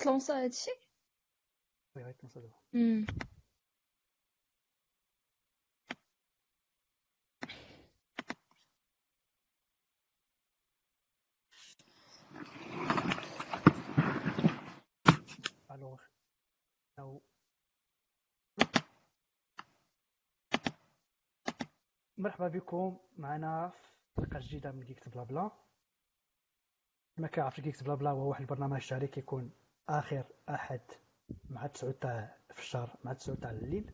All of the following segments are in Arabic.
تلونسا هادشي وي دابا مم. الوغ أو مرحبا بكم معنا في حلقه جديده من جيكس بلا بلا ما كيعرفش جيكس بلا بلا هو واحد البرنامج شهري كيكون آخر أحد مع 9 تاع في الشهر مع 9 تاع الليل.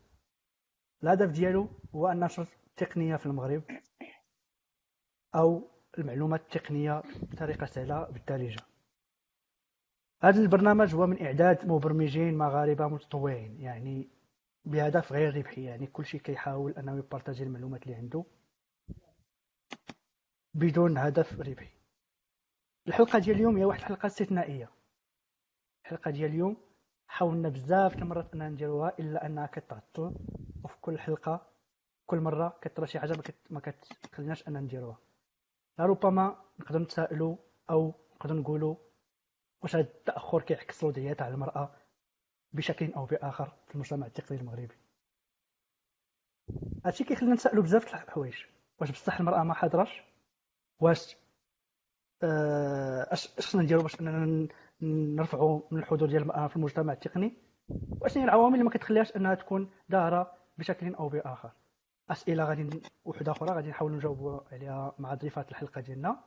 الهدف ديالو هو أن نشر التقنية في المغرب أو المعلومات التقنية بطريقة سهلة بالدارجه هذا البرنامج هو من إعداد مبرمجين مغاربه متطوعين يعني بهدف غير ربحي يعني كل شيء كيحاول أنه يبارطاجي المعلومات اللي عنده بدون هدف ربحي. الحلقة ديال اليوم هي واحد الحلقة استثنائية. الحلقة ديال اليوم. حاولنا بزاف المرات أننا نديروها إلا أنها كتعطل وفي كل حلقة كل مرة كطرا شي حاجة ما كتخليناش أننا نديروها لربما نقدر نتسائلوا أو نقدر نقولوا واش هذا التأخر كيعكس الوضعيه تاع المرأة بشكل أو بآخر في المجتمع التقني المغربي. هادشي كيخلينا نسالوا بزاف د الحوايج. واش بصح المرأة ما حاضراش؟ واش آه، اش أش خصنا نديرو باش أننا نرفعوا من الحضور ديال المراه في المجتمع التقني. واش هي العوامل اللي ما كتخليهاش أنها تكون ظاهره بشكل أو بآخر؟ أسئلة غادي وحده أخرى غادي نحاولوا نجاوبوا عليها مع ضيفات الحلقة ديالنا.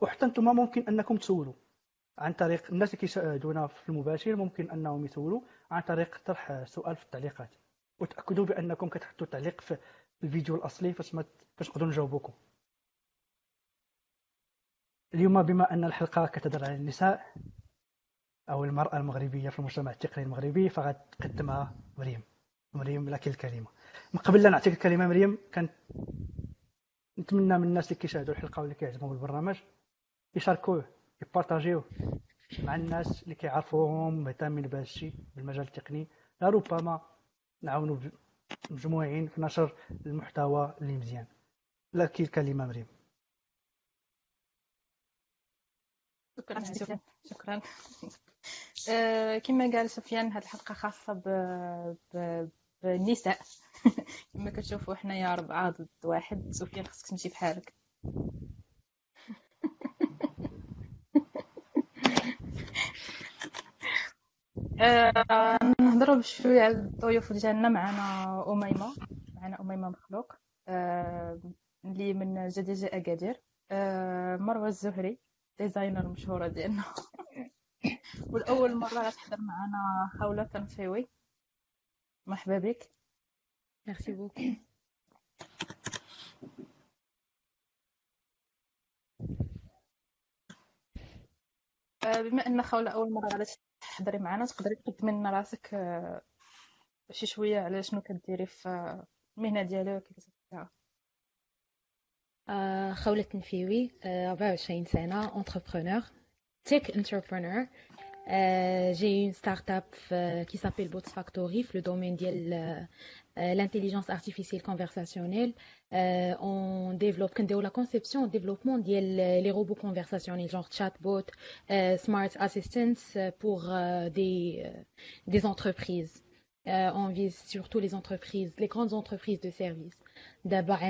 وحتى نتوما ممكن أنكم تسولوا عن طريق الناس اللي كيشاهدونا في المباشر ممكن أنهم يسولوا عن طريق طرح سؤال في التعليقات. وتأكدوا بأنكم كتحطوا تعليق في الفيديو الأصلي فاش ما باش نقدروا نجاوبوكم. اليوم بما أن الحلقة كتدر على النساء أو المرأة المغربية في المجتمع التقني المغربي فغتقدمها مريم. مريم لك الكلمة. من قبل لا نعطيك الكلمة مريم كان نتمنى من الناس اللي كيشاهدوا الحلقة واللي كيعجبهم بالبرنامج يشاركوه يبارطاجيوه مع الناس اللي كيعرفوهم مهتمين بهذا الشيء بالمجال التقني. لربما نعاونوا مجموعين في نشر المحتوى اللي مزيان. لك الكلمة مريم. شكرا شكرا شكرا. آه، كما قال سفيان هذه الحلقة خاصة ب... ب... بالنساء. كما كتشوفوا حنايا ربعة ضد واحد. سفيان خصك تمشي بحالك. آه، نهضروا بشويه على الضيوف ديالنا معنا أميمة معنا أميمة مخلوق. آه، اللي من GDG أكادير. آه، مروة الزهري. designer مشهورة ديالنا والأول مرة غتحضر معنا خوله تنفيوي مرحبا بك. merci beaucoup بما ان خوله أول مرة غادي تحضري معنا تقدري تقدمي لنا راسك آه، شي شوية على شنو كديري في المهنة ديالك وكيفاش آه، خولة نفيوي 24 سنة entrepreneur tech entrepreneur Euh, j'ai une start-up euh, qui s'appelle Bots Factory, le domaine de euh, l'intelligence artificielle conversationnelle. on développe, on la conception, le développement des les robots conversationnels, genre chatbot, smart assistants pour des, des entreprises. on vise surtout les entreprises, les grandes entreprises de services. D'abord,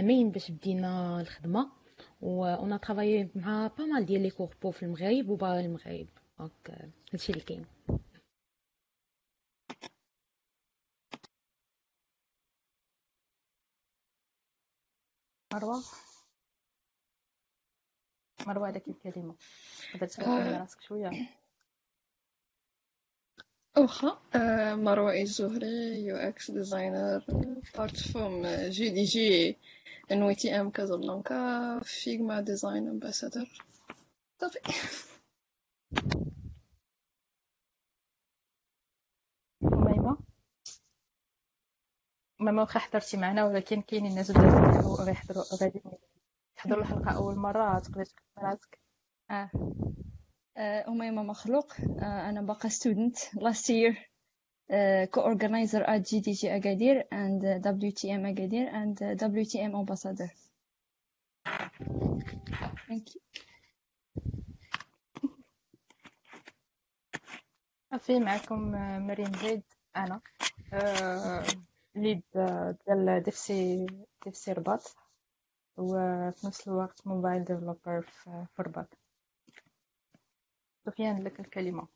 on a travaillé avec pas mal de corpos في المغرب وبرا المغرب. دونك هادشي اللي كاين. مروة؟ مروة هذاك الكلمة. تقدر تسولي راسك شوية؟ واخا مروه الزهري UX designer part from GDG and WTM كازابلانكا Figma design ambassador. صافي أميمة أميمة واخا حضرتي معنا ولكن كاينين الناس اللي غيحضروا غادي يحضروا الحلقة أول مرة تقدر تكتب راسك. آه. أميمة مخلوق. أنا باقا student. Last year co-organizer at GDG Agadir and WTM Agadir and WTM ambassador. Thank you. صافي معكم مريم زيد. أنا lead ديال DevC DevC رباط وفي نفس الوقت mobile developer في رباط سفيان لك الكلمة.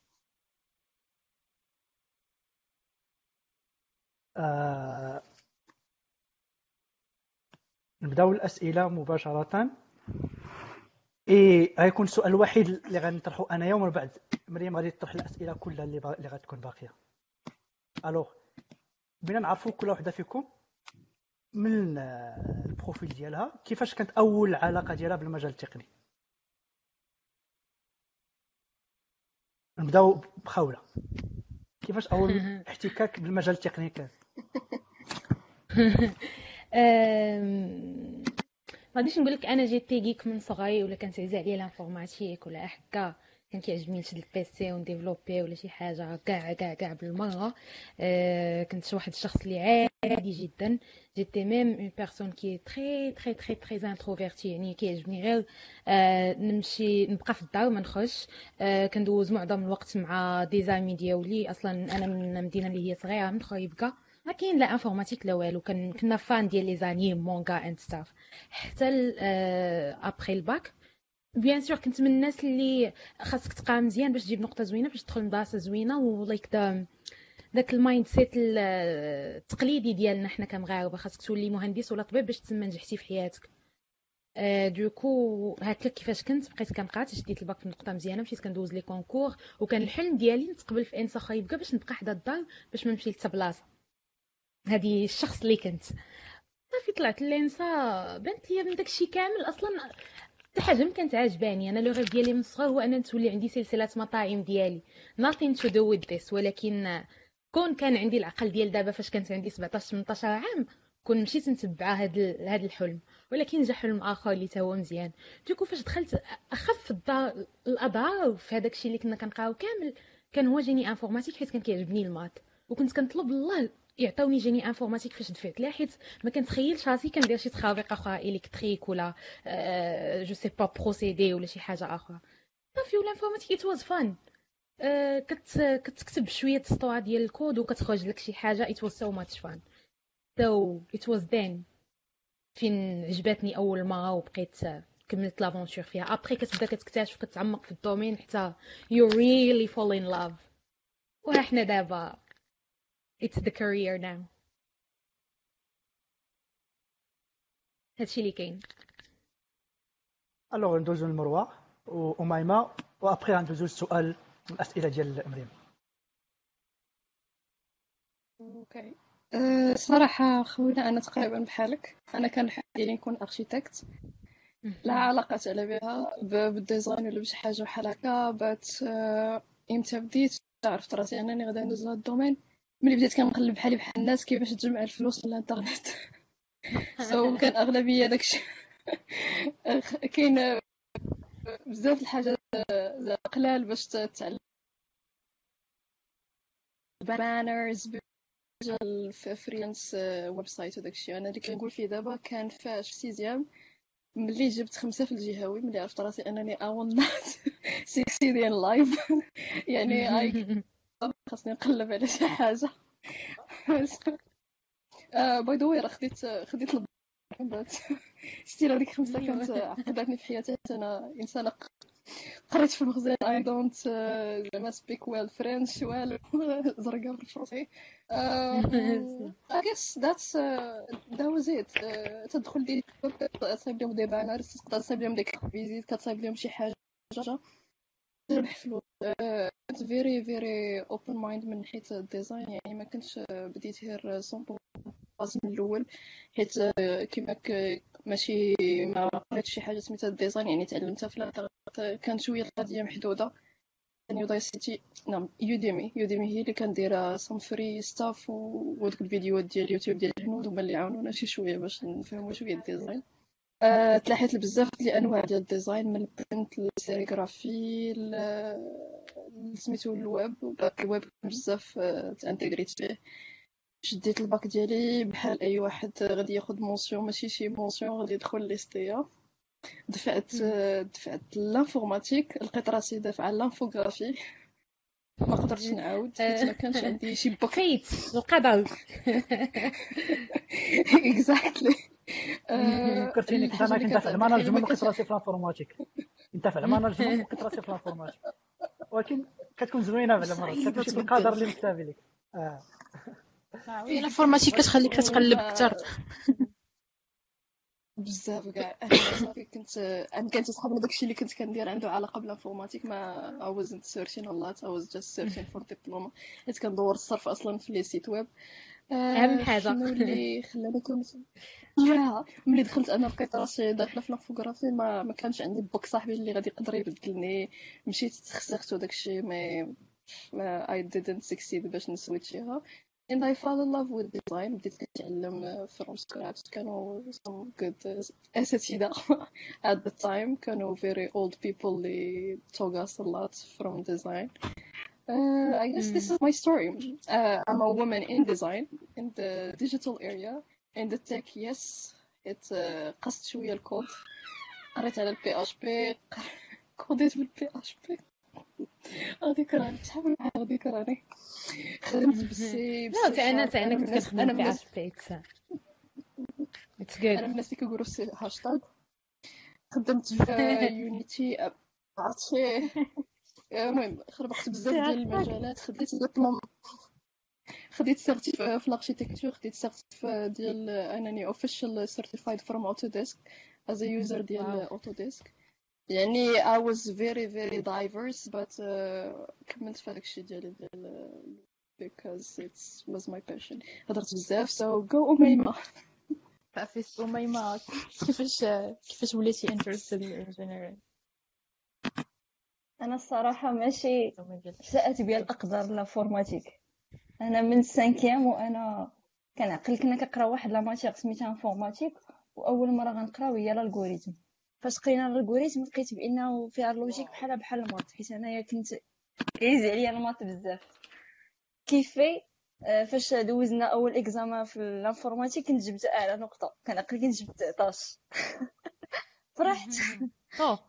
آه نبداو الأسئلة مباشرة. إي غيكون السؤال الوحيد اللي غنطرحو أنايا ومن بعد. مريم غادي تطرح الأسئلة كلها اللي اللي غتكون باقية. alors بغينا نعرفوا كل وحدة فيكم من ال profil ديالها كيفاش كانت أول علاقة ديالها بالمجال التقني. نبداو بخوله كيفاش أول احتكاك بالمجال التقني كان؟ ما غاديش نقول لك أنا j'étais geek من صغري ولا كانت عزيز عليا l'informatique ولا هكا. كان كيعجبني نشد ال PC ونديفلوبي ولا شي حاجة كاع كاع كاع بالمرة. أه كنت واحد الشخص اللي عادي جدا. j'étais même une personne qui très très très très introvertie يعني كيعجبني غير أه نمشي نبقى في الدار ما نخرج أه كندوز معظم الوقت مع des amis ديالي. أصلا أنا من مدينة اللي هي صغيرة من خريبكة. ما كاين لا informatique لا والو. كنا fan ديال les animes manga and stuff حتى après ال bac bien sûr كنت من الناس اللي خاصك تقرا مزيان باش تجيب نقطة زوينة باش تدخل مدرسه زوينة و like دا داك ال mindset التقليدي ديالنا حنا كمغاربة. خاصك تولي مهندس ولا طبيب باش تسمى نجحتي في حياتك. أه donc هكا كيفاش كنت؟ بقيت كنقرا شديت الباك في نقطه مزيانة مشيت كندوز les concours وكان الحلم ديالي نتقبل في ENSA خريبكة باش نبقى حدا الدار باش ما نمشي لتا بلاصة. هذه الشخص اللي كنت. صافي طلعت l'ENSA بانت ليا من داكشي كامل أصلا حتى حاجة ما كانت عاجباني أنا لو ديالي من الصغر هو ان تولي عندي سلسلة مطاعم ديالي. Nothing to do with this. ولكن كون كان عندي العقل ديال دابا فاش كانت عندي 17 18 عام كون مشيت نتبع هاد هاد الحلم. ولكن جا حلم آخر اللي تا هو مزيان. donc فاش دخلت أخف الاضرار في هذاك الشيء اللي كنا كنقراو كامل كان هو génie informatique حيت كان كيعجبني ال maths وكنت كنطلب الله يعطوني génie informatique فاش دفعت لها حيت ما كنتخيلش راسي كندير شي تخربيق أخرى électrique ولا je sais pas procédés ولا شي حاجة أخرى. صافي ولا informatique it was fun كتكتب شوية السطور ديال الكود وكتخرج لك شي حاجة it was so much fun so it was then فين عجبتني أول مرة وبقيت كملت l'aventure فيها. après كتبدا كتكتشف وكتعمق في ال domaine حتى you really fall in love وحنا دابا. It's the career now. هادشي اللي كاين alors ندوزو لمروه واميمه وابخي غندوزو للسؤال الاسئله ديال مريم okay أه صراحة خوينا أنا تقريبا بحالك أنا كان حالي نكون architect لا علاقة على بها ب ال design ولا بشي حاجة بحال هكا but إمتى بديت عرفت راسي أنني غادي ندوز لهاد ال domaine ملي بديت كنقلب بحالي بحال الناس كيفاش تجمع الفلوس في الانترنت. so كان أغلبية داكشي كاين بزاف الحاجات قلال باش تتعلم banners في freelance website وداكشي أنا اللي كنقول فيه دابا كان فاش في sixième ملي جبت خمسة في الجهوي ملي عرفت راسي أنني not succeed in life يعني خاصني نقلب على شي حاجة. by the way راه خديت خديت ال bac but still هذيك خمسه كانت عقدتني في حياتي. حتى أنا إنسانة قريت في المخزن I don't زعما speak well French والو زرقاء بالفرنسي اي جيس ذاتس ذا واز ات تدخل دي تصايب لهم دي بانرز تقدر تصايب لهم ديك فيزيت كتصايب لهم شي حاجة. فلوس كنت فيري فيري اوبن مايند من حيث الديزاين. يعني ما كنتش بديت غير 100% من الأول حيت كيما ماشي ما قريتش شي حاجة سميتها الديزاين. يعني تعلمتها في الانترنت كانت شوية القضية محدودة. يودايسيتي نعم يوديمي يوديمي هي اللي كندير سام فري ستاف ودوك الفيديوهات ديال اليوتيوب ديال الهنود هما اللي عاونونا شي شوية باش نفهموا شوية الديزاين. أه تلاحيت بزاف ديال الانواع ديال الديزاين من البرنت للسيريغرافي سميتو الويب الويب بزاف تانتيغريت فيه. شديت الباك ديالي بحال أي واحد غادي ياخد مونسيون ماشي شي مونسيون غادي يدخل ليستيا دفعت دفعت l'informatique لقيت راسي دافعه l'infographie ما قدرتش نعاود حيت ما كانش عندي شي book. خيت القدر exactly فكرتيني كنت أنا كندافع على ال management وكنت راسي في ال informatique كندافع على ال management وكنت راسي في ال informatique ولكن كتكون زوينة بعد مرات كتمشي بالقدر اللي مسطابلي لك. آه. في ال informatique كتخليك تتقلب أكثر بزاف كاع. صافي كنت أنا كانت صحابنا داكشي اللي كنت كندير عنده علاقة بال informatique. ما I wasn't searching a lot. I was just searching for diploma. حيت كندور الصرف أصلا في les sites web. أهم حاجة. شنو اللي خلاني كنت يا ملي دخلت أنا لقيت راسي داخله في ال infographie ما ما كانش عندي book صاحبي اللي غادي يقدر يبدلني. مشيت تخسرت وداكشي mais ما I didn't succeed باش ن switch يها and I fell in love with design. بديت كنتعلم from scratch. كانوا some good أساتذة at the time. كانوا very old people اللي taught us a lot from design. Uh, I guess this is my story. Uh, I'm a woman in design in the digital area in the tech yes. It uh, قصت شوية الكود قريت على البي اش بي كوديت بالبي اش بي غاديك راني شحال من غاديك راني خدمت بالسي لا تا أنا تا أنا من كنت الناس- كنخدم أنا في من الناس اسبيت اتس أنا من جود الناس اللي كيقولوا سي هاشتاغ خدمت في يونيتي عرفتي المهم خربقت بزاف ديال المجالات خديت دبلوم خديت سيرتيف في الاركيتكتور خديت سيرتيف ديال أنني اوفيشال سيرتيفايد فروم اوتوديسك as a user ديال اوتوديسك يعني I was very very diverse but uh, كملت في هذاك الشيء ديالي ديال because it was my passion. هضرت بزاف so go أميمة صافي أميمة كيفاش كيفاش وليتي interested in engineering أنا الصراحة ماشي شاءت بيا الاقدار ل informatique أنا من ال cinquième وأنا كنعقل كنا كنقراو واحد la matière سميتها informatique وأول مرة غنقراو هي ال algorithme فاش قرينا ال algorithme لقيت بانه فيها ال logique بحال بحال ال maths حيت أنايا كنت كيزي عليا ال maths بزاف. كيفي؟ آه، فاش دوزنا أول examen في ال informatique كنت جبت أعلى نقطة. كنعقل كنت جبت 11 فرحت.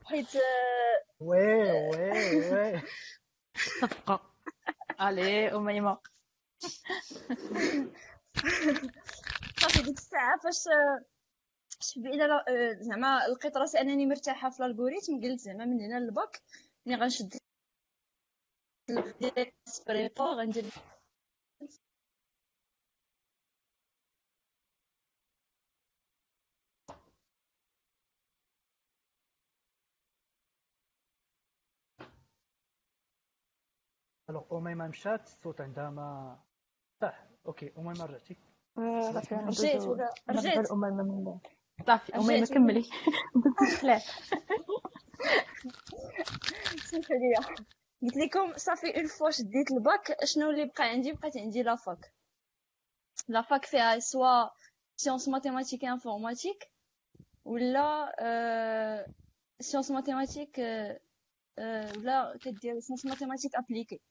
حيت oui oui oui. صفقة الي أميمة. صافي ديك الساعة فاش آه، زعما لقيت راسي أنني مرتاحة في الالغوريثم قلت زعما من هنا للباك ملي غنشد ديال بريبا غندير الوغ أميمة مشات الصوت عندها ما صح okay أميمة رجعتي رجعت ولا رجعت أميمة من صافي أميمة كملي سمحوا لي قلت لكم صافي une fois شديت الباك شنو اللي بقى عندي بقات عندي la fac la fac فيها soit sciences mathématiques informatique ولا sciences mathématiques ولا كدير sciences mathématiques appliquées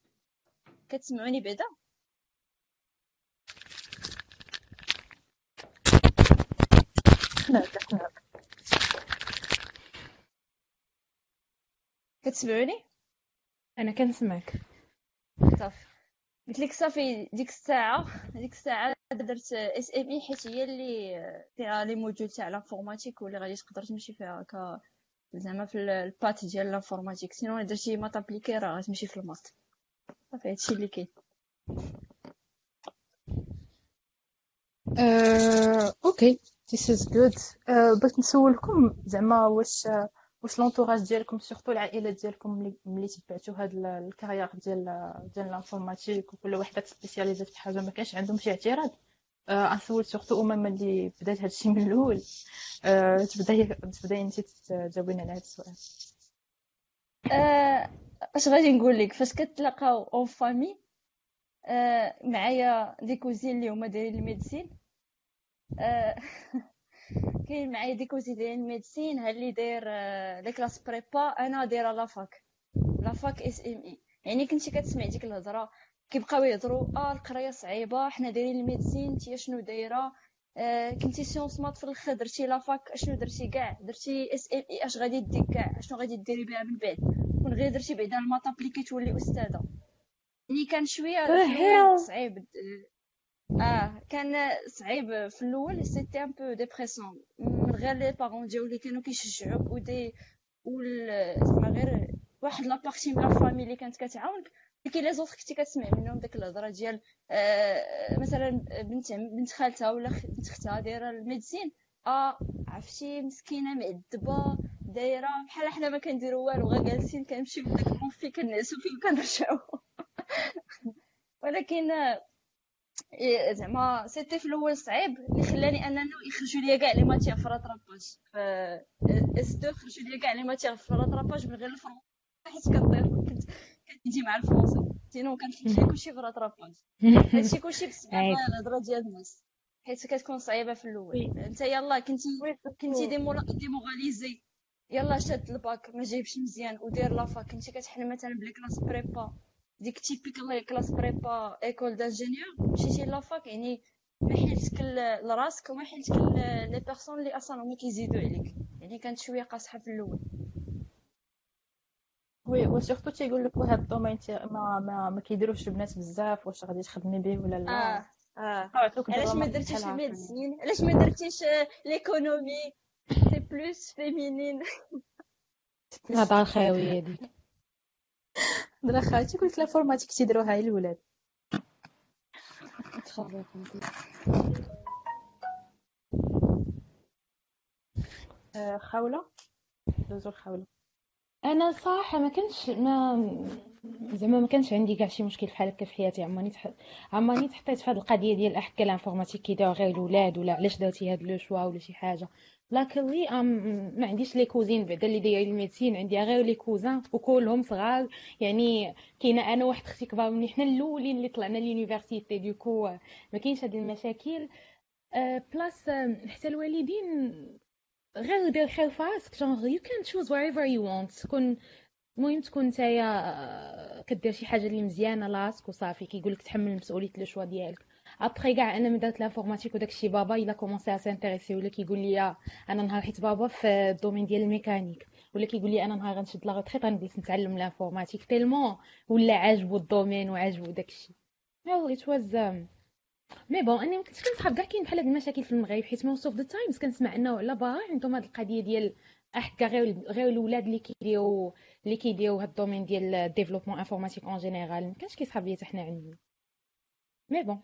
كتسمعوني بعدا؟ كتسمعوني؟ أنا كنسمعك. صافي قلت لك صافي ديك الساعة ديك الساعة درت SMI حيت هي اللي فيها les modules تاع l'informatique واللي غادي تقدر تمشي فيها ك زعما في ال- ال partie ديال l'informatique sinon درتي maths appliquées راه غتمشي في ال maths صافي هادشي اللي كاين. آه، okay. This is good. آه، بغيت نسولكم زعما واش واش l'entourage ديالكم surtout العائلة ديالكم ملي تبعتوا هاد ال- ال carrière ديال ديال ال informatique وكل وحدة ت spécialis ات في حاجة ما كانش عندهم شي اعتراض. غنسول surtout أميمة اللي بدات هادشي من الأول. آه، تبداي تبداي انت تجاوبينا على هاد السؤال. آه، اش غادي نقول لك؟ فاش كتلاقاو en famille آه، معايا des cousines اللي هما دايرين ال médecine. آه، كاين معايا des cousines دايرين ال médecine ها اللي داير آه، les classes prépa أنا دايرة la fac la fac SMI. يعني كنتي كتسمع ديك الهضرة كيبقاو يهضروا آه القراية صعيبة حنا دايرين ال médecine انت شنو دايرة؟ كنتي sciences maths في الآخر درتي la fac اشنو درتي؟ كاع درتي SMI أش غادي دير كاع؟ اشنو غادي ديري بها من بعد؟ غير درتي بعدا ال maths appliquées تولي أستاذة. يعني كان شوية؟ صعيب. آه كان صعيب في الأول c'était un peu dépressant من غير les parents ديالو اللي كانوا كيشجعوك ودي وال زعما غير واحد la partie من la famille اللي كانت كتعاونك. كاين les autres كنتي كتسمع منهم ديك الهضرة ديال آه مثلا بنت بنت خالتها ولا بنت اختها دايرة ال médecine. آه عرفتي مسكينة معذبة. دايرة بحال حنا ما كنديرو والو غا جالسين كنمشيو بداك المونفي كنعسو فيه وكنرجعو. ولكن إيه، زعما c'était في الأول صعيب اللي خلاني انه يخرجوا ليا كاع les matières في rattrapage ف S2 خرجوا ليا كاع les matières في rattrapage من غير الفرونسي حيت كنطير كنت كنجي مع الفرونسي sinon كنحل كلشي في rattrapage هادشي كلشي بسبب. الهضره ديال الناس. حيت كتكون صعيبة في الأول. أنت يلا كنتي كنتي démoralisée يلا شاد الباك ما جايبش مزيان ودير la fac كنتي كتحل مثلا ب les classes prépa ديك typical classe prépa école d'ingénieur مشيتي la fac يعني ما حيلتك لراسك وما حيلتك les personnes اللي أصلا هما كيزيدوا عليك. يعني كانت شوية قاصحة في الأول. oui و surtout تيقول لك وهاد ال domaine ما ما, ما كيديروش البنات بزاف واش غادي تخدمي به ولا لا. آه آه. علاش ما واحد درتيش هكا. الميديسين علاش ما درتيش آه، ليكونومي؟ بلوس فيمينين هذا الخاوية ديك درا خالتي قلت لها فورماتيك تيديروها غير الولاد خاوله دوزو الخاوله أنا صراحة ما كانش ما زعما ما كانش عندي كاع شي مشكل بحال هكا في حياتي. عمرني تح... عمرني تحطيت في هذه القضية ديال احكي ال informatique كيداو غير الاولاد ولا علاش درتي هاد le choix ولا شي حاجة. لاكلي أم ما عنديش les cousines بعدا اللي دايرين ال médecine. عندي غير les cousins وكلهم صغار. يعني كاينة أنا واحد أختي كبار مني. حنا الأولين اللي طلعنا l'université du coup ما كاينش هاد المشاكل. plus آه، حتى الوالدين غير دير خير في راسك genre you can choose wherever you want. تكون المهم تكون نتايا كدير شي حاجة اللي مزيانة لراسك وصافي كيقول لك تحمل مسؤوليه le choix ديالك. ابخي كاع أنا من درت l'informatique وداك الشيء بابا il a commencé à s'intéresser ولا كيقول لي أنا نهار حيت بابا في ال domaine ديال الميكانيك ولا كيقول لي أنا نهار غنشد la retraite غنجلس نتعلم l'informatique tellement ولا عاجبو ال domaine وعاجبو داك الشيء well it was um, mais bon أنا ما كنتش كنصحاب كاع كاين بحال هاد المشاكل في المغرب حيت most of the times كنسمع أنه على برا عندهم هاد القضية ديال احكا غير غير الاولاد اللي كيديروا اللي كيديروا هاد ال domaine ديال ال développement informatique en général ما كانش كيصحاب ليا حتى حنا عندنا mais bon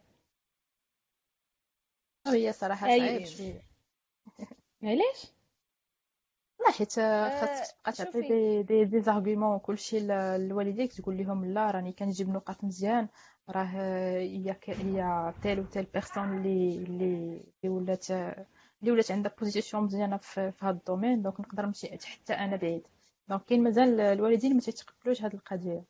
هي صراحة صعيب شوية. علاش؟ لا حيت خاصك تبقى تعطي. des des des arguments وكلشي لوالديك تقول لهم لا راني كنجيب نقاط مزيان. راه هي هي telle و telle personne اللي اللي ولات اللي ولات عندها position مزيانة في, في هذا ال domaine donc نقدر نمشي حتى أنا بعيد. donc كاين مازال الوالدين ما تيتقبلوش هذه القضية.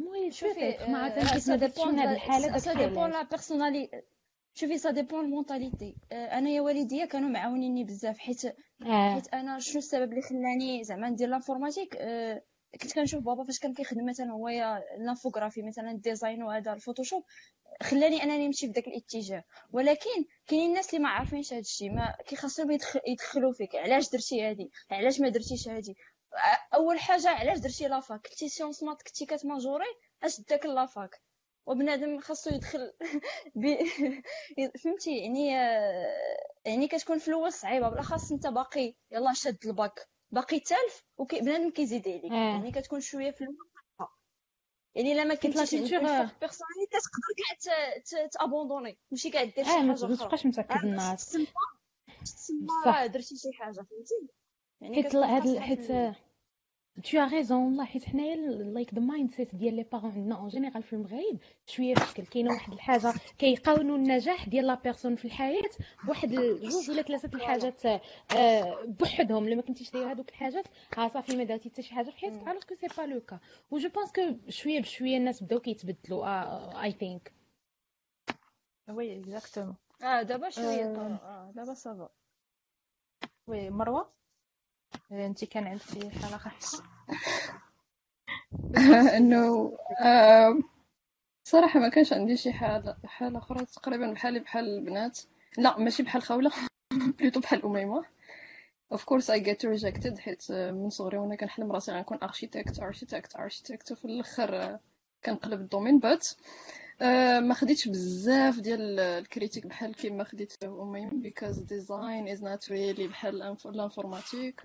المهم شوفي ما آه، كيف ما درتش dépend من هاد الحالة داك سا ديبون لا personnellement شوفي ça dépend ال mentalité أنا يا والديا كانوا معاونيني بزاف حيت آه. حيت أنا شنو السبب اللي خلاني زعما ندير l'informatique أه كنت كنشوف بابا فاش كان كيخدم مثلا هو ال infographie مثلا ال design وهذا الفوتوشوب خلاني أنني نمشي في الاتجاه. ولكن كاينين الناس اللي ما عارفينش هذا الشيء ما كيخاصهم يدخل يدخلوا فيك. علاش درتي هذه علاش ما درتيش هذه أول حاجة علاش درتي la fac؟ كنتي sciences maths كنتي كتماجوري أش داك la fac؟ وبنادم خاصو يدخل ب... فهمتي؟ يعني يعني كتكون في الأول صعيبة. بالاخص أنت باقي يلا شاد الباك. باقي تالف وبنادم كيزيد عليك. آه. يعني كتكون شوية في صعيبة. يعني إلا ما كنتيش عندك كنت الفوق بيرسونالي كتقدر كاع تابوندوني ماشي كاع دير شي آه ما حاجة ما أخرى. تبقاش متأكد عاد الناس تسمى درتي شي حاجة فهمتي؟ يعني حيت هاد حيت tu as raison والله حيت حنايا لايك ذا مايند سيت ديال لي بارون عندنا اون جينيرال في المغرب شوية مشكل. كاينة واحد الحاجة كيقاونوا النجاح ديال لا بيرسون في الحياة بواحد جوج ولا ثلاثة الحاجات آه، بوحدهم. لما كنتيش داير هذوك الحاجات ها صافي ما درتي حتى شي حاجة في حياتك alors que c'est pas le cas و je pense que شوية بشوية الناس بداو كيتبدلوا I think oui exactement آه دابا شوية آه. آه دابا ça va oui مروه أنت كان عندك شي حاله خاصه انه صراحة ما كانش عندي شي حالة حالة أخرى. تقريبا بحالي بحال البنات. لا ماشي بحال خولة plutôt بحال أميمة. Of course I get rejected حيت آه، من صغري وأنا كنحلم راسي غنكون architect architect architect. وفي الآخر آه، كنقلب ال domaine. but آه، ما خديتش بزاف ديال ال critiques بحال كيما خديت اميم because design is not really بحال ال informatique.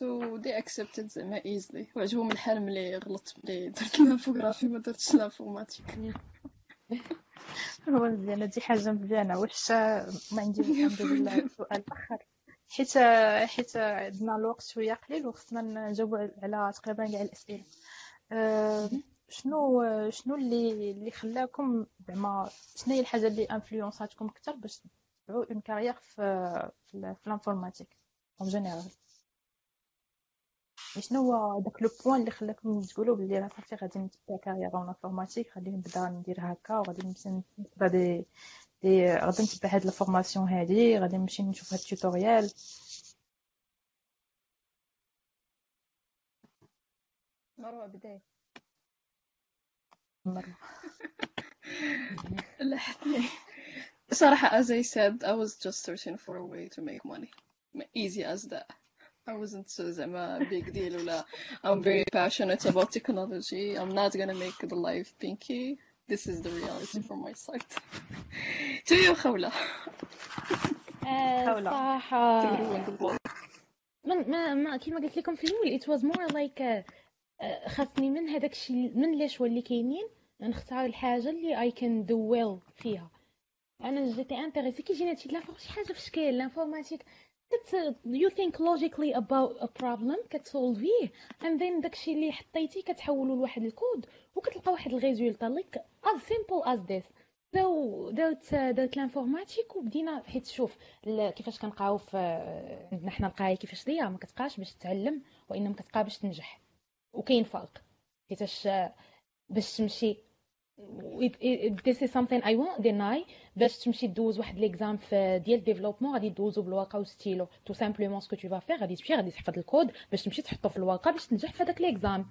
So they accepted زعما easily. وعجبهم الحال ملي غلطت ملي درت ال infographie ما درتش ال informatique. هو مزيان هادي حاجة مزيانة واش ما عندي الحمد لله سؤال آخر. حيت حيت عندنا الوقت شوية قليل وخصنا نجاوبو على تقريبا كاع الأسئلة. أه شنو شنو اللي اللي خلاكم زعما شنو هي الحاجة اللي influençاتكم أكثر باش تبعوا une carrière في في, ال informatique en général شنو هو داك le point اللي خلاكم تقولوا بلي راه صافي غادي نتبع carrière en informatique غادي نبدأ ندير هكا وغادي نمشي نتبع دي دي غادي نتبع هاد الفورماسيون هادي غادي نمشي نشوف هاد التوتوريال مروه بدايه مروه لحقتني صراحة as I said I was just searching for a way to make money easy as that I wasn't so زعما big deal ولا I'm very passionate about technology I'm not gonna make the life pinky this is the reality from my side تو خولة حاولة. صراحة تقريبا من ما, ما كيما قلت لكم في الاول it was more like uh, uh, خاصني من هذاك الشيء من les choix اللي كاينين نختار الحاجة اللي I can do well فيها. أنا j'étais intéressée كي جينا هادشي la forme شي حاجة في شكل ال informatique كت you think logically about a problem كتسولفيه and then داكشي اللي حطيتي كتحولو لواحد الكود وكتلقى واحد ال résultat like as simple as this. So درت درت ال informatique وبدينا حيت شوف كيفاش كنلقاو في عندنا حنا القرايه كيفاش دايره ما كتبقاش باش تتعلم وإنما كتبقى باش تنجح. وكاين فرق حيتاش باش تمشي this is something I won't deny. باش تمشي دوز واحد l'examen ديال développement غادي دوزو بالورقه و stylo. tout simplement ce que tu vas faire غادي تمشي غادي تحفظ الكود باش تمشي تحطو في الورقه باش تنجح في هذاك l'examen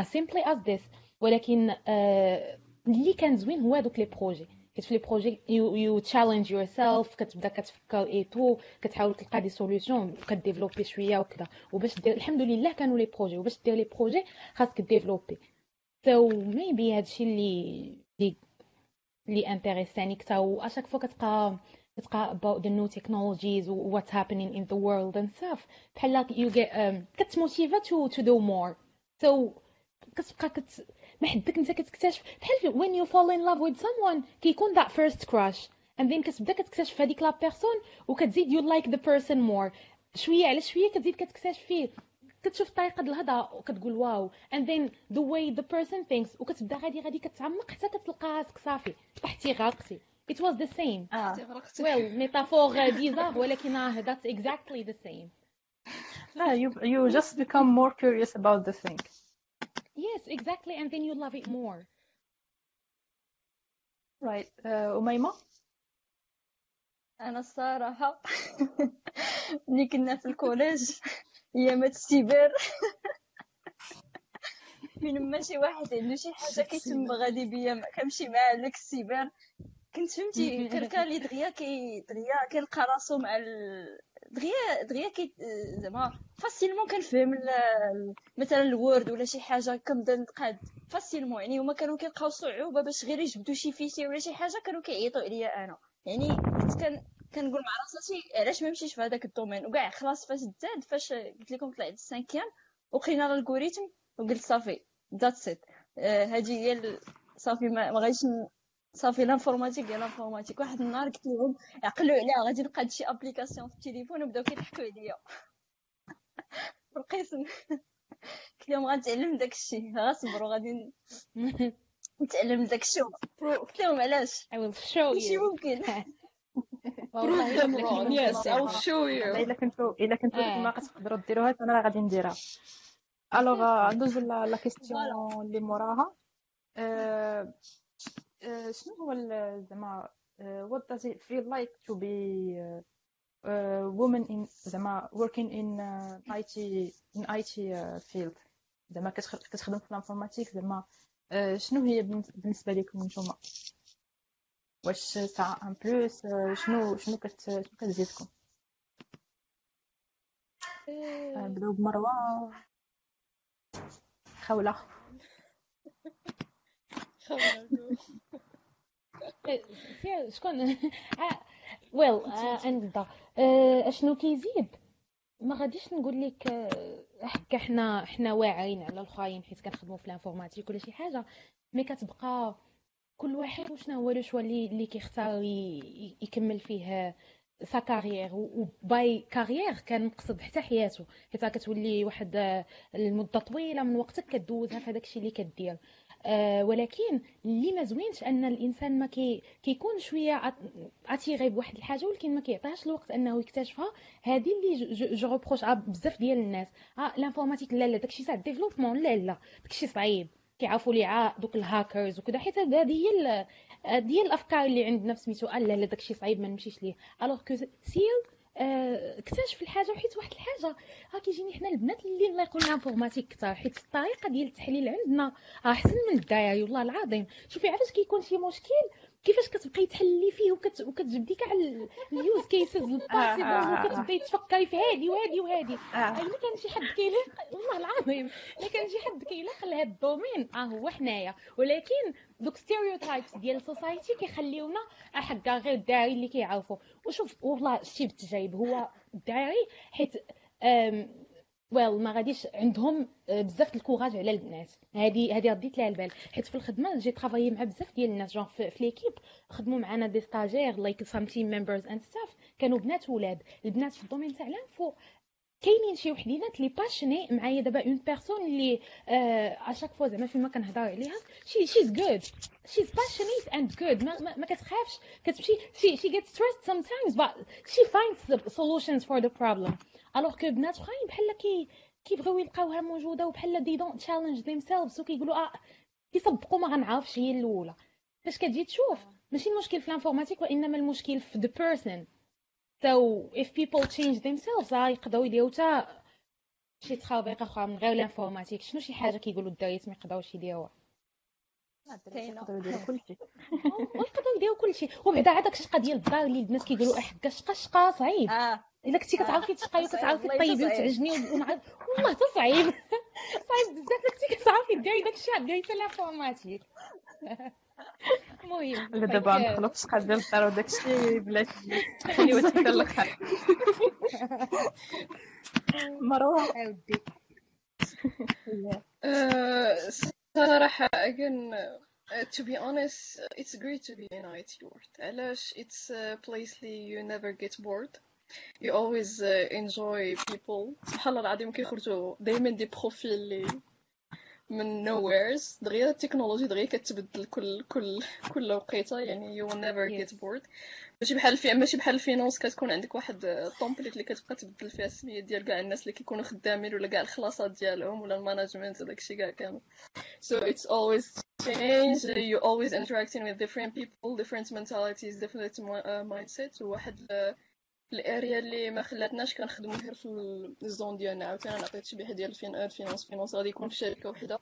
as simply as this. ولكن آه، اللي كان زوين هو هذوك les projets حيت في les projets you you challenge yourself كتبدا كتفكر et tout كتحاول تلقى des solutions وك développer شوية وكذا وباش دير الحمد لله كانوا les projets وباش دير les projets خاصك développer so maybe هادشي اللي اللي اللي intéressani كتا و à chaque fois كتبقى كتبقى about the new technologies و what's happening in the world and stuff بحال you get um, كت motiva to to do more. So كتبقى كت ما حدك انت كتكتشف بحال when you fall in love with someone كيكون that first crush? And then كتبدا كتكتشف هذيك la personne وكتزيد you like the person more. شوية على شوية كتزيد كتكتشف فيه كتشوف طريقه الهضره وكتقول واو and then the way the person thinks وكتبدا غادي غادي كتعمق حتى كتلقى راسك صافي طحتي غرقتي it was the same. آه غرقتي well métaphore bizarre ولكن آه that's exactly the same. لا you you just become more curious about the thing. Yes exactly and then you love it more. Right uh, أميمة أنا الصراحة ملي كنا في الكوليج ايامات السيبر من ما شي واحد عنده شي حاجة كيتم غادي بيا كنمشي معاه لك السيبر. كنت فهمتي quelqu'un اللي دغيا كي دغيا كيلقى راسو مع ال... دغيا دغيا كي زعما facilement كنفهم مثلا ال Word ولا شي حاجة كنبدا نتقاد facilement. يعني هما كانوا كيلقاو صعوبة باش غير يجبدوا شي fichier ولا شي حاجة كانوا كيعيطوا عليا أنا. يعني كنت كان كنقول مع راسي علاش ما نمشيش في هذاك ال domaine؟ وكاع خلاص فاش تزاد فاش قلت لكم طلعت ال cinquième وقرينا ال algorithme وقلت صافي that's it هذه هي صافي ما ن- صافي l'informatique هي l'informatique. واحد النهار قلت لهم عقلوا عليها غادي نلقى شي application في التليفون وبداو كيضحكوا عليا. في القسم قلت لهم غنتعلم داك الشيء غصبروا غادي نتعلم داك الشيء قلت لهم علاش؟ I will show ماشي ممكن. I'll show you. إلا كنتو إلا كنتو آه. ما كتقدروا ديروها أنا راه غادي نديرها. Alors ندوزو la question اللي موراها. آه، شنو هو زعما آه، what does it feel like to be uh, woman in زعما working in uh, IT in IT uh, field. زعما كتخ- كتخدم في الانفورماتيك زعما. آه، شنو هي بالنس- بالنسبة لكم نتوما؟ واش ساعة ان بلوس آه، شنو شنو كت شنو كتزيدكم؟ آه، نبداو بمروة. خولة. شكون well نبدا أشنو كيزيد؟ ما غاديش نقول لك هكا حنا حنا واعرين على الآخرين حيت كنخدموا في ال informatique ولا شي حاجة mais كتبقى كل واحد وشنا هو le choix اللي اللي كيختار يكمل فيه sa carrière و by carrière كنقصد حتى حياته حيت كتولي واحد المده طويلة من وقتك كدوزها في هذاك الشيء اللي كدير. آه ولكن اللي ما زوينش أن الإنسان ما كي كيكون شوية attiré بواحد الحاجة ولكن ما كيعطيهاش الوقت أنه يكتشفها هذه اللي je reproche بزاف ديال الناس. آه l'informatique لا لا داكشي تاع ال développement لا لا داكشي صعيب. كيعرفوا لي عا دوك الهاكرز وكذا. حيت هذه هي هي الأفكار اللي عندنا سميتو لا لا داكشي صعيب ما نمشيش ليه. Alors que c'est le آه، اكتشف الحاجة وحيت واحد الحاجة. ها كيجيني حنا البنات اللي الله يقول لنا informatique كثر حيت الطريقة ديال التحليل عندنا احسن من الدايري والله العظيم. شوفي علاش كيكون شي مشكل؟ كيفاش كتبقاي تحلي فيه وكت... وكتجبدي كاع ال use cases ال possible وكتبداي تفكري في هادي وهادي وهادي. إلا كان شي حد كيلاق والله العظيم إلا كان شي حد كيلاق لهاد ال domaine آه هو حنايا. ولكن دوك stereotypes ديال ال society كيخليونا حكا غير الداري اللي كيعرفوا وشوف والله شتي بالتجايب هو الداري حيت well ما غاديش عندهم آه، بزاف ال courage على البنات هذه هذه رديت لها البال. حيت في الخدمة j'ai travaillé مع بزاف ديال الناس جون في, في l'équipe خدموا معنا des stagiaires like some team members and stuff كانوا بنات ولاد. البنات في ال domaine تاع ال info كاينين شي وحدينات لي passionnées معايا. دابا une personne اللي à chaque fois زعما فيما كنهضر عليها she she's good she's passionate and good ما, ما, ما كتخافش. كتمشي she she get stress sometimes but she finds solutions for the problem. Alors que بنات اخرين بحال كي كيبغيو يلقاوها موجوده وبحال they don't challenge themselves وكيقولوا آه كيصبقوا ما غنعرفش هي الاولى فاش كتجي تشوف ماشي المشكل في ال informatique وانما المشكل في the person. So if people change themselves راه يقدروا يديروا حتى شي تخاوبيق أخرى من غير ال informatique شنو شي حاجة كيقولوا الدراري ما يقدروش يديروها يقدروا يديروا كلشي يقدروا يديروا كلشي وبعدا عاد داك الشقه ديال الدار اللي البنات كيقولوا حكا شقه شقه صعيب. آه. إلا كنتي كتعرفي تشقاي وكتعرفي طيبي وتعجني ونعرف والله حتى صعيب. صعيب بزاف كنتي كتعرفي ديري داك الشيء ديري حتى l'informatique المهم لا دابا ندخلوا في شقه ديال الدار وداك الشيء بلاتي خليوها حتى الآخر مروة. عاودي صراحة again uh, to be honest it's great to be in IT world علاش it's a place اللي you never get bored you always uh, enjoy people سبحان الله العظيم كيخرجوا دايما دي بروفيل اللي من nowheres. دغيا التكنولوجي دغيا كتبدل كل كل كل وقيتة. يعني you will never get bored. ماشي بحال في ماشي بحال ال finance. كتكون عندك واحد ال template اللي كتبقى تبدل فيها السميات ديال كاع الناس اللي كيكونوا خدامين ولا كاع الخلاصات ديالهم ولا ال management وداكشي كاع كامل. So it's always change. You always interacting with different people different mentalities different uh, mindsets وواحد ال area اللي ما خلاتناش كنخدمو غير في ال zone ديالنا عاوتاني نعطي تشبيه ديال ال finance finance غادي يكون في شركة وحدة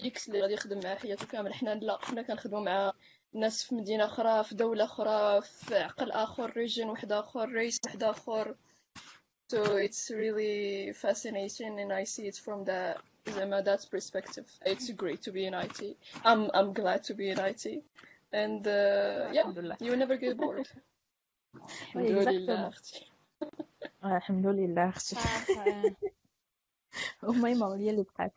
X اللي غادي يخدم مع حياته كامل حنا لا حنا كنخدمو مع ناس في مدينة أخرى في دولة أخرى في عقل آخر region واحد آخر race واحد آخر. So it's really fascinating and I see it from the زعما that perspective. It's great to be in IT I'm I'm glad to be in IT and uh, yeah you never get bored. الحمد لله. أختي الحمد لله أختي اميمه هي اللي بقات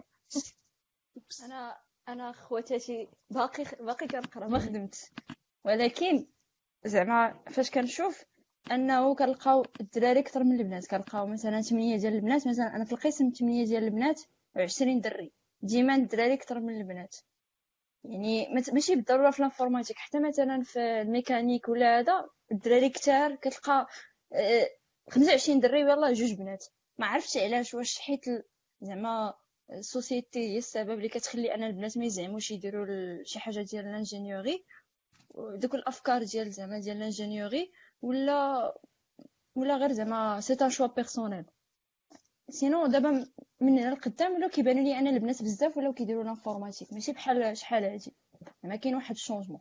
أنا أنا خواتاتي باقي باقي كنقرأ ما خدمت. ولكن زعما فاش كنشوف أنه كنلقاو الدراري أكثر من البنات. كنلقاو مثلا 8 ديال البنات مثلا أنا في القسم 8 ديال البنات و20 دري. ديما الدراري أكثر من البنات. يعني ماشي بالضرورة في ال informatique حتى مثلا في الميكانيك ولا هذا الدراري كتار كتلقى 25 آه، دري ويلا جوج بنات. ما عرفتش علاش واش حيت زعما ال société هي السبب اللي كتخلي ان البنات ما يزعموش يديروا شي حاجة ديال ال ingénierie. دوك الأفكار ديال زعما ديال ال ingénierie ولا ولا غير زعما c'est un choix personnel sinon دابا من هنا لقدام ولاو كيبانوا لي أنا البنات بزاف ولاو كيديروا l'informatique ماشي بحال شحال هادي. زعما كاين واحد ال changement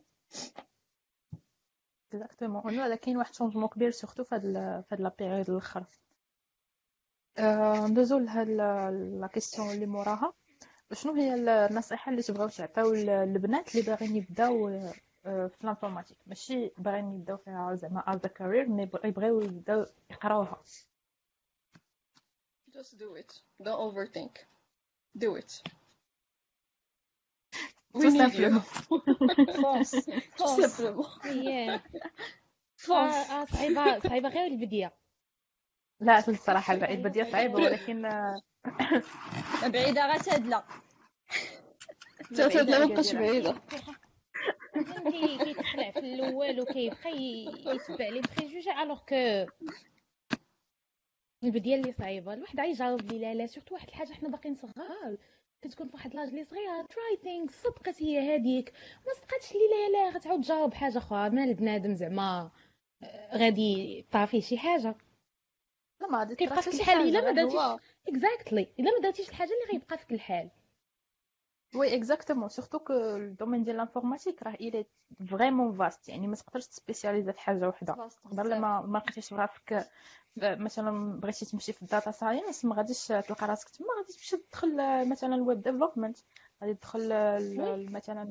exactement هنا كاين واحد ال changement كبير surtout في هاد la période الآخر ندوزو لهاد la question اللي موراها شنو هي النصيحه اللي تبغاو تعطيو للبنات اللي باغيين يبداو آه، في ال informatique ماشي باغيين يبداو فيها زعما as career mais يبغيو يبداو يقراوها. Just do it. Don't overthink. Do it. We Tout فونس simplement فونس آه، آه، صعيبه صعيبه غير البديه لا الصراحة البديه صعيبه ولكن بعيدة غا تادلة ثلاثة بعيدة ما بقاش. بعيدة كي كيتخلع في الأول وكيبقى يتبع لي بريجوجي الوغ كو البديه اللي صعيبة. الواحد غيجاوب لي لا لا سورتو واحد الحاجة حنا باقيين صغار. كتكون في واحد l'âge اللي صغيره try things صدقت هي هذيك ما صدقتش لي لا لا غتعاود تجاوب حاجة أخرى. مال بنادم زعما آه، غادي طافي شي حاجة. لا ما غادي كيبقى فيك الحال إلا ما درتيش exactly إلا ما درتيش الحاجة اللي غيبقى فيك الحال. oui exactement surtout que ال domaine ديال ال informatique راه il est vraiment vaste يعني ما تقدرش تspécialiser في حاجة وحدة. تقدر لما ما لقيتيش راسك مثلا بغيتي تمشي في ال data science ما غاديش تلقى راسك تما غادي تمشي تدخل مثلا ال web development غادي تدخل ال- مثلا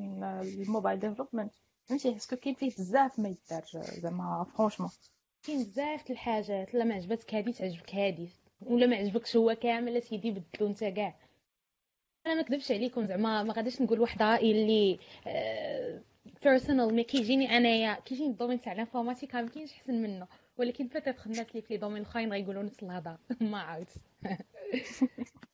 ال mobile development فهمتي؟ parce que كاين فيه بزاف ما يدار زعما franchement كاين بزاف الحاجات. لا ما عجبتك هادي تعجبك هادي. ولا ما عجبكش هو كامل اسيدي بدلو انت كاع. أنا ما كذبش عليكم زعما ما غاديش نقول راي اللي personnel mais كيجيني أنايا كيجيني ال domaine تاع ال informatique ما كاينش أحسن منه. ولكن peut-être الناس اللي في les domaines الاخرين غيقولوا نفس الهضرة. ما عرفت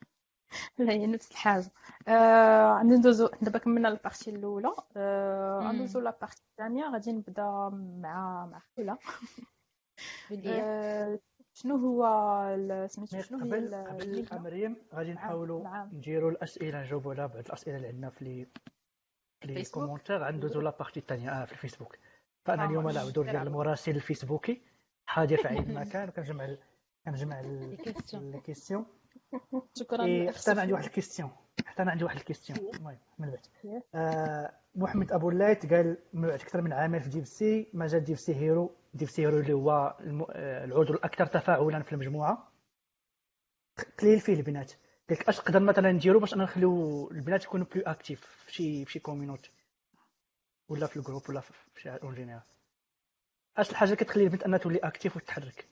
لا هي نفس الحاجة. آه ندوزو دابا كملنا ال partie الأولى. آه. ندوزو la partie الثانية. غادي نبدأ مع مع خوله آه شنو هو سميتو mais شنو هي قبل قبل؟ مريم غادي نحاولوا نعم. نديروا الأسئلة نجاوبوا على بعض الأسئلة اللي عندنا في les في les؟ commentaires غندوزوا la partie الثانية آه في الفيسبوك فأنا آه، اليوم ماشي. نعاودوا ديال. المراسل الفيسبوكي حاضر في عين مكان وكنجمع كنجمع لي كيستيون لي كيستيون شكرا إيه، حتى أنا عندي. واحد الكيستيون حتى أنا عندي واحد الكيستيون المهم من بعد. آه محمد أبو الليث قال موعد أكثر من عامين في ديف سي مجال ديف سي هيرو ديف سي هيرو اللي هو. آه، العضو الأكثر تفاعلا في المجموعة. قليل فيه البنات. قال لك أش نقدر مثلا نديرو باش أنا نخليو البنات يكونوا بلو اكتيف في شي في شي كوميونيتي ولا في ال groupe ولا في شي en général أش الحاجة اللي كتخلي البنت أنها تولي active وتتحرك؟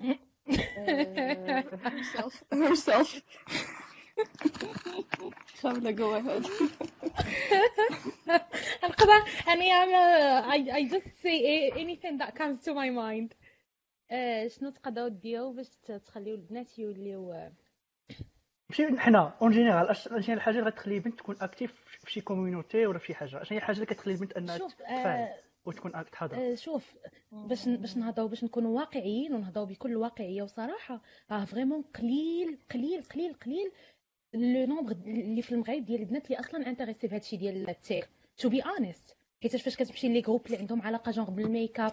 آه، himself خلنا go ahead نقدر اني أنا I, I just say anything that comes to my mind. آه، شنو تقدروا ديروا باش تخليو البنات يوليو آه، ماشي حنا en général اش هي الحاجة اللي غتخلي البنت تكون active في شي community ولا في شي حاجة؟ اش هي الحاجة اللي كتخلي البنت أنها شوف تفاعل آه، وتكون تحضر آه، شوف باش باش نهضروا باش نكونوا واقعيين ونهضروا بكل واقعية وصراحة راه vraiment قليل قليل قليل قليل le nombre اللي في المغرب ديال البنات اللي أصلا intéressées بهادشي ديال الtech to be honest حيتاش فاش كتمشي les groupes اللي عندهم علاقة genre بال make up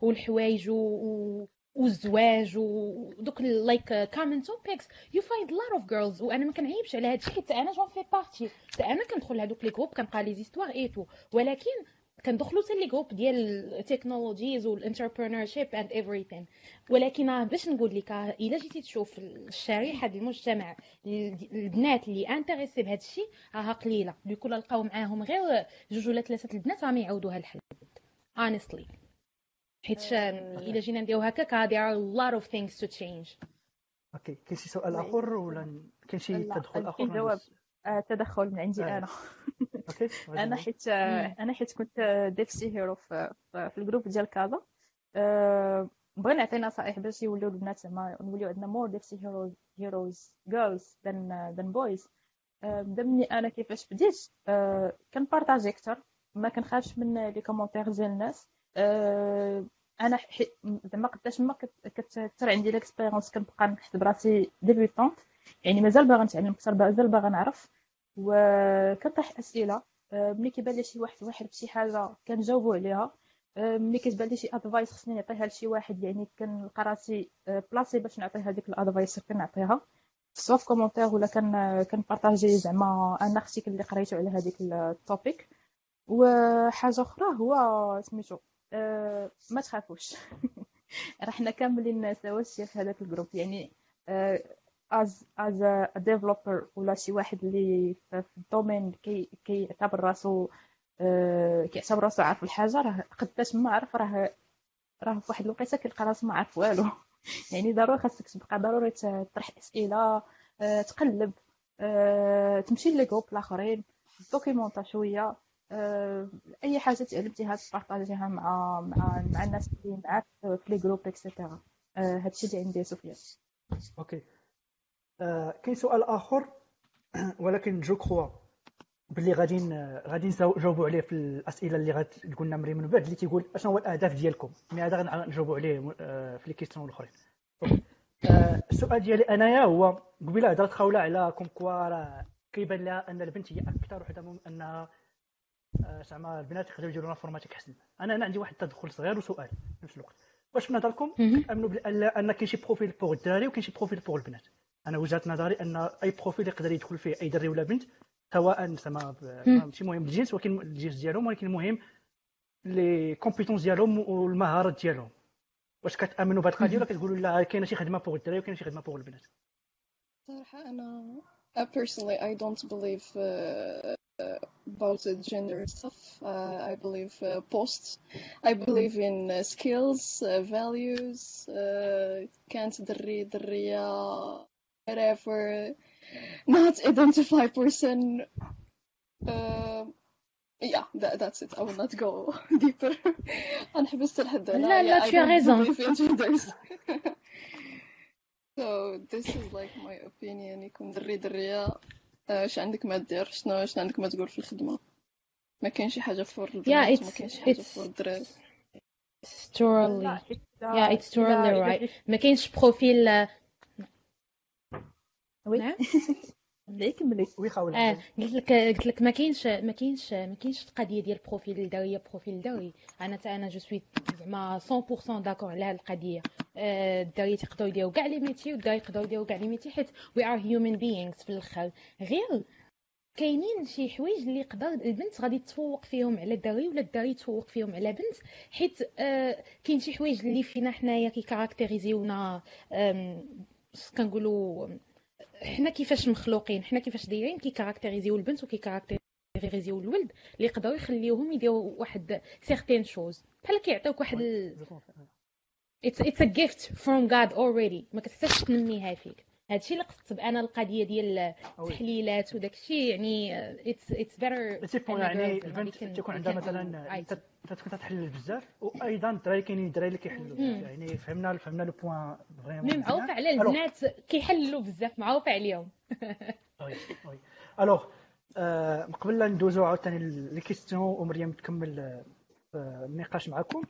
والحوايج و- والزواج ودوك like common topics you find lot of girls وأنا ما كنعيبش على هادشي حيت أنا j'en fais partie أنا كندخل لهادوك les groupes كنقرا les histoires et tout ولكن كندخلوا حتى les groupes ديال ال technologies وال entrepreneurship and everything. ولكن آه، باش نقول لك آه، إلا جيتي تشوف الشريحة ديال المجتمع ال- البنات اللي intéressées بهذا الشيء راها قليلة. بيكون لقاو معاهم غير جوج ولا ثلاثة البنات راهم يعاودوها الحل. Honestly. حيت آه، إلا جينا نديرو هكاك آه، there are a lot of things to change. أوكي كاين شي سؤال. آخر ولا كاين شي تدخل آخر جواب. تدخل من عندي. أنا. أنا. حيت أنا حيت كنت DevC Hero في في ال groupe ديال كازا. أه، بغينا نعطي نصائح باش يوليو البنات زعما نوليو عندنا more DevC Heroes heroes girls than than boys بدا مني أنا كيفاش بديت. أه، كن partager أكثر ما كنخافش من les commentaires ديال الناس. أه، أنا زعما قداش ما كت- كتكثر عندي l'expérience كنبقى نحس براسي débutante يعني مازال باغا نتعلم أكثر مازال باغا نعرف. وكنطرح أسئلة. آه، ملي كيبان لي شي واحد واحد بشي حاجة كنجاوبو عليها آه، ملي كتبان لي شي advice خصني نعطيها لشي واحد يعني كنلقى راسي آه، بلاصي باش نعطي هذيك ال advice كنعطيها. سواء في commentaire ولا كن كن partager زعما أنا أختي اللي قريتو على هذيك ال topic وحاجة أخرى هو سميتو آه، ما تخافوش. راه حنا كاملين سوا في هذاك ال groupe يعني آه، as as developer ولا شي واحد اللي في ال domaine كي كيعتبر راسو آه، كيعتبر راسو عارف الحاجة راه قداش ما عرف راه راه في واحد الوقيتة كيلقى راسو ما عارف والو. يعني ضروري خاصك تبقى ضروري تطرح أسئلة آه، تقلب آه، تمشي les groupes الآخرين documenta شوية أي حاجة تعلمتيها ت partagerيها مع مع مع الناس اللي معاك في les groupes et cetera هادشي اللي عندي سفيان أوكي. آه، كاين سؤال آخر ولكن je crois باللي غادي غادي نجاوبوا عليه في الأسئلة اللي غتقولنا مريم من بعد اللي تيقول أشنو هو الأهداف ديالكم؟ mais هذا غنجاوبوا عليه آه، في les questions الأخرين. آه، السؤال ديالي أنايا هو قبيلة هضرت خوله على comme quoi راه كيبان لها أن البنت هي أكثر وحدة أنها زعما البنات يقدروا يديروا l'informatique أحسن. أنا أنا عندي واحد التدخل صغير وسؤال في نفس الوقت. واش في نظركم كتامنوا بان ان كاين شي profil pour الدراري وكاين شي profil pour البنات. أنا وجهة نظري أن أي profil يقدر يدخل فيه أي دري ولا بنت سواء زعما ماشي مهم الجنس ولكن الجنس ديالهم ولكن المهم les compétences ديالهم والمهارات ديالهم واش كتأمنوا بهذه القضية ولا كتقولوا لا كاينة شي خدمة بوغ الدراري وكاينة شي خدمة بوغ البنات صراحة أنا personally I don't believe uh, about the gender stuff. Uh, I believe uh, posts. I believe in uh, skills, uh, values. can't دري درية whatever. Not identify person. yeah, that, that's it. I will not go deeper. حبست لحد هنا. لا لا tu as raison. so this is like my opinion. يكون دري درية اش عندك ما دير شنو اش عندك ما تقول في الخدمه ما كاين شي حاجة فور البنات ما كاينش شي حاجة فور الدراري It's too early. Yeah, it's too early, right? ما كاينش بروفيل وي ملي كملي وي آه قلت لك قلت لك ما كاينش ما كاينش ما كاينش القضية ديال بروفيل الداريه بروفيل داري أنا تا أنا je suis زعما 100% d'accord على هاد القضية. آه، الدراري تيقدروا يديروا كاع les métiers والدراري يقدروا يديروا كاع les métiers حيت we are human beings في الأخر. غير كاينين شي حوايج اللي يقدر البنت غادي تفوق فيهم على الدري ولا الدري يتفوق فيهم على بنت. حيت آه كاين شي حوايج اللي فينا حنايا كي caractériserونا كنقولوا حنا كيفاش مخلوقين حنا كيفاش دايرين كيكاركتيريزيو البنت وكيكاركتيريزيو الولد اللي يقدروا يخليوهم يديروا واحد certaines choses بحال كيعطيوك واحد it's a gift from God already ما كتحتاجش تنميها فيك. هادشي اللي قصدت أنا القضية ديال التحليلات وداك الشيء يعني it's it's better يعني البنت تكون عندها مثلا انت تكون تحلل بزاف وأيضا الدراري كاينين الدراري اللي كيحللوا. يعني فهمنا فهمنا le point vraiment معروف على البنات كيحللوا بزاف معروف عليهم. oui oui alors قبل لا ندوزو عاوتاني les questions ومريم تكمل النقاش معكم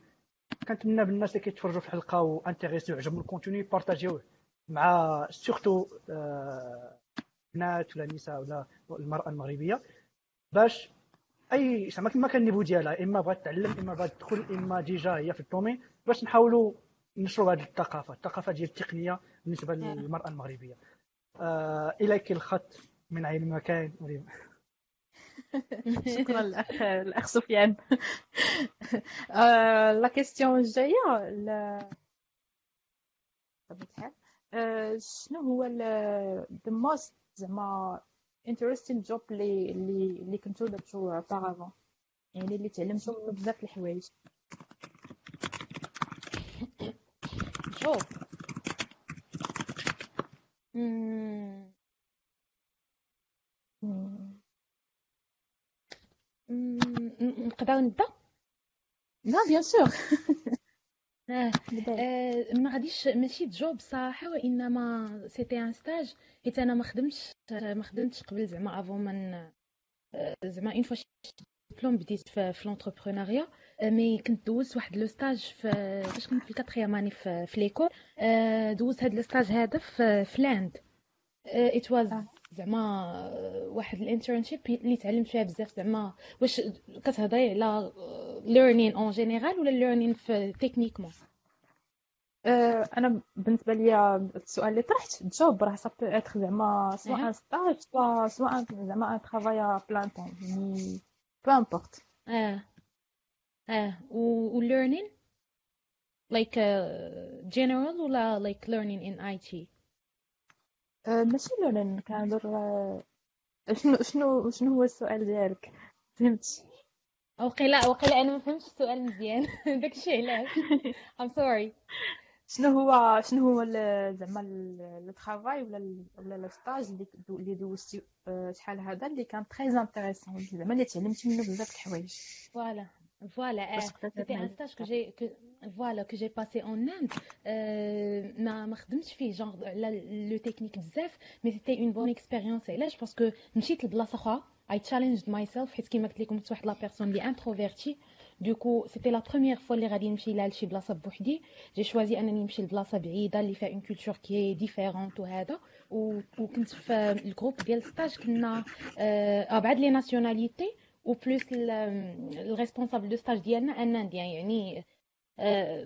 كنتمنى بالناس اللي كيتفرجوا في الحلقة و intéressés وعجبهم ال contenu partagerيوه مع surtout بنات ولا نساء ولا المرأة المغربية. باش أي زعما كما كان ال niveau ديالها إما بغات تعلم إما بغات تدخل إما déjà هي في ال domaine باش نحاولوا نشروا هذه الثقافة الثقافة ديال التقنية بالنسبة للمرأة المغربية. آه اليك الخط من عين مكان مريم. شكرا الاخ الاخ سفيان. آه، لا كيستيون الجاية. آه، شنو هو the most زعما interesting job اللي اللي اللي كنتو درتو باغافون يعني اللي تعلمتو بزاف الحوايج. جوب نقدر نبدأ؟ لا bien sûr آه. آه ما غاديش ماشي job صراحة وإنما c'était un stage حيت أنا ما خدمتش ما خدمتش قبل زعما avant من آه، زعما une fois diplômée بديت في, في l'entrepreneuriat آه، mais كنت دوزت واحد le stage في فاش كنت في ال quatrième année في, في l'école دوزت هاد le stage هذا في, في l'Inde it was زعما واحد ال internship اللي تعلمت فيها بزاف زعما. واش كتهضري على learning en général ولا learning في techniquement أنا بالنسبة لي السؤال اللي طرحت job راه ça peut être زعما soit un stage soit soit زعما un travail plein temps يعني peu importe أه. أه. و learning like uh, general ولا like learning in IT آه، ماشي learning كنهضر آه، شنو شنو شنو هو السؤال ديالك؟ فهمت وقيلا وقيلا أنا ما فهمتش السؤال مزيان. داكشي علاش؟ I'm sorry. شنو هو شنو هو ال- زعما le travail ولا ال- ولا le stage اللي دو- اللي دوزتي آه، شحال هذا اللي كان très intéressant زعما اللي تعلمتي منه بزاف د الحوايج. Voilà, voilà. باش euh, تقدر C'était un تنعس stage que j'ai que voilà que j'ai passé en Inde. Euh, ما ما خدمتش فيه genre على le technique بزاف mais c'était une bonne expérience. علاش parce que مشيت لبلاصه أخرى I challenged myself حيت كيما قلت لكم كنت واحد la personne اللي introvertie du coup c'était la première fois اللي غادي نمشي لها لشي بلاصه بوحدي j'ai choisi انني نمشي لبلاصه بعيده اللي فيها une culture qui différente وهذا و- وكنت في ال groupe ديال stage كنا آه أربع les nationalités و plus ال responsable de stage ديالنا un indien يعني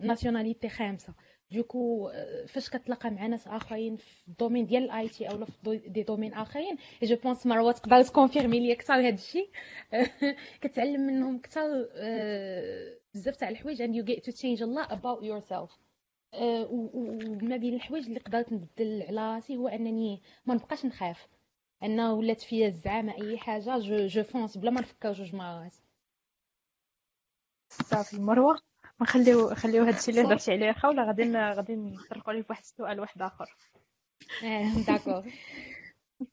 nationalité خامسه du coup فاش كتلاقى مع ناس آخرين في ال domaine ديال ال IT اولا في des domaines آخرين. je pense مروه تقدر تكونفيرمي لي أكثر هذا الشيء. كتعلم منهم أكثر آه، بزاف تاع الحوايج and you get to change a lot about yourself. آه، و- و- وما بين الحوايج اللي قدرت نبدل على راسي هو أنني ما نبقاش نخاف. أنا ولات فيا الزعامة أي حاجة je je fonce بلا ما نفكر جوج مرات. صافي مروة ما نخليو خليو هادشي اللي. هضرتي عليه اخا ولا غادي غادي نطرقوا عليه بواحد السؤال واحد آخر؟ d'accord.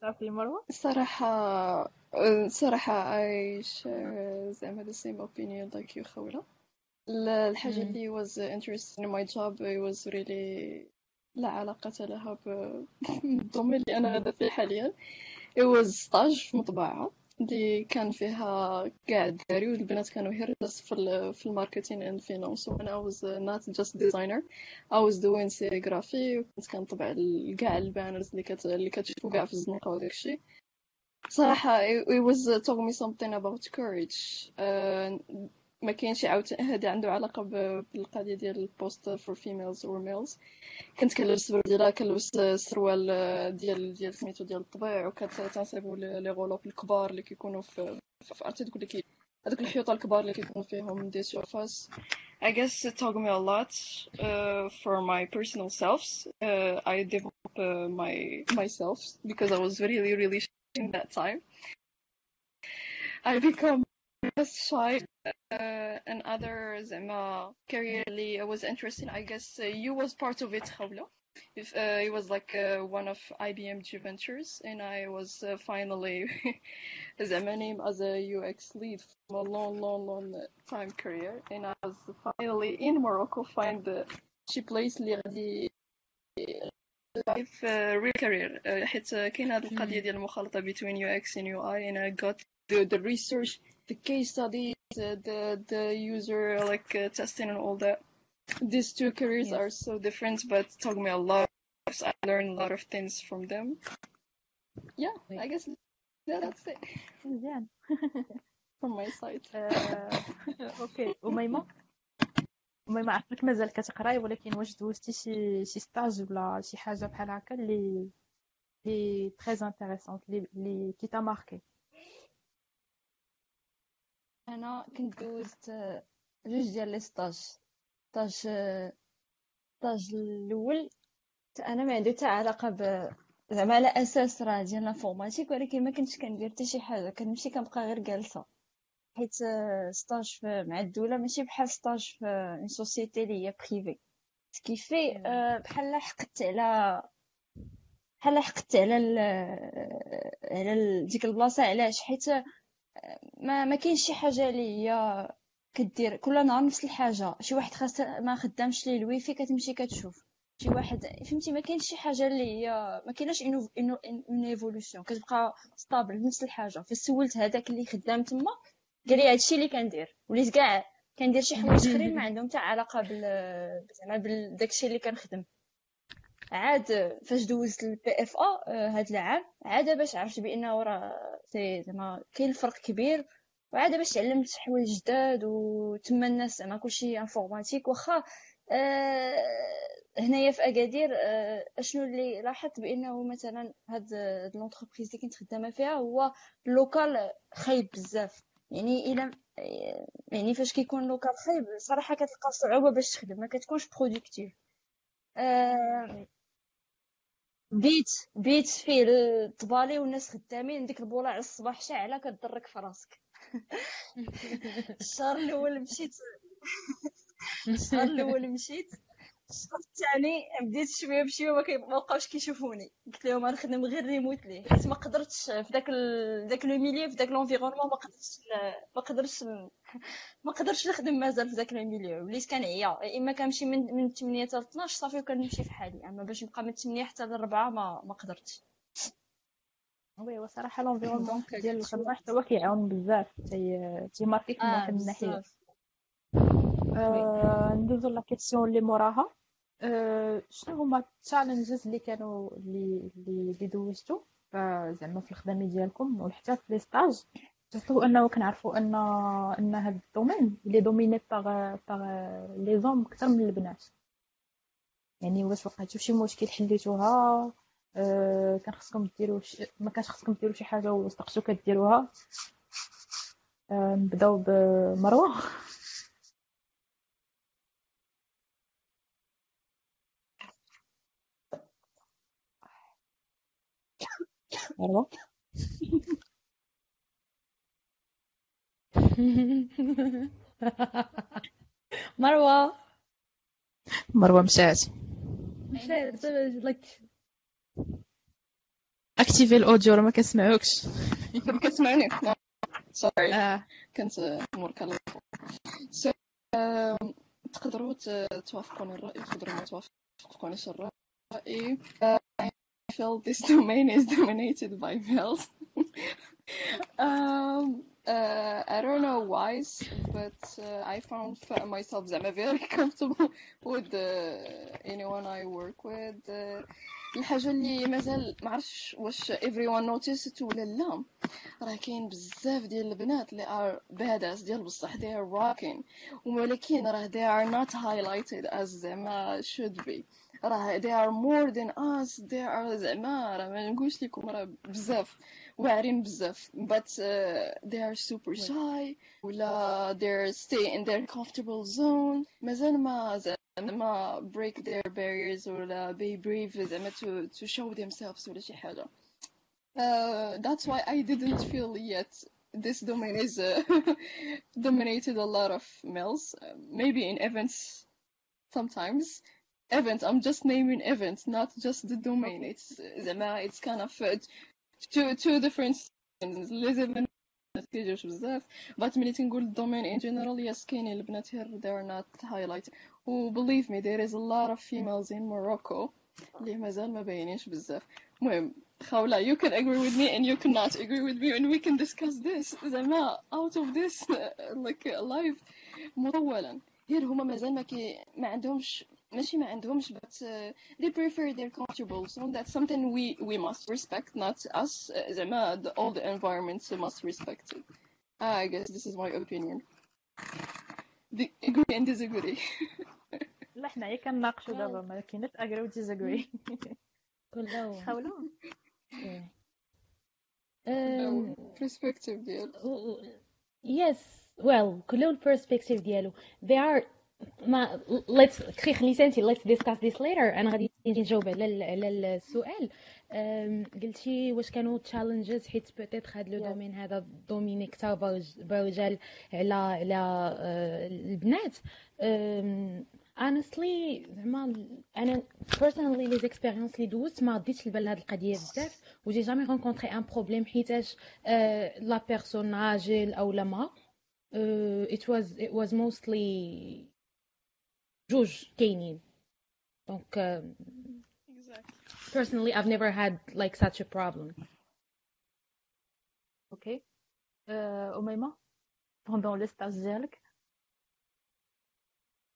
صافي مروة. صراحة صراحة I share زعما the same opinion like you خولة ال- الحاجة مم. اللي was interesting in my job it was really لا علاقة لها بال domaine اللي أنا غادا فيه حاليا. It was stage في مطبعة اللي كان فيها كاع الدراري والبنات كانوا غير بس في في ال marketing and finance وأنا was not just designer I was doing serigraphy وكنت كنطبع كاع ال banners اللي كت اللي كتشوفوا كاع في الزنقة وداكشي صراحة it was taught me something about courage. Uh, ما كاينش عاوتاني هذا عنده علاقة ب- بالقضية ديال ال post for females or males كنت كنلبس برديلة كنلبس سروال ديال ديال سميتو ديال الطبيع وكتنصيبو لي لي غولوب الكبار اللي كيكونوا في في عرفتي دوك اللي كي هذوك الحيوطة الكبار اللي كيكونوا فيهم دي سيرفاس I guess it taught me a lot uh, for my personal selves. Uh, I developed uh, my myself because I was really really shy in that time. I become less shy uh, and other زعما career اللي was interesting. I guess uh, you was part of it خولة. If uh, it was like uh, one of IBM G Ventures and I was uh, finally زعما named as a UX lead from a long long long time career and I was finally in Morocco find the شي place اللي غادي في real career uh, حيت كاين هاد القضية ديال المخالطة between UX and UI and I got the, the research the case studies uh, the the user like uh, testing and all that these two careers Yes. are so different but taught me a lot I learned a lot of things from them yeah I guess yeah, that's it مزيان from my side آه، okay أميمة أميمة عرفتك مازال كتقراي ولكن واش دوزتي شي شي stage ولا شي حاجة بحال هكا اللي اللي très intéressante اللي اللي qui t'a marqué أنا كنت دوزت جوج ديال les stages. stage stage الأول. أنا ما عنده حتى علاقة ب زعما على أساس راه ديال l'informatique ولكن ما كنتش كندير حتى شي حاجة. كنمشي كنبقى غير جالسة. حيت stage في مع الدولة ماشي بحال stage في une société اللي هي privée ce qui fait آه، بحال حقدت على بحال حقدت على ال... على ديك البلاصة. علاش؟ حيت ما ما كاينش شي حاجة اللي هي كدير كل نهار نفس الحاجة. شي واحد خاص ما خدامش ليه الويفي كتمشي كتشوف. شي واحد فهمتي؟ ما كاينش شي حاجة اللي هي ما كايناش une évolution كتبقى stable نفس الحاجة. فسولت هذاك اللي خدام تما قال لي هادشي اللي كندير. وليت كاع كندير شي حوايج آخرين ما عندهم حتى علاقة بال زعما بداكشي اللي كنخدم. عاد فاش دوزت ال PFA هاد العام عاد باش عرفت بانه راه c'est زعما كاين الفرق كبير وعاد باش تعلمت حوايج جداد وتما الناس زعما كلشي informatique واخا آه هنايا في أكادير آه أشنو اللي لاحظت بأنه مثلا هاد l'entreprise اللي كنت خدامة فيها هو ال local خايب بزاف. يعني إلى يعني فاش كيكون local خايب صراحة كتلقى صعوبة باش تخدم ما كتكونش productive آه بيت بيت فيه الطبالي والناس خدامين ديك البولة على الصباح شاعله كضرك في راسك الشهر الأول مشيت. الشهر الأول مشيت. الشهر الثاني بديت شوية بشوية ما بقاوش كيشوفوني. قلت لهم غنخدم غير remotely حيت ما قدرتش في داك ال... داك le milieu في داك l'environnement ما قدرتش ما قدرتش ما قدرتش نخدم مازال في داك le milieu. وليت كنعيا إما كنمشي من من 8 حتى 12 صافي وكنمشي في حالي. أما باش نبقى من 8 حتى ل 4 ما ما قدرتش. oui وصراحة l'environnement ديال الخدمة حتى هو كيعاون بزاف. تي تيماركيك من آه واحد الناحية. آه، ندوزو la question اللي موراها. آه، شنو هما ال challenges اللي كانوا اللي اللي دوزتو؟ زعما في الخدمة ديالكم وحتى في les stages surtout أنه كنعرفوا ان أن هاد ال domaine اللي dominé par par les hommes أكثر من البنات. يعني واش وقعتوا شي مشكل حليتوها آه، كان خصكم ديروا. ما كانش خصكم ديروا شي حاجة وصدقتوا كديروها. آه، نبداو بمروة. مروة. مروة مروه مشات like activé ال audio راه ما كنسمعوكش كتسمعني sorry كنت so, um, تقدروا توافقوني الرأي تقدروا ما توافقونيش الرأي uh, I feel this domain is dominated by males. Um, uh, I don't know why but uh, I found myself زعما very comfortable with uh, anyone I work with uh, الحاجة اللي مازال معرفش واش everyone noticed ولا لا راه كاين بزاف ديال البنات اللي are badass ديال بصح they are rocking ولكن راه they are not highlighted as زعما should be راه they are more than us they are زعما راه ما نقولش لكم راه بزاف واعرين بزاف but uh, they are super shy ولا they stay in their comfortable zone مازال ما زعما break their barriers ولا be brave زعما to, to show themselves ولا شي حاجة uh, that's why I didn't feel yet this domain is uh, dominated a lot of males uh, maybe in events sometimes events I'm just naming events not just the domain it's زعما it's kind of uh, two two different things les events كيجيوش بزاف but ملي تنقول الدومين in general yes كاينين البنات here they are not highlighted و believe me there is a lot of females in Morocco اللي مازال ما باينينش بزاف المهم خولة you can agree with me and you cannot agree with me and we can discuss this زعما out of this like live مطولا غير هما مازال ما كي ما عندهمش ماشي ما عندهمش but uh, they prefer their comfortable zone that's something we we must respect not us uh, زعما the, all the environments must respect it I guess this is my opinion the, agree and disagree لا حنايا كنناقشوا دابا ما كاينش اجري و ديزاجري كله حاولوا Um, perspective ديال yes well كل البيرسبكتيف ديالو they are ما let's خلي انت let's discuss this later. أنا غادي نجاوب على على السؤال. قلتي واش كانوا challenges حيت peut-être هاد le. domaine هذا dominé كثر برج- برجال على على آه، البنات. honestly زعما أنا personally les expériences اللي دوزت ما رديتش البال لهاد القضية بزاف. و j'ai jamais rencontré un problème حيتاش la personne راجل أو لا مرا. uh, it was it was mostly جوج كاينين. Donc um, personally I've never had like such a problem. OK آه، اميمه pendant le stage ديالك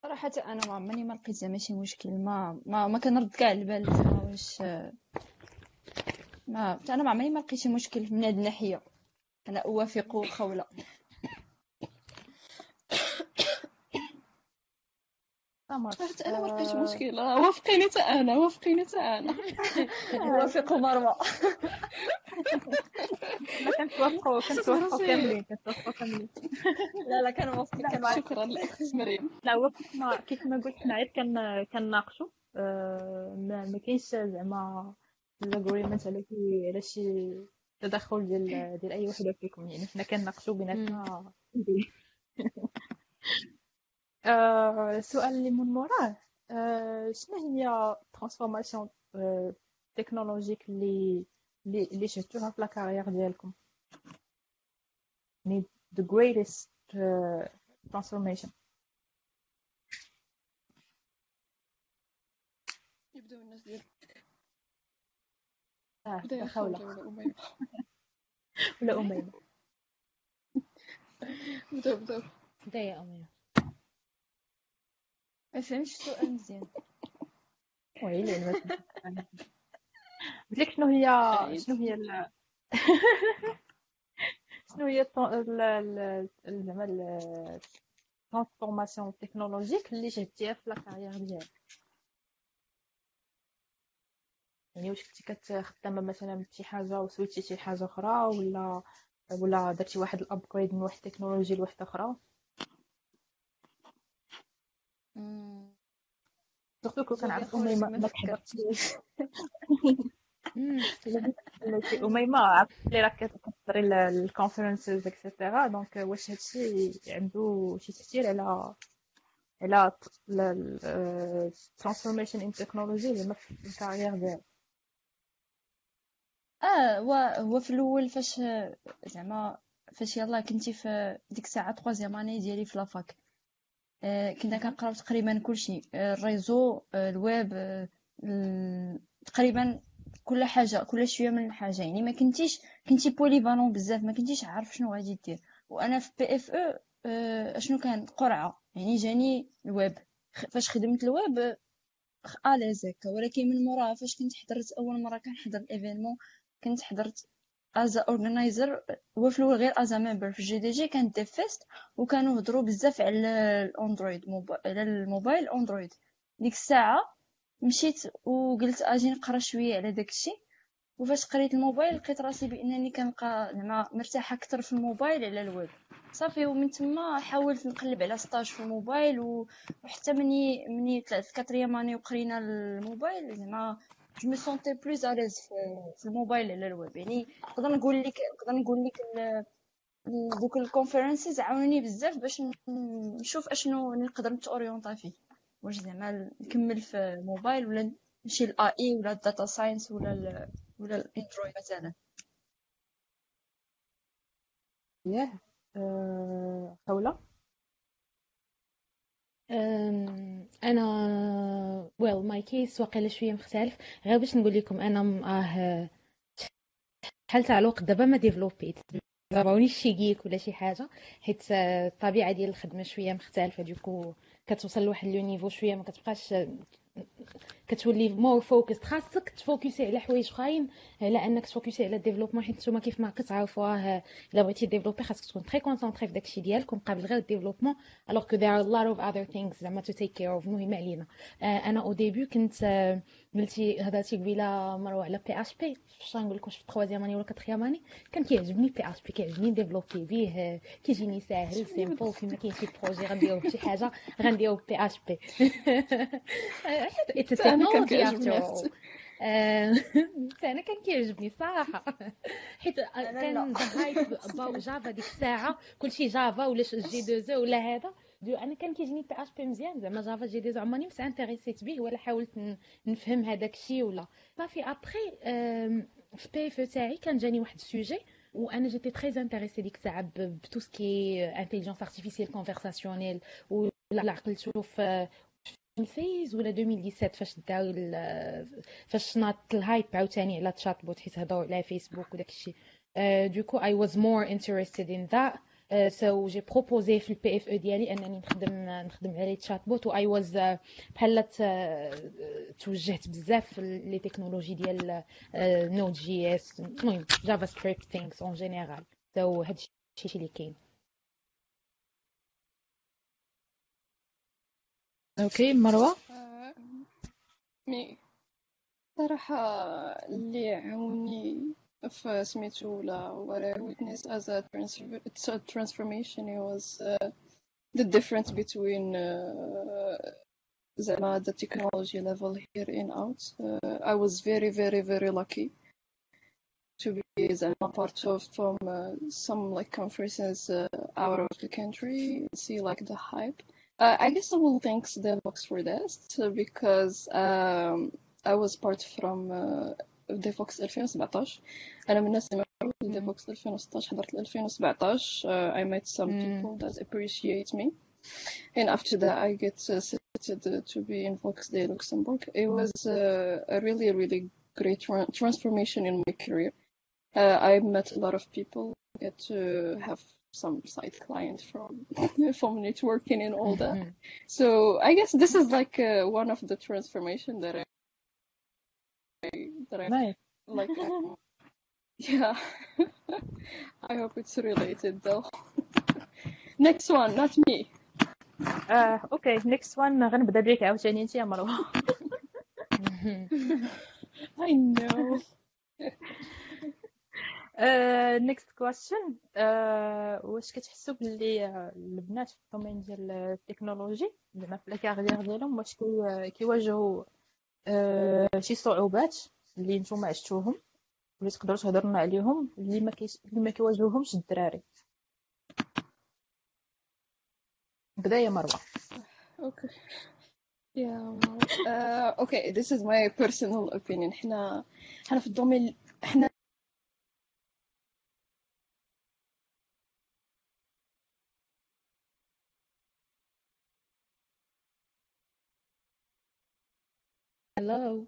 صراحة أنا ما عمرني ما لقيت زعما شي مشكل. ما ما ما كنرد كاع البال. زعما واش ما أنا ما عمرني ما لقيت شي مشكل من هاد الناحية. أنا أوافق خولة حتى أنا ما لقيتش مشكلة. وافقيني حتى أنا وافقيني حتى أنا. أوافق مروة. ما كنتوافقوا كنتوافقوا كاملين كنتوافقوا كاملين. لا لا كنوافق كنوافق شكرا لاخت مريم لا هو كيف ما كيف ما قلت كن كنناقشوا آه، ما ما كاينش زعما ال agreement على شي على شي تدخل ديال ديال أي وحدة فيكم. يعني حنا كنناقشوا بيناتنا. آه، السؤال اللي من موراه آه، شنو هي transformations technologiques اللي اللي اللي شفتوها في la carrière ديالكم؟ يعني the greatest uh, transformation. يبداو الناس ديال. آه بدأ يا خولة خولة ولا أميمة ولا أميمة بداو بداو بدأ يا أميمة ما فهمتش السؤال مزيان ويلي أنا قلت لك شنو هي. شنو هي. شنو هي زعما ال transformations technologiques اللي شفتيها في la carrière ديالك يعني واش كنتي كتخدمه مثلا بشي حاجة وسويتي شي حاجة أخرى ولا ولا درتي واحد ال upgrade من واحد التكنولوجي لواحده أخرى مم. surtout كنعرف أميمة؟ ما. تحضرش أميمة عرفت لي راك كتحضري ال conferences et cetera donc واش هادشي عنده شي تأثير على على ال transformation in technology زعما في ال carrière ديالك؟ آه هو هو في الأول فاش زعما فاش يلا كنتي في ديك الساعة troisième année ديالي في la fac. كنا كنقراو تقريبا كلشي. آه ال réseaux آه الويب آه ال- تقريبا كل حاجة كل شوية من حاجة يعني ما كنتيش كنتي polyvalent بزاف ما كنتيش عارف شنو غادي دير. وأنا في PFE آه شنو كان؟ قرعة. يعني جاني الويب. فاش خدمت الويب آه، à l'aise هكا. ولكن من موراها فاش كنت حضرت أول مرة كنحضر ال événement كنت حضرت as organizer هو في الأول غير as member في GDG كانت DevFest وكانوا هضروا بزاف على ال Android على ال mobile Android ديك الساعة مشيت وقلت آجي نقرأ شوية على داكشي وفاش قريت الموبايل لقيت راسي بأنني كنبقى زعما مرتاحة أكثر في الموبايل على الويب. صافي ومن تما حاولت نقلب على stage في الموبايل وحتى مني مني طلعت quatrième année وقرينا الموبايل زعما je me sentais plus à l'aise في, الموبايل على الويب يعني نقدر نقول لك نقدر نقول لك دوك ال conferences عاونوني بزاف باش نشوف اشنو نقدر نت orienter فيه واش زعما نكمل في الموبايل ولا نمشي لل AI ولا ال data science ولا ال ولا ال Android مثلا ياه أه... أنا well my case واقيلا شوية مختلف. غير باش نقول لكم أنا م- آه شحال تاع الوقت دابا ما développ يت ضربونيش شي جيك ولا شي حاجة حيت آه، الطبيعة ديال الخدمة شوية مختلفة. du coup كتوصل لواحد le niveau شوية ما كتبقاش كتولي more focus خاصك ت focus ي على حوايج اخرين على انك ت focus ي على ال développement حيت نتوما كيف ما كتعرفوا إلا بغيتي développer خاصك تكون très concentré في داكشي ديالك مقابل غير ال développement alors que are a lot of other things زعما to take care of. مهمه علينا. آه، أنا au début كنت آه، قلتي هضرتي قبيلة مروة على PHP فاش نقول لكم في ال troisième année ولا quatrième année كان كيعجبني PHP كيعجبني نديفلوبي به آه، كيجيني ساهل simple فيما كاين شي projet غنديرو شي حاجة غنديرو بي اش بي اتس تكنولوجي افتر أختي. أنا كان كيعجبني صراحة. حيت أنا كان. hype about Java ديك الساعة كلشي Java ولا J2E ولا هذا. أنا كان كيجيني PHP مزيان زعما Java J2E عمرني مس انتريسيت به ولا حاولت نفهم هذاك الشيء ولا. صافي après في PFE تاعي كان جاني واحد ال sujet وأنا j'étais très intéressée ديك الساعة par tout ce qui est intelligence artificielle conversationnelle ولا عقلت في 2016 ولا 2017 فاش داو ال- فاش ناط ال hype عاوتاني على chatbot حيت هضروا على فيسبوك وداك الشيء. donc I was more interested in that. So j'ai proposé في ال PFE ديالي أنني نخدم نخدم على chatbot و I was بحال ت- توجهت بزاف في les technologies ديال Node.js المهم JavaScript things en général سو هادشي اللي كاين. OK مروة آه، mais صراحة اللي عاوني for Smitola, uh, what I witnessed as a, a transformation it was uh, the difference between uh, the technology level here and out. Uh, I was very, very, very lucky to be Zama part of from uh, some like conferences uh, out of the country, see like the hype. I guess I will thank the box for that because um, I was part from uh, Devox 2017 أنا من الناس اللي معروف Devox 2016 حضرت 2017 uh, I met some Mm. people that appreciate me and after that I get uh, selected to be in Vox Day Luxembourg it was uh, a really really great tran transformation in my career uh, I met a lot of people get to have some side client from from networking and all that Mhm. so I guess this is like uh, one of the transformation that I that I Nice. like. yeah, I hope it's related though. Next one, not me. آه OK next one غنبدا بيك عاوتاني انت يا مروة Mhm. I know. next question واش كتحسوا باللي آه، البنات في ال domaine ديال التكنولوجي زعما في la carrière ديالهم واش كي- كيواجهوا آه، شي صعوبات اللي نتوما عشتوهم اللي تقدروا تهضروا عليهم اللي ما كيس... اللي ما كيواجهوهمش الدراري بدا يا مروة. Yeah. Well, uh, okay. This is my personal opinion. إحنا إحنا في الدومين إحنا Hello.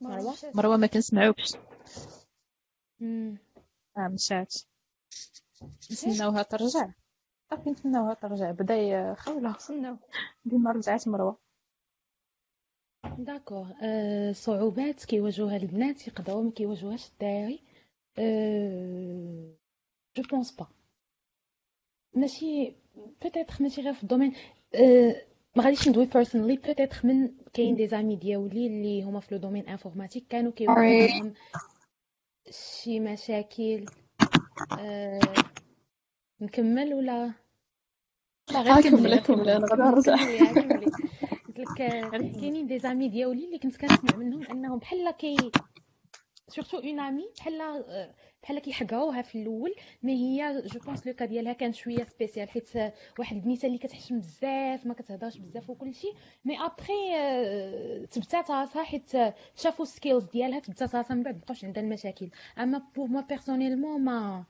مروة؟ مروة ما كنسمعوكش Mm. آه مشات نتسناوها ترجع. صافي نتسناوها ترجع. بدا يا خوله تسناو ديما رجعت مروة. d'accord أه صعوبات كيواجهوها البنات يقدروا ما كيواجهوهاش الدراري أه je pense pas ماشي peut-être ماشي غير في ال domaine. أه ما غاديش ندوي personally peut-être من كاين des amies ديالي اللي هما في le domaine informatique كانوا كيواجهوهم شي مشاكل أه نكمل ولا؟ لا غير كملي كملي أنا غادي نرجع. كملي يا كملي قلت لك آه، كاينين des amies ديالي اللي كنت كنسمع منهم أنهم بحال كي surtout une amie بحال آه، بحال كيحقروها في الأول mais هي je pense le cas ديالها كان شوية spéciale حيت آه، واحد البنيته اللي كتحشم بزاف ما كتهضرش بزاف وكل شيء mais après تبتات راسها حيت آه، شافوا ال skills ديالها تبتات راسها من بعد مبقاوش عندها المشاكل اما pour moi personnellement ما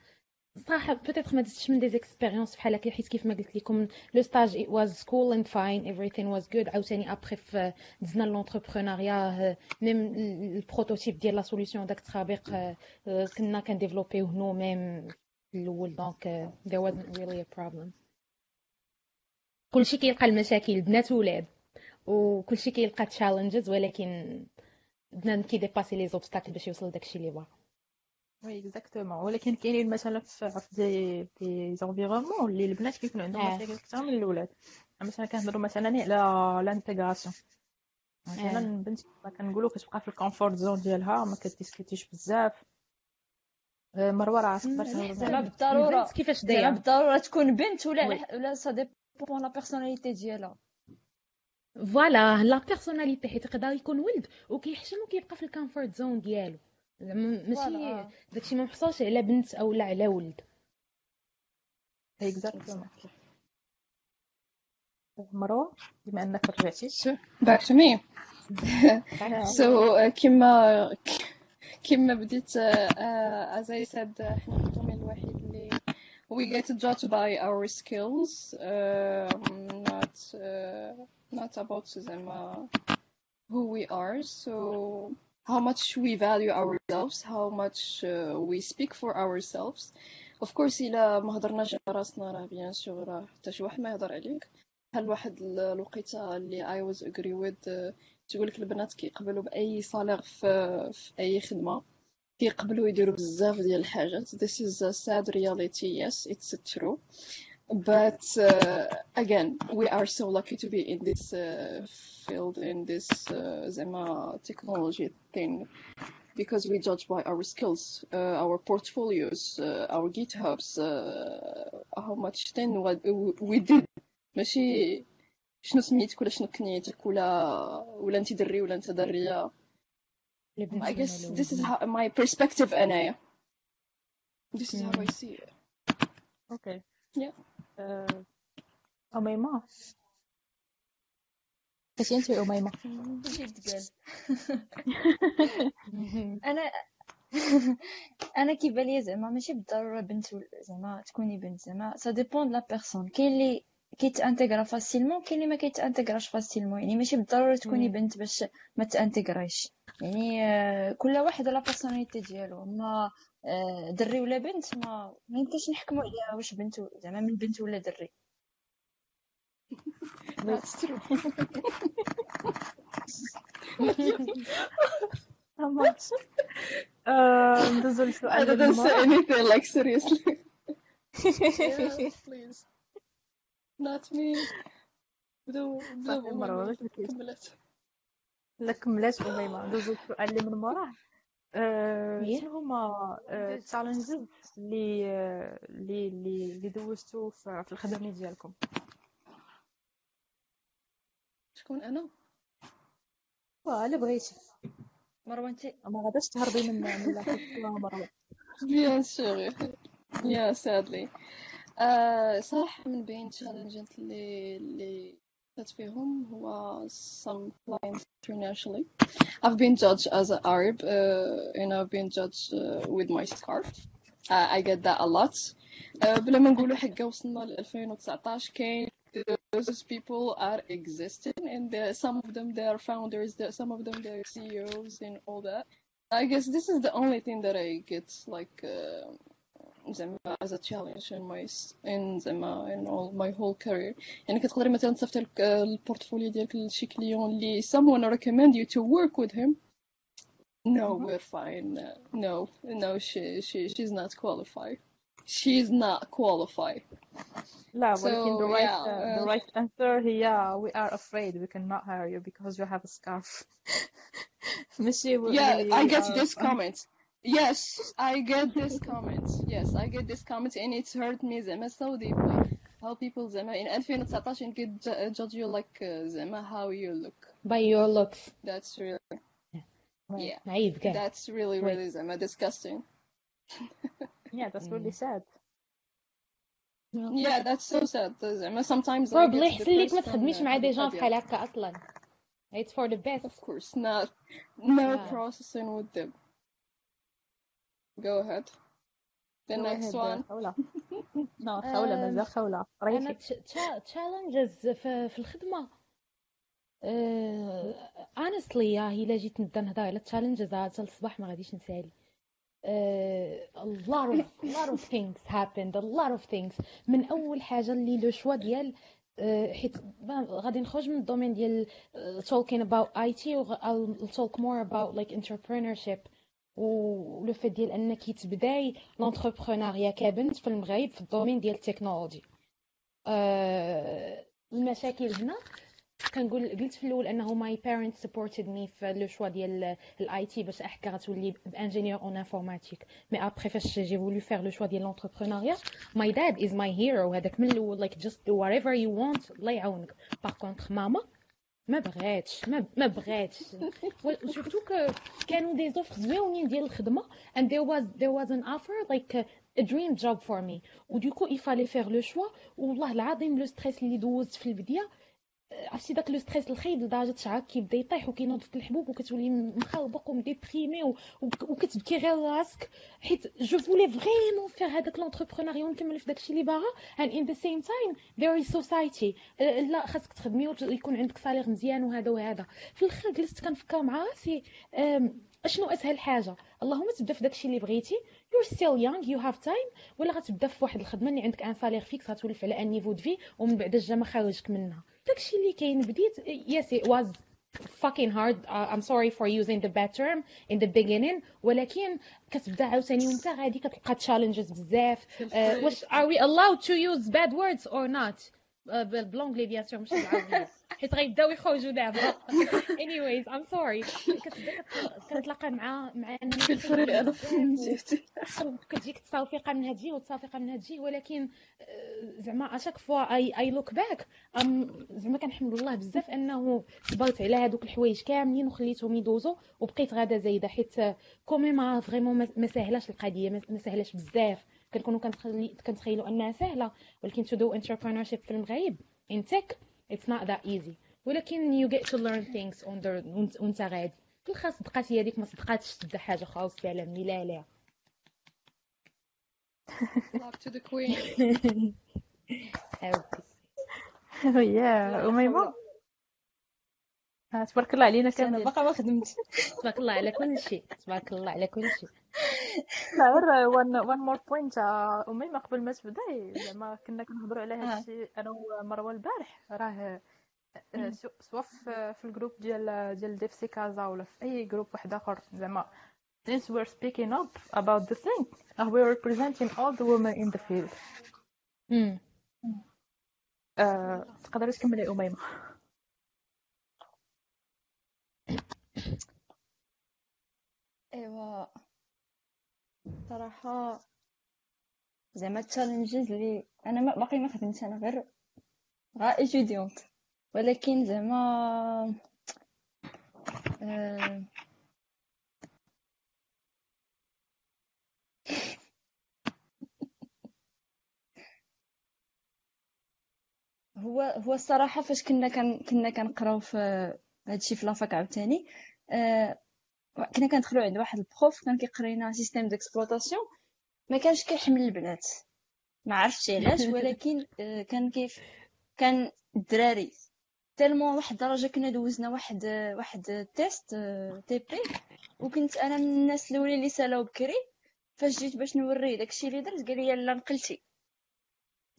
صراحة peut-être ما دزتش من des expériences بحال هكا حيت كيف ما قلت لكم le stage it was cool and fine everything was good. عاوتاني ابخي في دزنا l'entrepreneuriat même ال prototype ديال la solution داك التطابق آه، آه، كنا كنديفلوبيوه nous-mêmes في الأول donc there wasn't really a problem. كلشي كيلقى المشاكل بنات وولاد وكلشي كيلقى challenges ولكن بنادم كيديباسي les obstacles باش يوصل لداكشي اللي بغا oui exactement ولكن كاينين مثلا في في des des environnements اللي البنات كيكونوا عندهم آه. مشاكل أكثر من الأولاد مثلا كنهضروا مثلا على l'intégration مثلا آه. بنت ما كنقولوا كتبقى في ال comfort zone ديالها ما كتديسكوتيش بزاف آه، مروة راه تقدر زعما. بالضرورة البنت كيفاش زعما دايره بالضرورة تكون بنت ولا oui. ولا ça dépend la personnalité ديالها voilà la personnalité حيت يقدر يكون ولد وكيحشم وكيبقى في ال comfort zone ديالو زعما ماشي. داكشي ما محصلش على بنت أو لا على ولد. اكزاكتومون مروه بما أنك رجعتي. to me. So uh, كما كما بديت uh, uh, as I said إحنا في الدومين الوحيد اللي we get judged by our skills. not uh, not about زعما who we are. So how much we value ourselves how much uh, we speak for ourselves. Of course إلا ما هضرناش على راسنا راه بيان سور راه حتى شي واحد ما يهضر عليك. بحال واحد ال- الوقيته اللي was agree with uh, تقول لك البنات كيقبلوا بأي صالير في, في أي خدمة كيقبلوا يديروا بزاف ديال الحاجات. This is a sad reality. Yes it's true. but uh, again we are so lucky to be in this uh, field in this uh, زعما technology thing because we judge by our skills, uh, our portfolios, uh, our GitHubs, uh, how much then what we did. ماشي شنو سميتك ولا شنو كنيتك ولا ولا انت دري ولا انت دريه I guess this is how my perspective انايا this is how I see it اوكي أميمة كنتي انت أميمة جد أنا أنا كيبان لي زعما ماشي بالضرورة بنت زعما تكوني بنت زعما. ça dépend la personne كاين اللي كيتانتيغرا facilement كاين اللي ما كيتانتيغراش facilement يعني ماشي بالضرورة تكوني مم. بنت باش ما تانتيغرايش يعني آه، كل واحد la personnalité ديالو. آه، دري ولا بنت؟ ما يمكنش نحكموا عليها. واش بنت زعما من بنت ولا دري؟ آه، ندوزو للسؤال وراه. anything like seriously. Please. Not me. بدو بدو كملت. لا كملات أميمة ندوزو للسؤال اللي من وراه شنو هما التشالنجز اللي اللي اللي دوزتو في الخدمة ديالكم شكون أنا واه الا بغيتي مروه انت ما غاداش تهربي من من Bien sûr. Yeah, sadly. Uh, صراحة من بين challenges اللي اللي فات فيهم هو some clients internationally. I've been judged as an Arab uh, and I've been judged uh, with my scarf. Uh, I get that a lot. Uh, بلا ما نقولوا حقا وصلنا ل 2019 كاين those people are existing and the, some of them they are founders, the, some of them they are CEOs and all that. I guess this is the only thing that I get like uh, زعما as a challenge in my s- in زعما in all my whole career يعني كتقدري مثلا تصيفطي لك آه، البورتفوليو ديالك لشي كليون اللي someone recommend you to work with him no we're fine Uh, no no she she she's not qualified she's not qualified لا So, ولكن the right yeah, uh, the uh, right answer هي we are afraid we cannot hire you because you have a scarf ماشي we, yeah we I get are this comment yes I get this comment yes I get this comment and it's hurt me زعما so deeply how people زعما in 2019 can ju- judge you like uh, زعما how you look by your looks that's really yeah نعيب كاع that's really Wait. really زعما disgusting yeah that's really sad yeah that's so sad زعما sometimes I probably get يحسن ليك depressed ما from, تخدميش uh, مع دي جون هاد بحال هكا اصلا it's for the best Of course, not no Yeah. processing with them. Go ahead. The Go next ahead, one. خولة. No خولة Um, مازال خولة. أنا challenges في, الخدمة. uh, honestly يا إلا جيت نبدا نهضر على challenges حتى الصباح ما غاديش نسالي. uh, a lot of a lot of things happened a lot of things. من أول حاجة اللي le choix ديال حيت غادي نخرج من ال domaine ديال talking about IT و I'll talk more about like entrepreneurship. و le fait ديال انك تبداي l'entrepreneuriat كبنت في المغرب في ال domaine ديال التكنولوجي. آه، المشاكل هنا كنقول قلت في الأول أنه my parents supported me في le choix ديال ال IT باش احكي غتولي ingénieure en informatique mais après فاش j'ai voulu faire le choix ديال l'entrepreneuriat my dad is my hero هذاك من الأول like just do whatever you want الله يعاونك. par contre ماما ما بغاتش ما ما بغاتش و surtout que كانوا des offres زوينين ديال الخدمه and there was there was an offer like a, a dream job for me. و du coup il fallait faire le choix والله العظيم le stress اللي دوزت في البدايه عرفتي داك le stress الخايب لدرجة شعرك كيبدا يطيح وكينوض في الحبوب وكتولي مخربق ومdéprimé وكتبكي غير راسك. حيت je voulais vraiment faire هذاك l'entrepreneuriat ونكمل في داكشي اللي باغا. In the same time there is society. آه، لا خاصك تخدمي ويكون عندك salaire مزيان وهذا وهذا. في الآخر جلست كنفكر مع راسي. أشنو أسهل حاجة؟ اللهم تبدا في داكشي اللي بغيتي. You're still young you have time. ولا غتبدا في واحد الخدمة اللي عندك un salaire fixe غتولف على un niveau de vie ومن بعد الرجعة ما منها. داكشي اللي كاين بديت yes it was fucking hard uh, I'm sorry for using the bad term in the beginning ولكن كتبدا عاوتاني وانت غادي كتلقى challenges بزاف uh, واش are we allowed to use bad words or not بالانجلي bien sûr مش بالعربيه حيت غيبداو يخرجوا دابا. Anyways I'm sorry. كتبدا كتلاقى مع مع كتجيك تصافيقه من هاد الجهه وتصافيقه من هاد الجهه ولكن آه، زعما à chaque fois I I look back زعما كنحمد الله بزاف أنه صبرت على هادوك الحوايج كاملين وخليتهم يدوزوا وبقيت غادا زايدة. حيت comme vraiment ما ساهلاش القضية ما ساهلاش بزاف. كنكونوا كنتخيلوا أنها سهلة ولكن to do entrepreneurship في المغرب in tech it's not that easy. ولكن you get to learn things on the وانت غادي. في الخاص صدقات هي هذيك ما صدقاتش تبدا حاجة خاص فعلا مني لا لا. Love to the queen. يا أميمة آه، تبارك الله علينا أنا كاملين باقا ما خدمت تبارك الله على كل شيء. تبارك الله على كل شيء. غير one one more point أميمة قبل ما تبداي زعما كنا كنهضروا على هذا آه. الشيء أنا ومروة البارح راه آه، سو- سواء في في ال group ديال ديال DevC Casa ولا في أي group واحد آخر. زعما since we're speaking up about the thing we're representing all the women in the field. آه، تقدري تكملي أميمة. ايوا. صراحة زعما ال challenges اللي أنا ما باقي ما خدمتش أنا غير غا étudiante ولكن زعما آه، هو هو الصراحة فاش كنا كنا كنقراو في هادشي في la fac عاوتاني. آه، كنا كندخلو عند واحد ال prof كان كيقرينا système d'exploitation. ما كانش كيحمل البنات. ما عرفتش علاش ولكن آه، كان كيف كان الدراري. tellement واحد الدرجة كنا دوزنا واحد واحد test TP. وكنت أنا من الناس الاولين اللي سالاو بكري فاش جيت باش نوريه داكشي اللي درت قال لي لا نقلتي.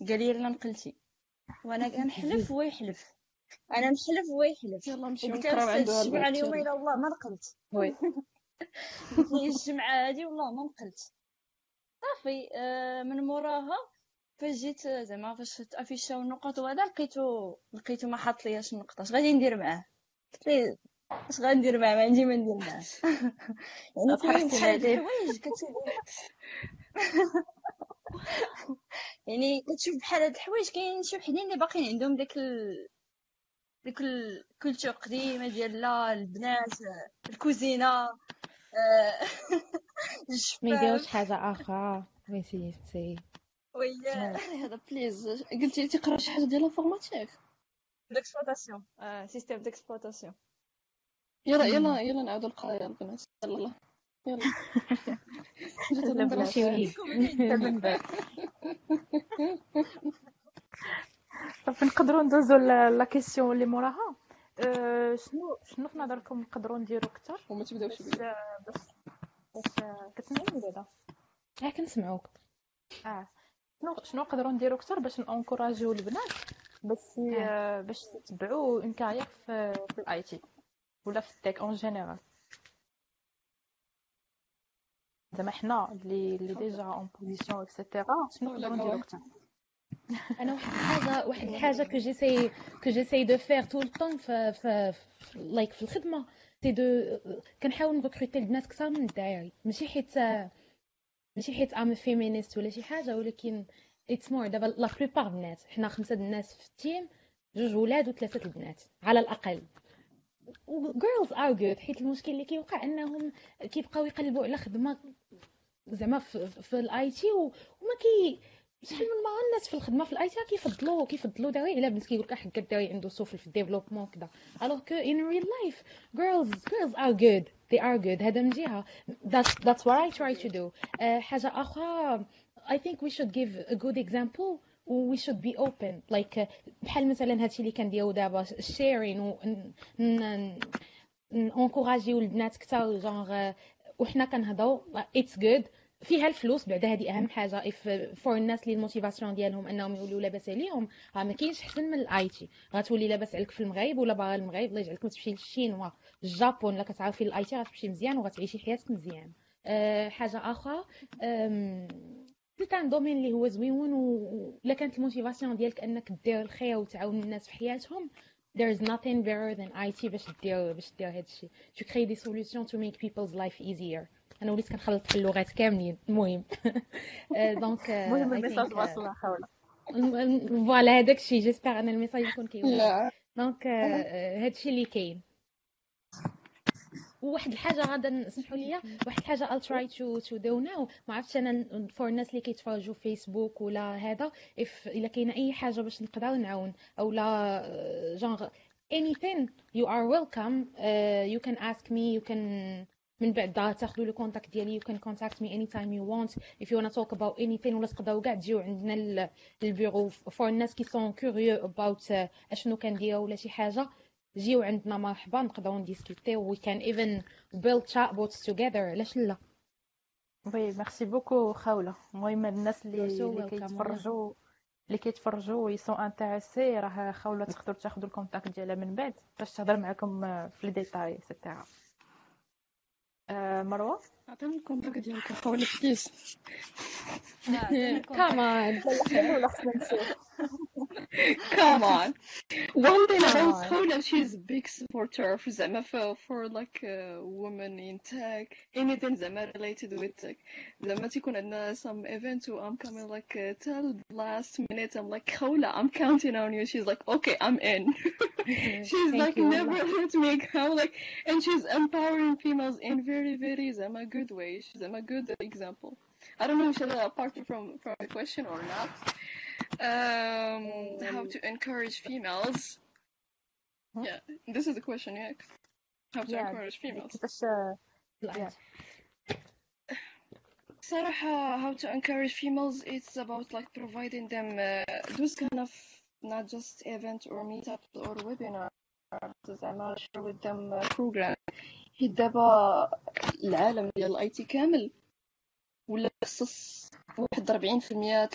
قال لي لا نقلتي. وأنا كنحلف هو يحلف أنا نحلف هو يحلف. يلا عنده له الجمعه اليوم. إلى والله ما نقلت. وي. قلت لي الجمعه هادي والله ما نقلت. صافي آه، من موراها فاش جيت آه، زعما فاش تافيشاو النقط وهذا لقيتو لقيتو ما حاط لياش النقطه اش غادي ندير معاه؟ قلت ليه اش غندير معاه؟ ما عندي ما ندير معاه. يعني كاين بحال نادين. الحوايج كتشوف. يعني كتشوف بحال هاد الحوايج كاين شي وحدين اللي باقيين عندهم داك ال... ديك ال culture قديمة ديال لا البنات الكوزينة آه، ما يديروش حاجة أخرى وي سي سي ويا هذا بليز قلتي لي تقرا شي حاجة ديال ال informatique d'exploitation système d'exploitation يلا يلا يلا نعاودو القراية البنات يلا يلا. جات صافي نقدروا ندوزو la question اللي موراها. أه، شنو شنو في نظركم نقدروا نديروا أكثر وما تبداوش باش بيا. باش باش كتسمعيني دابا ها كنسمعوك. آه. شنو شنو نقدروا نديروا أكثر باش نencourageيو البنات؟ باش آه. باش يتبعوا une carrière في في ال IT ولا في التك اون جينيرال زعما حنا اللي اللي ديجا اون بوزيسيون اكسيتيرا شنو ولا نقدروا نديروا كوا. أكثر أنا واحد الحاجة واحد الحاجة كو جيساي كو جيساي دو فير طول الطون في في لايك في الخدمة. سي دو كنحاول نركروتي البنات أكثر من الدراري ماشي حيت ماشي حيت ام فيمينيست ولا شي حاجة ولكن اتس مور دابا لا بلوبار بنات حنا خمسة د الناس في التيم جوج ولاد وثلاثة البنات على الأقل. Girls are good حيت المشكل اللي كيوقع أنهم كيبقاو يقلبوا على خدمة زعما في, في ال IT وما كي شحال من مرة الناس في الخدمة في ال IT كيفضلوا كيفضلوا داوي على بنت كيقول لك حق الداوي عنده سوفل في ال développement وكذا alors que in real life girls girls are good. They are good. هذا من جهة. That's that's what I try to do. uh, حاجة آخرى I think we should give a good example. We should be open. Like بحال مثلا هادشي اللي كنديرو دابا sharing و نencourageيو البنات كثر جونغ وحنا كنهضروا it's good فيها الفلوس بعدا هذه أهم حاجة. pour الناس اللي ال motivation ديالهم أنهم يوليو لاباس عليهم راه ما كاينش احسن من ال IT غتولي لاباس عليك في المغرب ولا برا المغرب الله يجعلك ما تمشي للشينوا. الجابون الا كتعرفي ال IT غتمشي مزيان وغتعيشي حياه مزيان. أه حاجة آخرى t'as un domaine اللي هو زوين ولا كانت ال motivation ديالك أنك دير الخير وتعاون الناس في حياتهم there is nothing better than IT باش دير باش دير هذا الشيء to create des solutions to make people's life easier. أنا وليت كنخلط في اللغات كاملين المهم. donc المهم ال message واصل خوله voilà هذاك الشيء j'espère أن ال message يكون كيوصل donc هذا الشيء اللي كاين. وواحد الحاجة غادا نسمحوا لي واحد الحاجة I'll try to to do now. ما عرفتش أنا for الناس اللي كيتفرجوا فيسبوك ولا هذا if إلا كاينة أي حاجة باش نقدر نعاون أو لا جونغ anything you are welcome uh, you can ask me you can من بعد تاخذوا le contact ديالي. You can contact me anytime you want. If you want to talk about anything ولا تقدروا كاع تجيو عندنا لل bureau for الناس qui sont curieux about أشنو كنديروا ولا شي حاجة جيو عندنا مرحبا نقدروا نديسكوتيو. We can even build chatbots together. علاش لا؟ oui merci beaucoup خولة المهم الناس اللي. كيتفرجوا اللي كيتفرجوا oui sont intéressés راه خولة تقدروا تاخذوا ال contact ديالها من بعد باش تهضر معكم في les détails et cetera مروة عطيني الكونتاكت ديالك خوله بليز كمان ولا خصنا نمشيو Come on. One thing Come about on. Khawla, she's a big supporter for زعما for, for like uh, women in tech, anything زعما related with tech. زعما تيكون عندنا some event و I'm coming like uh, till last minute I'm like Khawla, I'm counting on you. She's like, okay, I'm in. she's Thank like you. never let me go. Like, and she's empowering females in very very زعما good way. She's a good example. I don't know should I apart from from the question or not. Um, how to encourage females. Huh? Yeah, this is the question, yeah. How to Yeah, encourage females. كيفاش Yeah. صراحة how to encourage females it's about like providing them uh, those kind of not just event or meetups or webinar زعما share with them uh, program حيت دابا العالم ديال ال IT كامل ولا خصص واحد 40%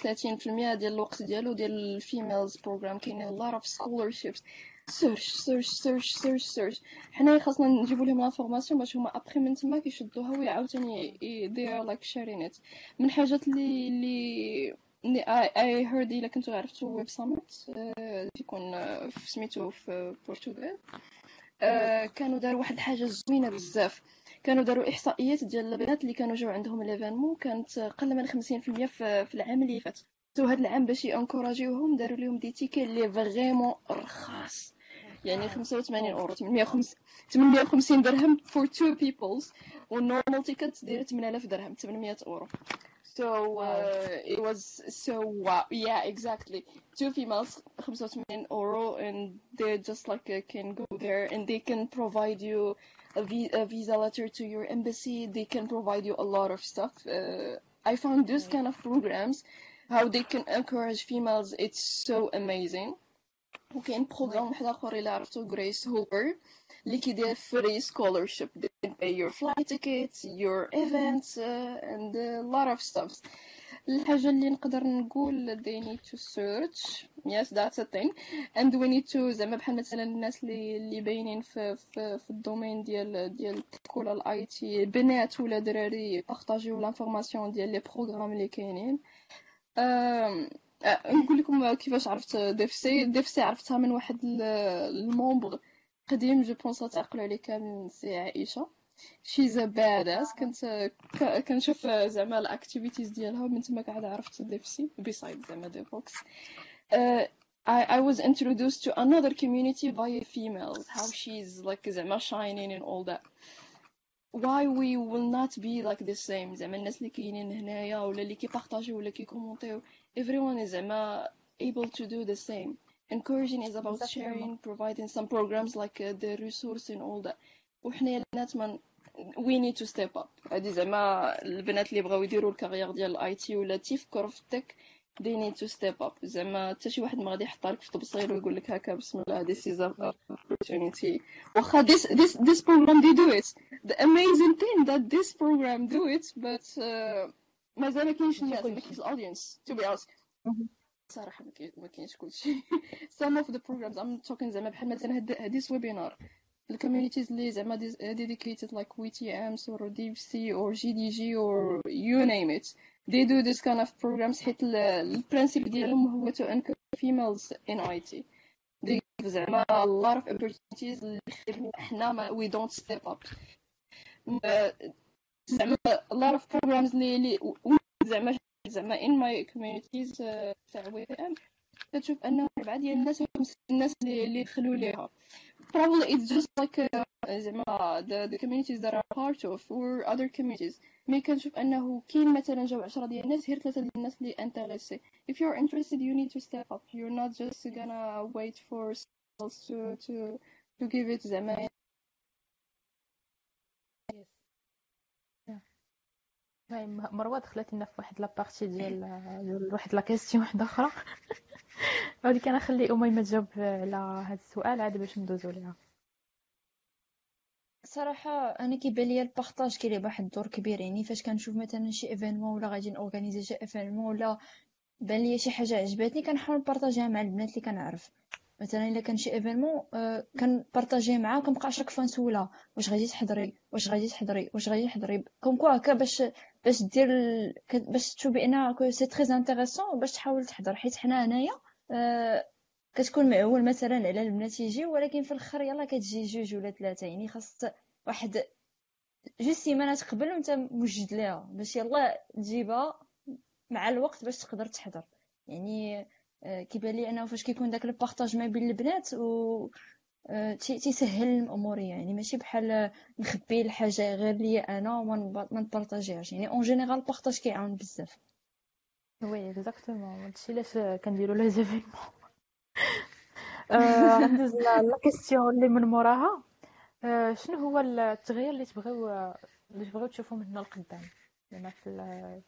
30% ديال الوقت ديالو ديال ال females programs كاينين a lot of scholarships. search search search search search حنايا خاصنا نجيبو لهم la formation باش هما ابخي من تما كيشدوها ويعاوتاني ي- they sharing it. من الحاجات اللي اللي I, I heard إلا كنتو عرفتو Web Summit تيكون آه، في سميتو في البرتغال آه، كانوا داروا واحد الحاجة زوينة بزاف. كانوا داروا إحصائيات ديال البنات اللي كانوا جاو عندهم l'événement كانت قل من 50% في, في العام اللي فات. so هاد العام باش ينكوراجيوهم داروا لهم دي تيكي اللي vraiment رخاص. يعني 85 أورو 850 850 درهم for two peoples. وال normal ticket دايرة 8000 درهم 800 أورو. So uh, it was so wow. Yeah, exactly. Two females, 85 euro, and they just like uh, can go there and they can provide you a, vi- a visa letter to your embassy. They can provide you a lot of stuff. Uh, I found this kind of programs, how they can encourage females. It's so amazing. وكاين بروغرام واحد آخر إلى عرفتو غريس هوبر اللي كيدير فري pay your flight tickets your events uh, and a lot of الحاجة اللي نقدر نقول they need to search. Yes that's a thing. And we need to زعما بحال مثلا الناس اللي اللي باينين في في, في ال domaine ديال ديال ال tech ال IT بنات ولا دراري بارطاجيو l'information ديال les programmes اللي كاينين. أه، نقول لكم كيفاش عرفت DevC DevC عرفتها من واحد ال- ال membre قديم je pense تعقلوا عليه كامل c'est عائشة. she's a badass كنت كنشوف زعما ال activities ديالها ومن تما قاعدة عرفت DevC besides زعما Devoxx uh, I, I was introduced to another community by females how she's like زعما shining and all that. Why we will not be like the same. زعما الناس اللي كاينين هنايا ولا اللي كيبارطاجيو ولا كيكومونتيو everyone is زعما able to do the same encouraging is about Exactly. sharing providing some programs like uh, the resource and all that وحنايا البنات من we need to step up هادي زعما البنات اللي بغاو يديروا الكارير ديال الاي تي ولا تيفكروا في التك they need to step up زعما حتى شي واحد ما غادي يحطها لك في تبصير ويقول لك هكا بسم الله this is an opportunity واخا this this this program they do it the amazing thing that this program do it but uh, مازال ما كاينش الناس ما كاينش ال audience to be honest Mhm. صراحة ما كاين- ما كاينش كلشي some of the programs I'm talking زعما بحال مثلا هاد هاد this webinar الكوميونيتيز اللي زعما dedicated like WTMs or DeepC or GDG or you name it they do this kind of programs حيت البرانسيب ديالهم هو to encourage females in IT they give زعما a lot of opportunities اللي حنا we don't step up زعما a lot of programs اللي زعما زعما in my communities تاع WTM كتشوف انه اربعه ديال الناس الناس اللي دخلوا ليها probably it's just like uh, زعما the, the communities that are part of or other communities مي كنشوف انه كاين مثلا جاو 10 ديال الناس غير ثلاثه ديال الناس اللي انتريسي if you're interested you need to step up you're not just gonna wait for else to to to give it زعما مروة دخلت لنا في واحد la partie ديال واحد la question واحدة أخرى. غادي كان نخلي أميمة تجاوب على هذا السؤال عاد باش ندوزو ليها. صراحة أنا كيبان ليا ال partage كيلعب واحد الدور كبير يعني فاش كنشوف مثلا شي événement ولا غادي نورغانيزي شي événement ولا بان ليا شي حاجة عجبتني كنحاول نبارطاجيها مع البنات اللي كنعرف. مثلا إلا كان شي événement آه كنبارطاجيه معاها كنبقى chaque fois نسولها واش غادي تحضري؟ واش غادي تحضري؟ واش غادي تحضري comme quoi هكا باش باش دير باش تشوف بان c'est très intéressant باش تحاول تحضر. حيت حنا هنايا آه كتكون معول مثلا على البنات يجيو ولكن في الآخر يلا كتجي جوج ولا ثلاثة. يعني خاص واحد جوج سيمانات قبل وانت موجد ليها. باش يلا تجيبها مع الوقت باش تقدر تحضر. يعني آه، كيبان لي أنه فاش كيكون داك ال partage ما بين البنات و آه، تيسهل الأمور يعني ماشي بحال نخبي الحاجة غير ليا أنا وما نبارطاجيهاش يعني. en général ال partage كيعاون بزاف. oui exactement هادشي علاش كنديرو les événements غندوز la question اللي من موراها. آه، شنو هو التغيير اللي تبغيو اللي تبغيو تشوفوه من هنا لقدام؟ زعما في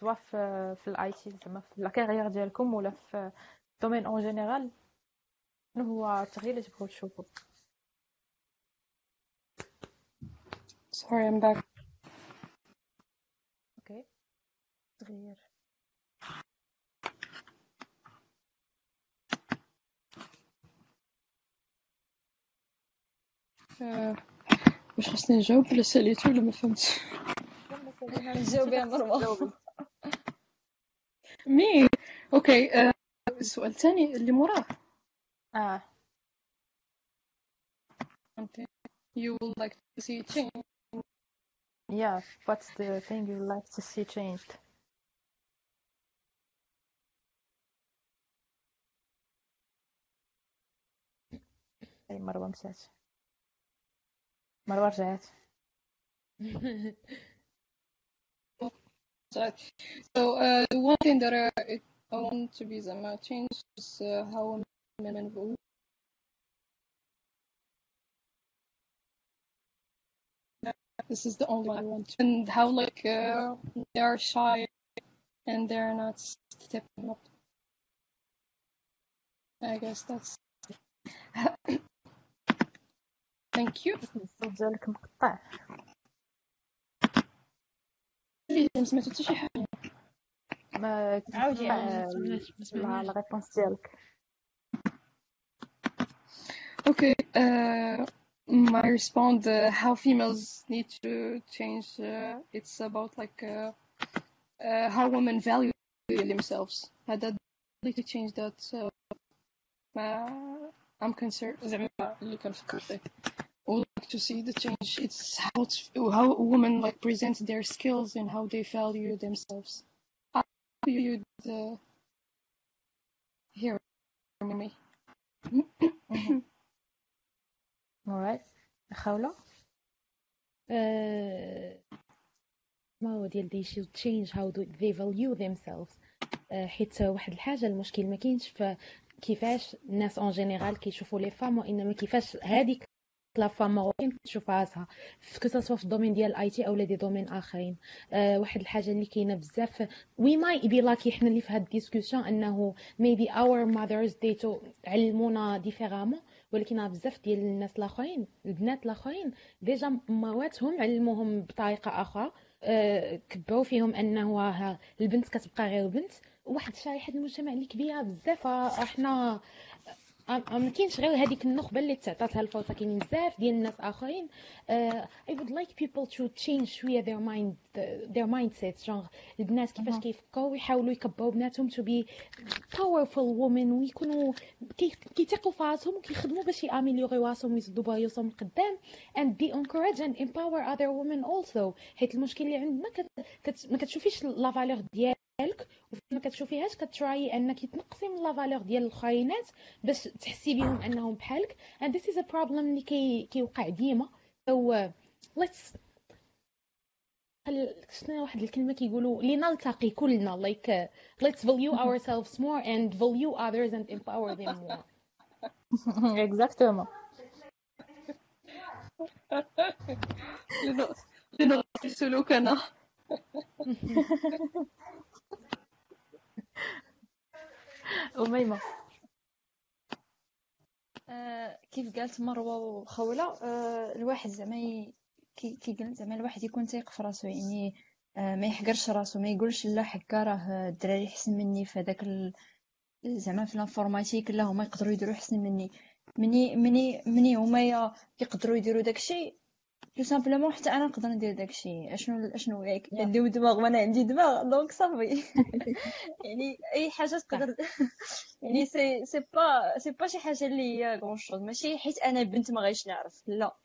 سواء في في ال IT زعما في la carrière ديالكم ولا في ال domaine en général شنو هو التغيير اللي تبغيو تشوفوه sorry I'm back. okay تغيير. واش خصني نجاوب ولا ساليتو ولا ما فهمتش؟ جاوبي. مروة مي أوكي uh, السؤال الثاني اللي موراه Ah. You would like to see change? Yeah, what's the thing you'd like to see changed? Hey, Marwan says. Marwan says. Oh, so uh, the one thing that I, I want to be the change is uh, how women vote this is the only one I want and how like uh, they are shy and they're not stepping up I guess that's thank you الصوت ديالك مقطع ما سمعتو حتى شي حاجه ما عاودي لا لا ريبونس ديالك Okay, uh, my respond uh, how females need to change. Uh, it's about like uh, uh, how women value themselves. How that need to change that. Uh, uh, I'm concerned. زعما اللي كنفكر فيه. would like to see the change. It's how it's, how women like present their skills and how they value themselves. How you uh, hear me? Alright خولة آه، ما هو ديال they should change how they value themselves. آه، حيت واحد الحاجة المشكل ما كاينش في كيفاش الناس en général كيشوفوا les femmes وإنما كيفاش هذيك la femme مغربيين كتشوف راسها كو soit في ال domaine ديال ال IT اولا des domaines آخرين. أه واحد الحاجة اللي كاينة بزاف. We may be lucky حنا اللي في هاد ال discussion أنه maybe our mothers did too علمونا différemment ولكن بزاف ديال الناس الآخرين البنات الآخرين déjà مواتهم علموهم بطريقة آخرى أه كبروا فيهم أنه البنت كتبقى غير بنت. واحد شريحه المجتمع اللي كبيرة بزاف إحنا ما كاينش غير هذيك النخبة اللي تعطات لها الفرصه كاينين بزاف ديال الناس آخرين. I would like people to change شوية their mind their mindset genre. البنات كيفاش كيفكروا ويحاولوا يكبروا بناتهم to be powerful women ويكونوا كيثقوا في راسهم وكيخدموا باش ي améliorer راسهم ويزدوا برايوسهم قدام and be encourage and empower other women also. حيت المشكل اللي عندنا كت... ما كتشوفيش la valeur ديال ديالك وما كتشوفيهاش كتراي أنك تنقصي من la valeur ديال الاخرينات باش تحسي بهم أنهم بحالك. And this is a problem اللي كي كيوقع ديما. So uh, let's شنو واحد الكلمة كيقولوا لنلتقي كلنا. Like uh, let's value ourselves more and value others and empower them more. Exactement. لنغطي سلوكنا أميمة. آه كيف قالت مروة وخولة آه الواحد زعما كي زعما الواحد يكون تايق في راسو يعني آه ما يحقرش راسو ما يقولش لا حكا راه الدراري أحسن مني في هذاك ال... زعما في ال informatique لا هما يقدروا يديروا أحسن مني. مني مني مني هما يقدروا يديروا داكشي. tout simplement حتى أنا نقدر ندير داكشي. أشنو أشنو ياك عندهم دماغ وأنا عندي دماغ donc صافي يعني أي حاجة تقدر يعني سي سي با سي با شي حاجة اللي هي كون شوز ماشي حيت أنا بنت ما غايش نعرف. لا.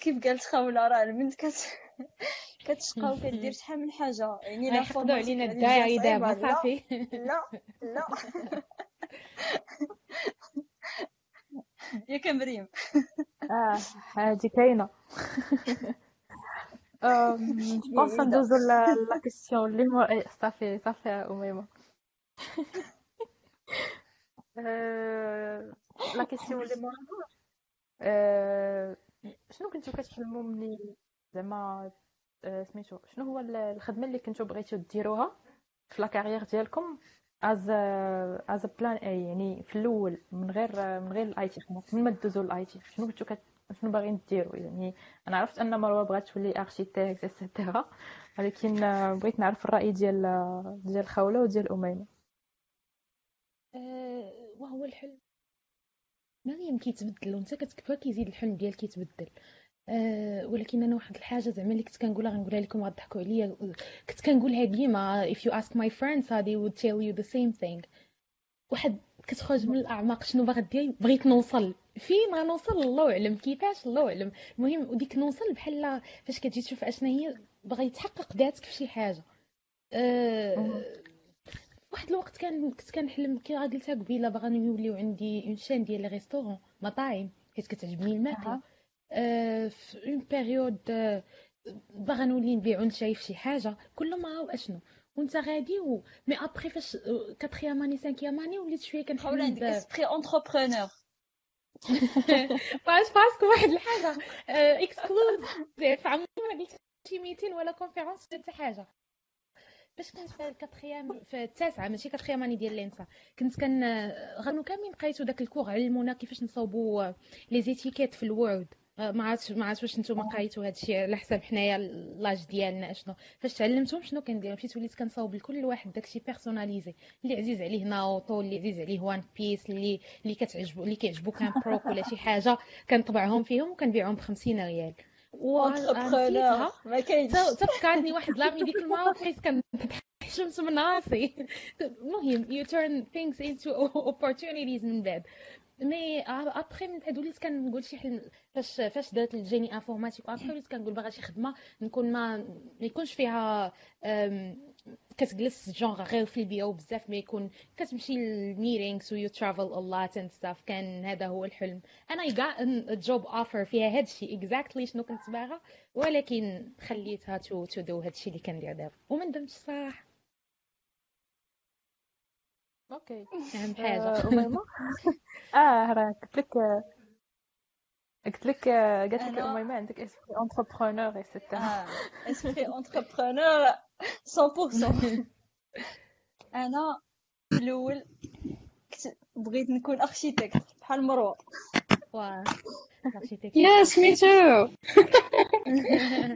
كيف قالت خوله راه البنت كت كتشقى وكدير شحال من حاجة. يعني لا فورماسيون علينا الداعي دابا صافي لا. لا. ياك مريم آه هادي كاينة بونس ندوزو لا كيسيون اللي مو صافي صافي اميمه لا كيسيون اللي مو شنو كنتو كتحلموا ملي زعما سميتو شنو هو الخدمه اللي كنتو بغيتو ديروها في لا كارير ديالكم از از بلان اي يعني في الأول من غير من غير الآي تي من ما دوزو الآي تي شنو كنتو كت... شنو باغيين ديروا يعني أنا عرفت أن مروة بغات تولي اركيتكت ايتترا ولكن بغيت نعرف الرأي ديال ديال خوله وديال أميمة. أه وهو الحلم. مريم كيتبدل وانت كتكبر كيزيد الحلم ديالك كيتبدل. أه ولكن أنا واحد الحاجة زعما اللي كنت كنقولها غنقولها لكم غضحكوا عليا. كنت كنقولها ديما if you ask my friends they would tell you the same thing. واحد كتخرج من الأعماق شنو باغا دير؟ بغيت نوصل. فين غنوصل الله أعلم. كيفاش؟ الله أعلم. المهم وديك نوصل بحال فاش كتجي تشوف أشنا هي باغا يتحقق ذاتك في شي حاجة. أه واحد الوقت كان كنت كنحلم كي قلتها قبيله باغا يوليو عندي une chaîne ديال les restaurants مطاعم. حيت كتعجبني الماكلة. في une période باغا نولي نبيعو نشري في شي حاجة كل ما أشنو؟ وانت غادي و mais après فاش quatrième année cinquième année وليت شوية كنحاول عندك esprit entrepreneur باش parce que واحد الحاجة. exclusive عمري ما قلت شي meeting ولا conférence حتى حاجة. باش كنت في ال quatrième في التاسعة ماشي quatrième année ديال l'ENSA. كنت كن غنو كاملين بقيتو داك ال cours علمونا كيفاش نصاوبوا les étiquettes في ال Word. ما عرفتش ما عرفتش واش نتوما قريتوا هذا الشيء على حساب حنايا لاج ديالنا اشنو؟ فاش تعلمتهم شنو كندير مشيت وليت كنصاوب لكل واحد داكشي بيرسوناليزي اللي عزيز عليه ناوطو اللي عزيز عليه وان بيس اللي اللي كتعجبو اللي كيعجبو كان بروك ولا شي حاجة كنطبعهم فيهم وكنبيعهم ب 50 ريال اونتربرونور ما كاينش. واحد لاغي ديك المره بقيت كنحشمت من راسي. المهم you turn things into opportunities من بعد. مي ابخي من بعد وليت كنقول شي حلم فاش فاش درت ال génie informatique après وليت كنقول باغا شي خدمة نكون ما ما يكونش فيها كتجلس جونغ غير في البيئة بزاف ما يكون كتمشي لل meetings و you travel a lot and stuff كان هذا هو الحلم. أنا I got job offer فيها هذا الشيء exactly شنو كنت باغا ولكن خليتها to to do هذا الشيء اللي كندير دابا. وما ندمتش الصراحه okay. أهم حاجة. أميمة. آه راه قلت لك قلت لك قالت لك أميمة عندك esprit entrepreneur et cetera آه esprit entrepreneur 100% أنا في الأول كنت بغيت نكون architecte بحال مروة. واه yes me too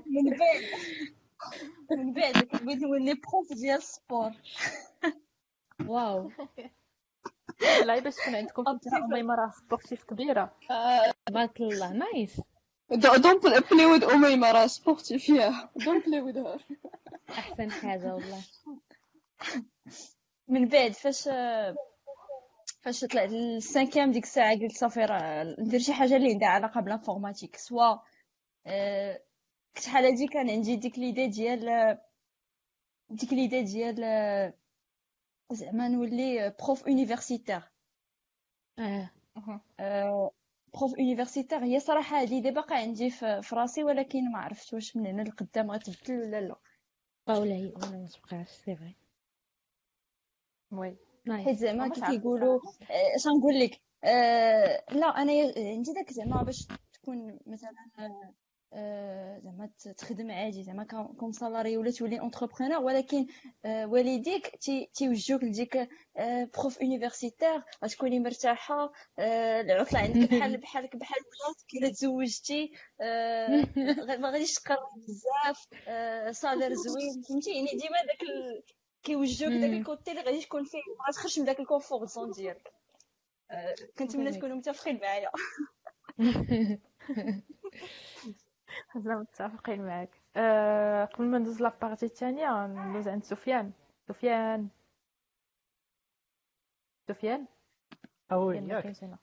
من بعد. من بعد بغيت نولي prof ديال ال sport wow لا باش تكون عندكم فكره اميمه راه sportive كبيره تبارك الله nice Don't play with أميمة راه سبورتيف ياه Don't play with her. احسن حاجة والله من بعد فاش فاش طلعت لل cinquième ديك الساعة قلت صافي راه ندير شي حاجة اللي عندها علاقه بال informatique soit كنت حال هادي كان عندي ديك l'idée ديال ديك l'idée ديال زعما نولي prof universitaire آه. prof universitaire هي صراحة l'idée باقا عندي في راسي ولكن ما عرفتش واش من هنا لقدام غتبدل ولا لا. ولا هي ولا ما تبقاش c'est vrai oui. حيت زعما كي كيقولوا آه، اش غنقول لك؟ آه، لا أنا عندي داك زعما باش تكون مثلا آه، زعما ت- تخدم عادي. زعما comme salarié ولا تولي entrepreneur ولكن آه، والديك تي- تيوجهوك لديك آه، prof universitaire غتكوني مرتاحة آه، العطلة عندك بحال بحالك بحال ولادك الا تزوجتي آه، ما غاديش تقرب بزاف آه، salaire زوين. فهمتي؟ يعني ديما داك ال... كيوجهوك داك. ال côté اللي غادي تكون فيه ما تخرجش من داك ال confort zone ديالك. آه، كنتمنى. تكونوا متفقين معايا. حنا متفقين معاك. أه قبل ما ندوز la partie الثانية ندوز عند سفيان. سفيان. سفيان؟ ما ياك. كاينش هنا.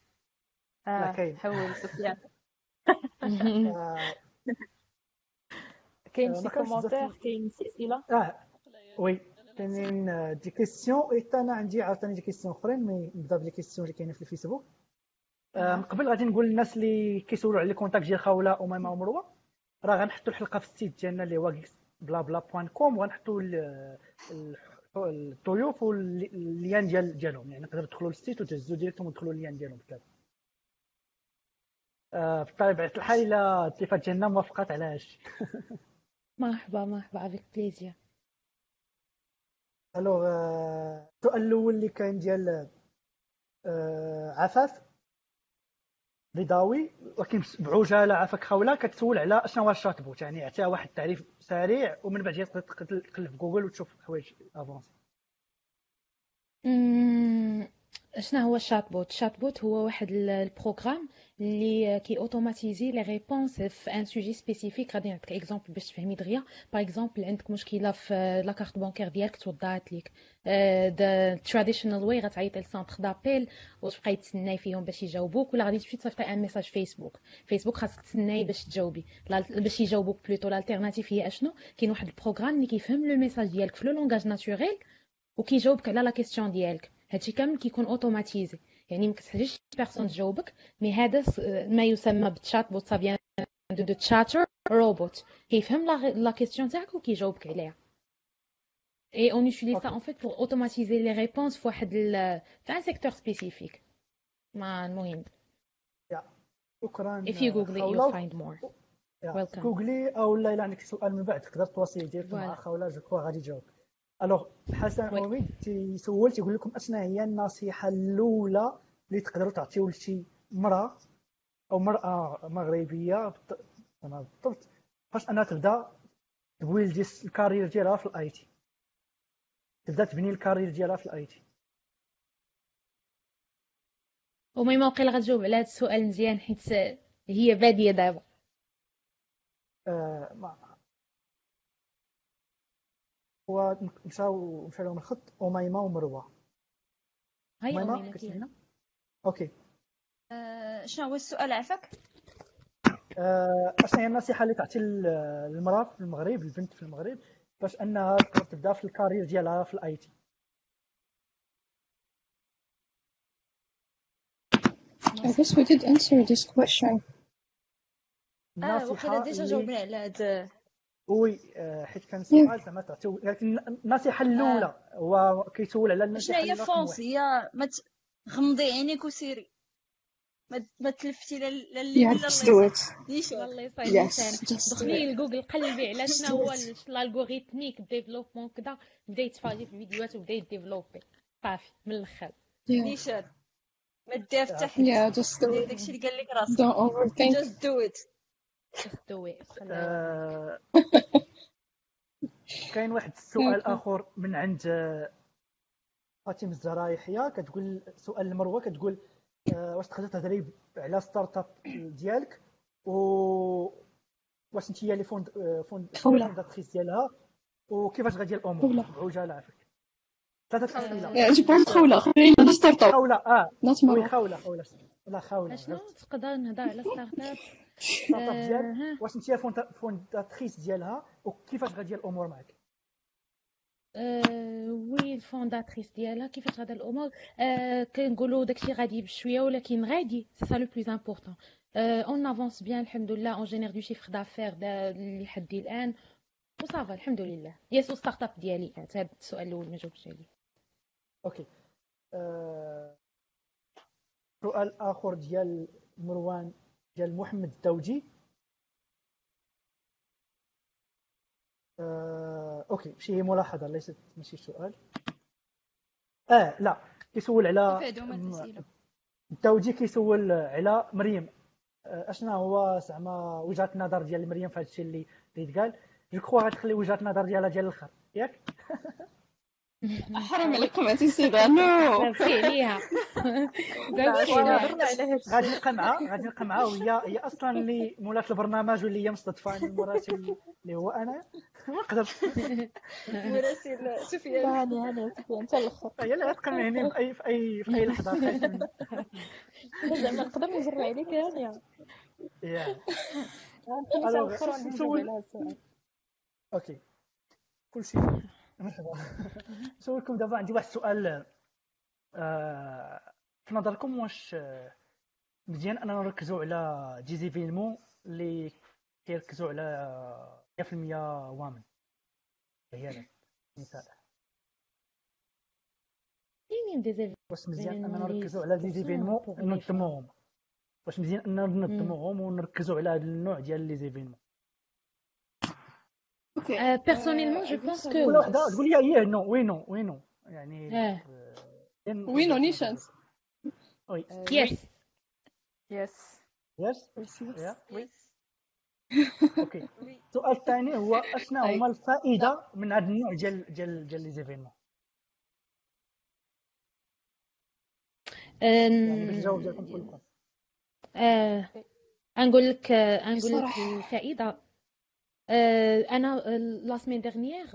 لا أه كاين. حول سفيان. آه، كاين آه، شي commentaire كاين شي أسئلة؟ آه oui. كاينين آه، des questions ايتا أنا عندي عاوتاني des questions أخرين mais نبدأ ب les questions اللي كاينين في الفيسبوك. آه، من قبل غادي نقول للناس اللي كيسولوا على les contacts ديال خوله أميمة ومروة. راه غنحطوا الحلقة في ال site ديالنا اللي هو بلا بلا point com وغنحطوا ال- ال- الضيوف وال liens ديال ديالهم. يعني تقدروا تدخلوا لل site وتهزوا directement وتدخلوا ال liens ديالهم بكذا آه، بطبيعه الحال إلا الضيفات ديالنا موافقات على هادشي. مرحبا مرحبا avec plaisir alors السؤال الأول اللي كاين ديال آه، عفاف. رضاوي ولكن بعجاله عافاك خوله كتسول على أشنو هو ال chatbot يعني عطيها واحد التعريف سريع ومن بعد تقدر تقلب في جوجل وتشوف حوايج avancées مم، شنو هو ال chatbot ال chatbot هو واحد ال- ال programme اللي كي automatiser les réponses في un sujet spécifique. غادي نعطيك exemple باش تفهمي دغيا. par exemple عندك مشكلة في la carte bancaire ديالك توضعت ليك. the traditional way غتعيطي ل centre d'appel وتبقاي تسناي فيهم باش يجاوبوك ولا غادي تمشي تصيفطي un message فيسبوك فيسبوك خاصك تسناي باش تجاوبي. باش يجاوبوك plutôt ال alternative هي أشنو؟ كاين واحد ال programme اللي كيفهم le message ديالك في le langage naturel وكيجاوبك على la question ديالك. هادشي كامل كيكون automatisé. يعني ما كتحتاجش personne تجاوبك mais هذا ما يسمى بال chatbot ça vient de de chatter robot كيفهم la question تاعك وكيجاوبك عليها. اي اون ça Ok. en fait pour automatiser les réponses في واحد في un secteur spécifique. ما المهم. شكرا. If you google it you'll find more. Yeah, welcome. جوجلي أو لا الا عندك سؤال من بعد تقدر تواصل direct مع. خولة je crois غادي يجاوب alors حسن. عميد تيسول تيقول لكم اشنا هي النصيحه الاولى اللي تقدروا تعطيو لشي مراه أو مراه مغربيه بالضبط باش انها تبدا تبويل ديال ال carrière ديالها في ال IT تبدا تبني الكارير ديالها في الاي تي وما واقيلا غتجاوب على هذا السؤال مزيان حيت هي باديه دابا آه ما ومشاو مشى لهم الخط أميمة ومروة. هاي أميمة؟ كاينة. Okay. آه، شنو هو السؤال عفاك؟ آه، اشنا هي النصيحة اللي تعطي لل- للمراه في المغرب البنت في المغرب باش أنها تبدأ في ال carrière ديالها في ال IT I guess we did answer this question. آه وقيلا déjà جاوبنا على هاد oui آه، حيت كان سؤال زعما تعطيو لكن النصيحة الأولى هو كيسول على شنو النصيحه هي رقم فونس؟ واحد. هي ما ت- غمضي عينيك وسيري. ما ما تلفتي. نيشان والله يصايب دخلي. لجوجل قلبي على شنو هو it. ال algorithmique développement كذا بدا يتفرج في الفيديوهات وبدا يdévelopper صافي من الآخر نيشان ما دير حتى it. داكشي اللي قال لك راسك. Just do it. Do it آه، كاين واحد السؤال. آخر من عند آه، فاطمة الزهراء يحيى كتقول سؤال لمروه كتقول آه، واش تقدر تهضري على startup ديالك؟ و واش انت هي اللي fond- fond- خوله. fondatrice ديالها؟ وكيفاش غادي الأمور؟ خوله. بعجاله عافاك ثلاثة أسئلة. je pense خولة. خلينا startup خولة آه. نوت مروة. خولة خولة. لا خولة. أشنو؟ عرفت. تقدر نهضر على startup startup ديالك آه، واش انت fondatrice ديالها وكيفاش غادي الأمور معك oui ال fondatrice ديالها كيفاش غادا الأمور كنقولوا داكشي غادي بشويه ولكن غادي c'est ça le plus important on avance bien الحمد لله on génère du chiffre d'affaires اللي حدي الان و ça va الحمد لله yes startup ديالي هذا السؤال الأول ما جاوبتش عليه okay سؤال آخر ديال مروان. ديال محمد الدوجي آه، okay شي ملاحظة ليست ماشي سؤال. آه لا كيسول على. الدوجي كيسول على مريم. آه، أشنا هو زعما وجهة النظر ديال مريم في هذا الشيء اللي اللي تقال je crois غتخلي وجهة النظر ديالها ديال الآخر ياك؟ حرام عليكم انتي سيدة نو. دابتي عليها الشيء غادي نبقى معها غادي نبقى معها وهي هي أصلا اللي مولات البرنامج واللي هي مستضفاني مراسل اللي هو أنا. ما نقدرش مراسل سفيان هاني هاني سفيان انت الآخر هي اللي غتقنعني في أي في أي في أي لحظة. زعما نقدر نجرب عليك هاني يا. Okay. كل مرحبا نسولكم دابا عندي واحد السؤال آه، في نظركم واش آه، مزيان أننا نركزوا على des événements اللي كيركزوا على 100% women؟ عيالات مثال. دي واش مزيان أننا نركزوا على pour les وننظموهم؟ واش مزيان أننا ننظموهم ونركزوا على هذا النوع ديال les événements أوكي بيرسونيلمون جو بونس كل كو وحده تقول لي ياه نو وي نو وي نو يعني آه. آه، وي نو نيشانز وي يس يس يس يا وي أوكي السؤال الثاني هو اشنا هما الفائده من هذا النوع ديال ديال ديال لي زيفينمون يعني باش نجاوب ديالكم كلكم آه، نقول لك آه، نقول لك بصراحة. الفائده آه، أنا لا سيمين ديرنيير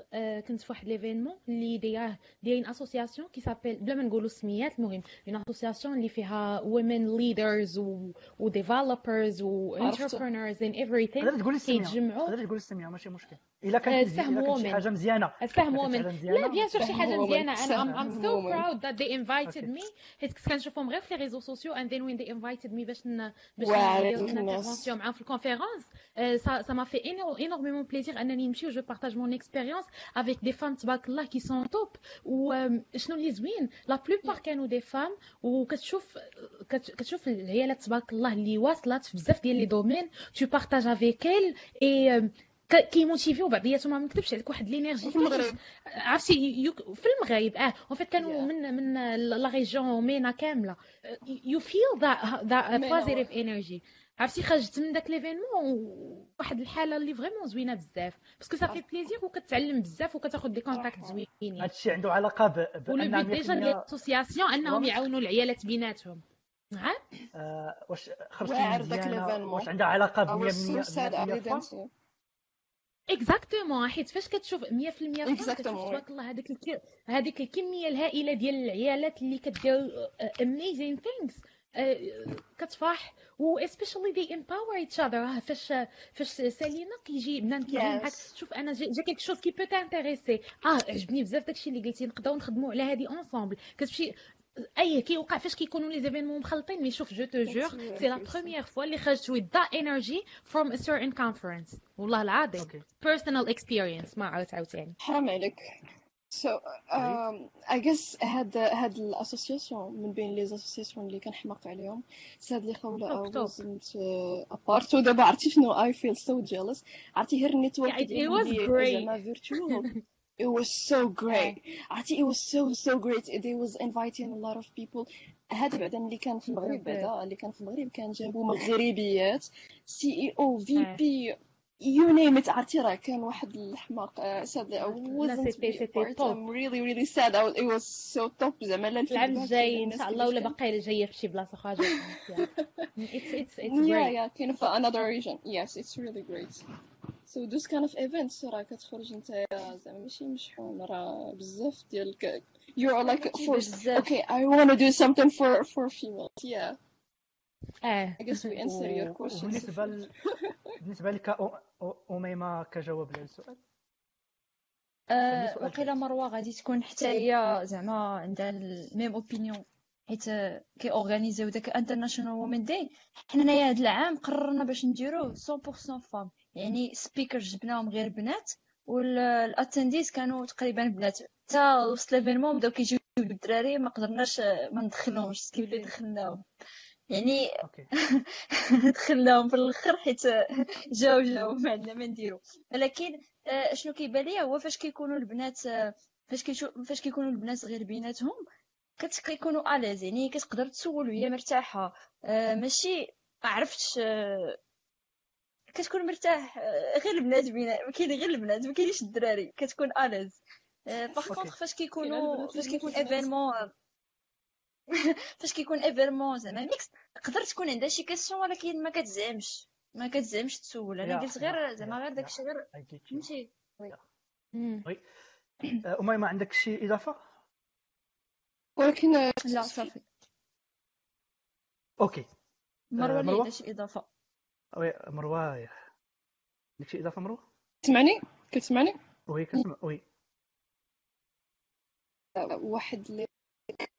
كنت في واحد ليفينمون اللي دايره دايرين اسوسياسيون كي سابيل بلا ما نقولوا سميات المهم اون اسوسياسيون اللي فيها women leaders و و developers و عرفته. entrepreneurs in everything. تقدر تقولي السميه كيتجمعوا تقدر تقولي السميه ماشي مشكل الا آه، كانت الفهم إلا كانت شي woman. حاجة مزيانه الفهم كانت ومن حاجة مزيانة. لا بيان سور شي حاجة فهم مزيانة woman. أنا I'm, I'm فهم so woman. proud that they invited Okay. me حيت كنت كنشوفهم غير في les réseaux sociaux and then when they invited me باش ن... باش واعرة ندير une الناس. intervention معاهم في ال conférence ça ça m'a fait éno- énormément plaisir انني نمشي و je partage mon expérience avec des femmes تبارك الله qui sont top و آم، شنو اللي زوين la plupart كانوا des femmes وكتشوف كت- كتشوف العيالات تبارك الله اللي واصلات في بزاف ديال les domaines tu partages avec elles et آم، ك- كيموتيفيو بعضياتهم ما نكذبش عليك واحد l'énergie في المغرب. عرفتي في المغرب آه اون فيت كانوا Yeah. من من لا ريجيون مينا كاملة. يو فيل ذات مينا بوزيتيف انرجي عرفتي خرجت من داك ليفينمون واحد الحالة اللي فريمون زوينة بزاف. باسكو صافي بليزير وكتعلم بزاف وكتاخذ دي كونتاكت زوينين. هذا الشيء عنده علاقة ب ديجا 100% ديال الاسوسياسيون أنهم. يعاونوا العيالات بيناتهم. آه، واش خرجتي واعر داك l'événement. واش عندها علاقة ب I 100% was so sad I 100% didn't see. اكزاكتومون حيت فاش كتشوف 100% فاهم كتشوف Exactement, تبارك الله هذيك. هذيك الكمية الهائلة ديال العيالات اللي كدير things آه، كتفرح و especially they empower each other آه، فاش فاش سالينا كيجي بنان كيجي Yes. معاك شوف أنا جا جا كيك شوز كي بو تانتيريسي آه عجبني بزاف داكشي اللي قلتي نقدروا نخدموا على هذه اونصومبل كتمشي أي كيوقع فاش كيكونوا لي زيفينمون مخلطين. مي شوف جو تو جور سي لا. بروميير فوا اللي خرجت with that energy from a certain conference. والله العظيم personal experience ما عرفت عاوتاني. حرام عليك so um, I guess هاد هاد الاسوسياسيون من بين لي اسوسياسيون اللي كنحماق عليهم ساد لي خوله wasn't uh, apart. ودابا عرفتي شنو I feel so jealous عرفتي غير النيتورك great. زعما virtual. It was so great. عرفتي it was so so great. They was inviting a lot of people. هذا بعدا اللي كان في المغرب بعدا اللي كان في المغرب كان جابوا مغربيات سي اي أو في بي you name it عرفتي راه كان واحد الحماق uh, sadly I لا wasn't سيتي be a سيتي part. توب I'm really really sad. I was, it was so top. زعما لا العام الفيدباك الجاي ديال ان الناس شاء الله كيفاش ولا كان باقي جاية في شي بلاصه أخرى اتس اتس اتس yeah great. yeah كاين في another region. Yes it's really great. So those kind of events راه كتخرج انت زعما ماشي مشحون راه بزاف ديال ك- you're like كتجيب forced بزاف okay I want to do something for for females yeah. آه I guess we answer your ل... بالنسبة لك اميمه كجواب على السؤال ثالث مروه غادي تكون حتى هي زعما عندها ال même opinion حيت كي اورغانيزيو داك International Women Day حنايا هاد العام قررنا باش نديروه 100% femmes يعني speaker جبناهم غير بنات وال attendees كانوا تقريبا بنات. حتى وسط l'événement بداو كيجيو الدراري ما قدرناش ما ندخلهمش كيف اللي دخلناهم. يعني دخلناهم في الأخر حيت جاو جاو ما عندنا ما نديرو. ولكن آه، شنو كيبان ليا هو فاش كيكونوا البنات آه، فاش كيشو فاش كيكونوا البنات غير بيناتهم كت- كيكونوا à l'aise يعني كتقدر تسول وهي مرتاحة. آه، ماشي ما عرفتش كتكون مرتاح آه، غير البنات بينا كاين غير البنات ما كاينش الدراري كتكون à l'aise par contre فاش كيكونوا فاش كيكون événement فاش كيكون événement زعما ميكس تقدر تكون عندها شي question ولكن ما كتزعمش. ما كتزعمش تسول. أنا قلت غير زعما غير داكشي غير فهمتي؟ Oui. أه، أميمة عندك شي إضافة؟ ولكن آه، لا صافي. Okay. مروة؟ عندها شي إضافة. oui مروة. عندك شي إضافة مروة؟ تسمعني؟ كتسمعني oui كنسمع oui واحد اللي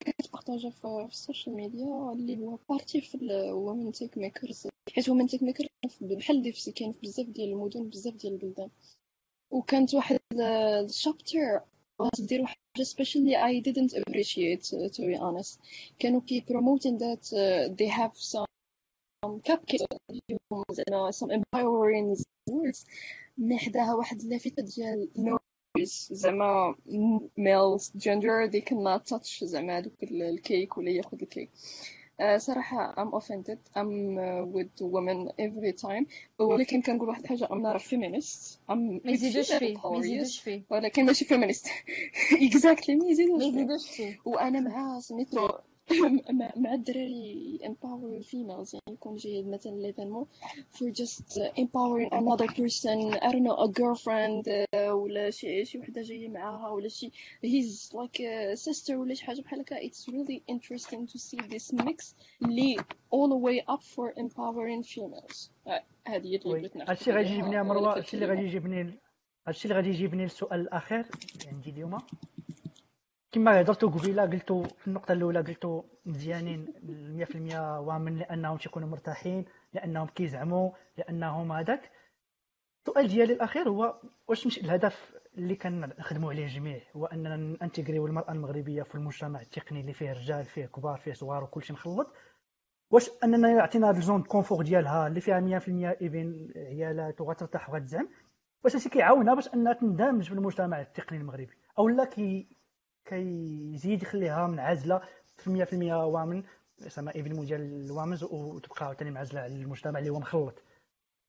كتبارطاجا في في ال social media اللي هو partie في ال Women Techmakers حيت Women Techmaker بحال DevC كاين في بزاف ديال المدن بزاف ديال البلدان. وكانت واحد ال chapter دير واحد حاجة especially I didn't appreciate to be honest. كانوا كي promoting that uh, they have some cupcakes اليوم زعما some empowering words من حداها واحد اللافته ديال no زعما males gender they cannot touch زعما ال- الكيك ولا ياخذ الكيك. آه، صراحة I'm offended. I'm uh, with women every time. ولكن كنقول واحد الحاجة I'm not a feminist. I'm ما يزيدوش فيه ما يزيدوش. فيه. ولكن ماشي feminist. Exactly ما يزيدوش فيه. وأنا مع سميتو مع الدراري empowering females. يعني يكون جاي مثلا ليفينمون for just uh, empowering another person. I don't know a girlfriend uh, ولا شي شي وحدة جاية معاها ولا شي. He's like a sister ولا شي حاجة بحال هكا. It's really interesting to see this mix اللي all the way up for empowering females. آه، هذه هي اللي بغيت نعرف هادشي غادي يجيبني مروة. في هادشي اللي غادي. يجيبني هادشي اللي غادي يجيبني للسؤال الأخير. عندي اليوم. كما هضرتوا قبيلة قلتوا في النقطة الأولى قلتوا مزيانين 100% وامن لأنهم تيكونوا مرتاحين لأنهم كيزعموا لأنهم هذاك. السؤال ديالي الأخير هو واش مش الهدف اللي كنخدموا عليه الجميع هو أننا ننتجريو المراه المغربية في المجتمع التقني اللي فيه رجال فيه كبار فيه صغار وكلشي مخلط. واش أننا يعطينا هاد الزون كونفور ديالها اللي فيها 100% ايفين عيالات وغترتاح وغتزعم واش هادشي كيعاونها باش أنها تندمج في المجتمع التقني المغربي؟ أو لا كي كيزيد يخليها منعزلة في 100% women زعما event ديال ال women وتبقى عاوتاني معزلة على المجتمع اللي هو مخلط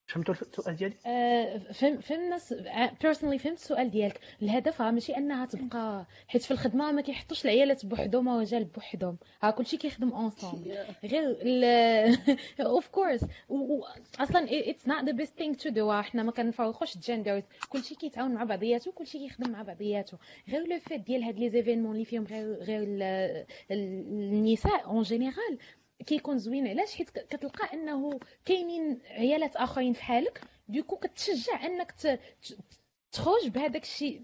فهمتوا السؤال ديالي؟ آه، فهم فهمنا personnellement فهمت السؤال ديالك. الهدف ها ماشي أنها تبقى حيت في الخدمة ما كيحطوش العيالات بوحدهم ورجال بوحدهم. ها كلشي كيخدم ensemble غير of course أصلا it's not the best thing to do حنا ما كنفرقوش ال genders كلشي كيتعاون مع بعضياته كلشي كيخدم مع بعضياته. غير le fait ديال هاد les événements اللي فيهم غير غير ال- ال- النساء en général كيكون زوين علاش؟ حيت كتلقى انه كاينين عيالات آخرين في حالك. donc كتشجع انك تخرج بهذاك الشيء.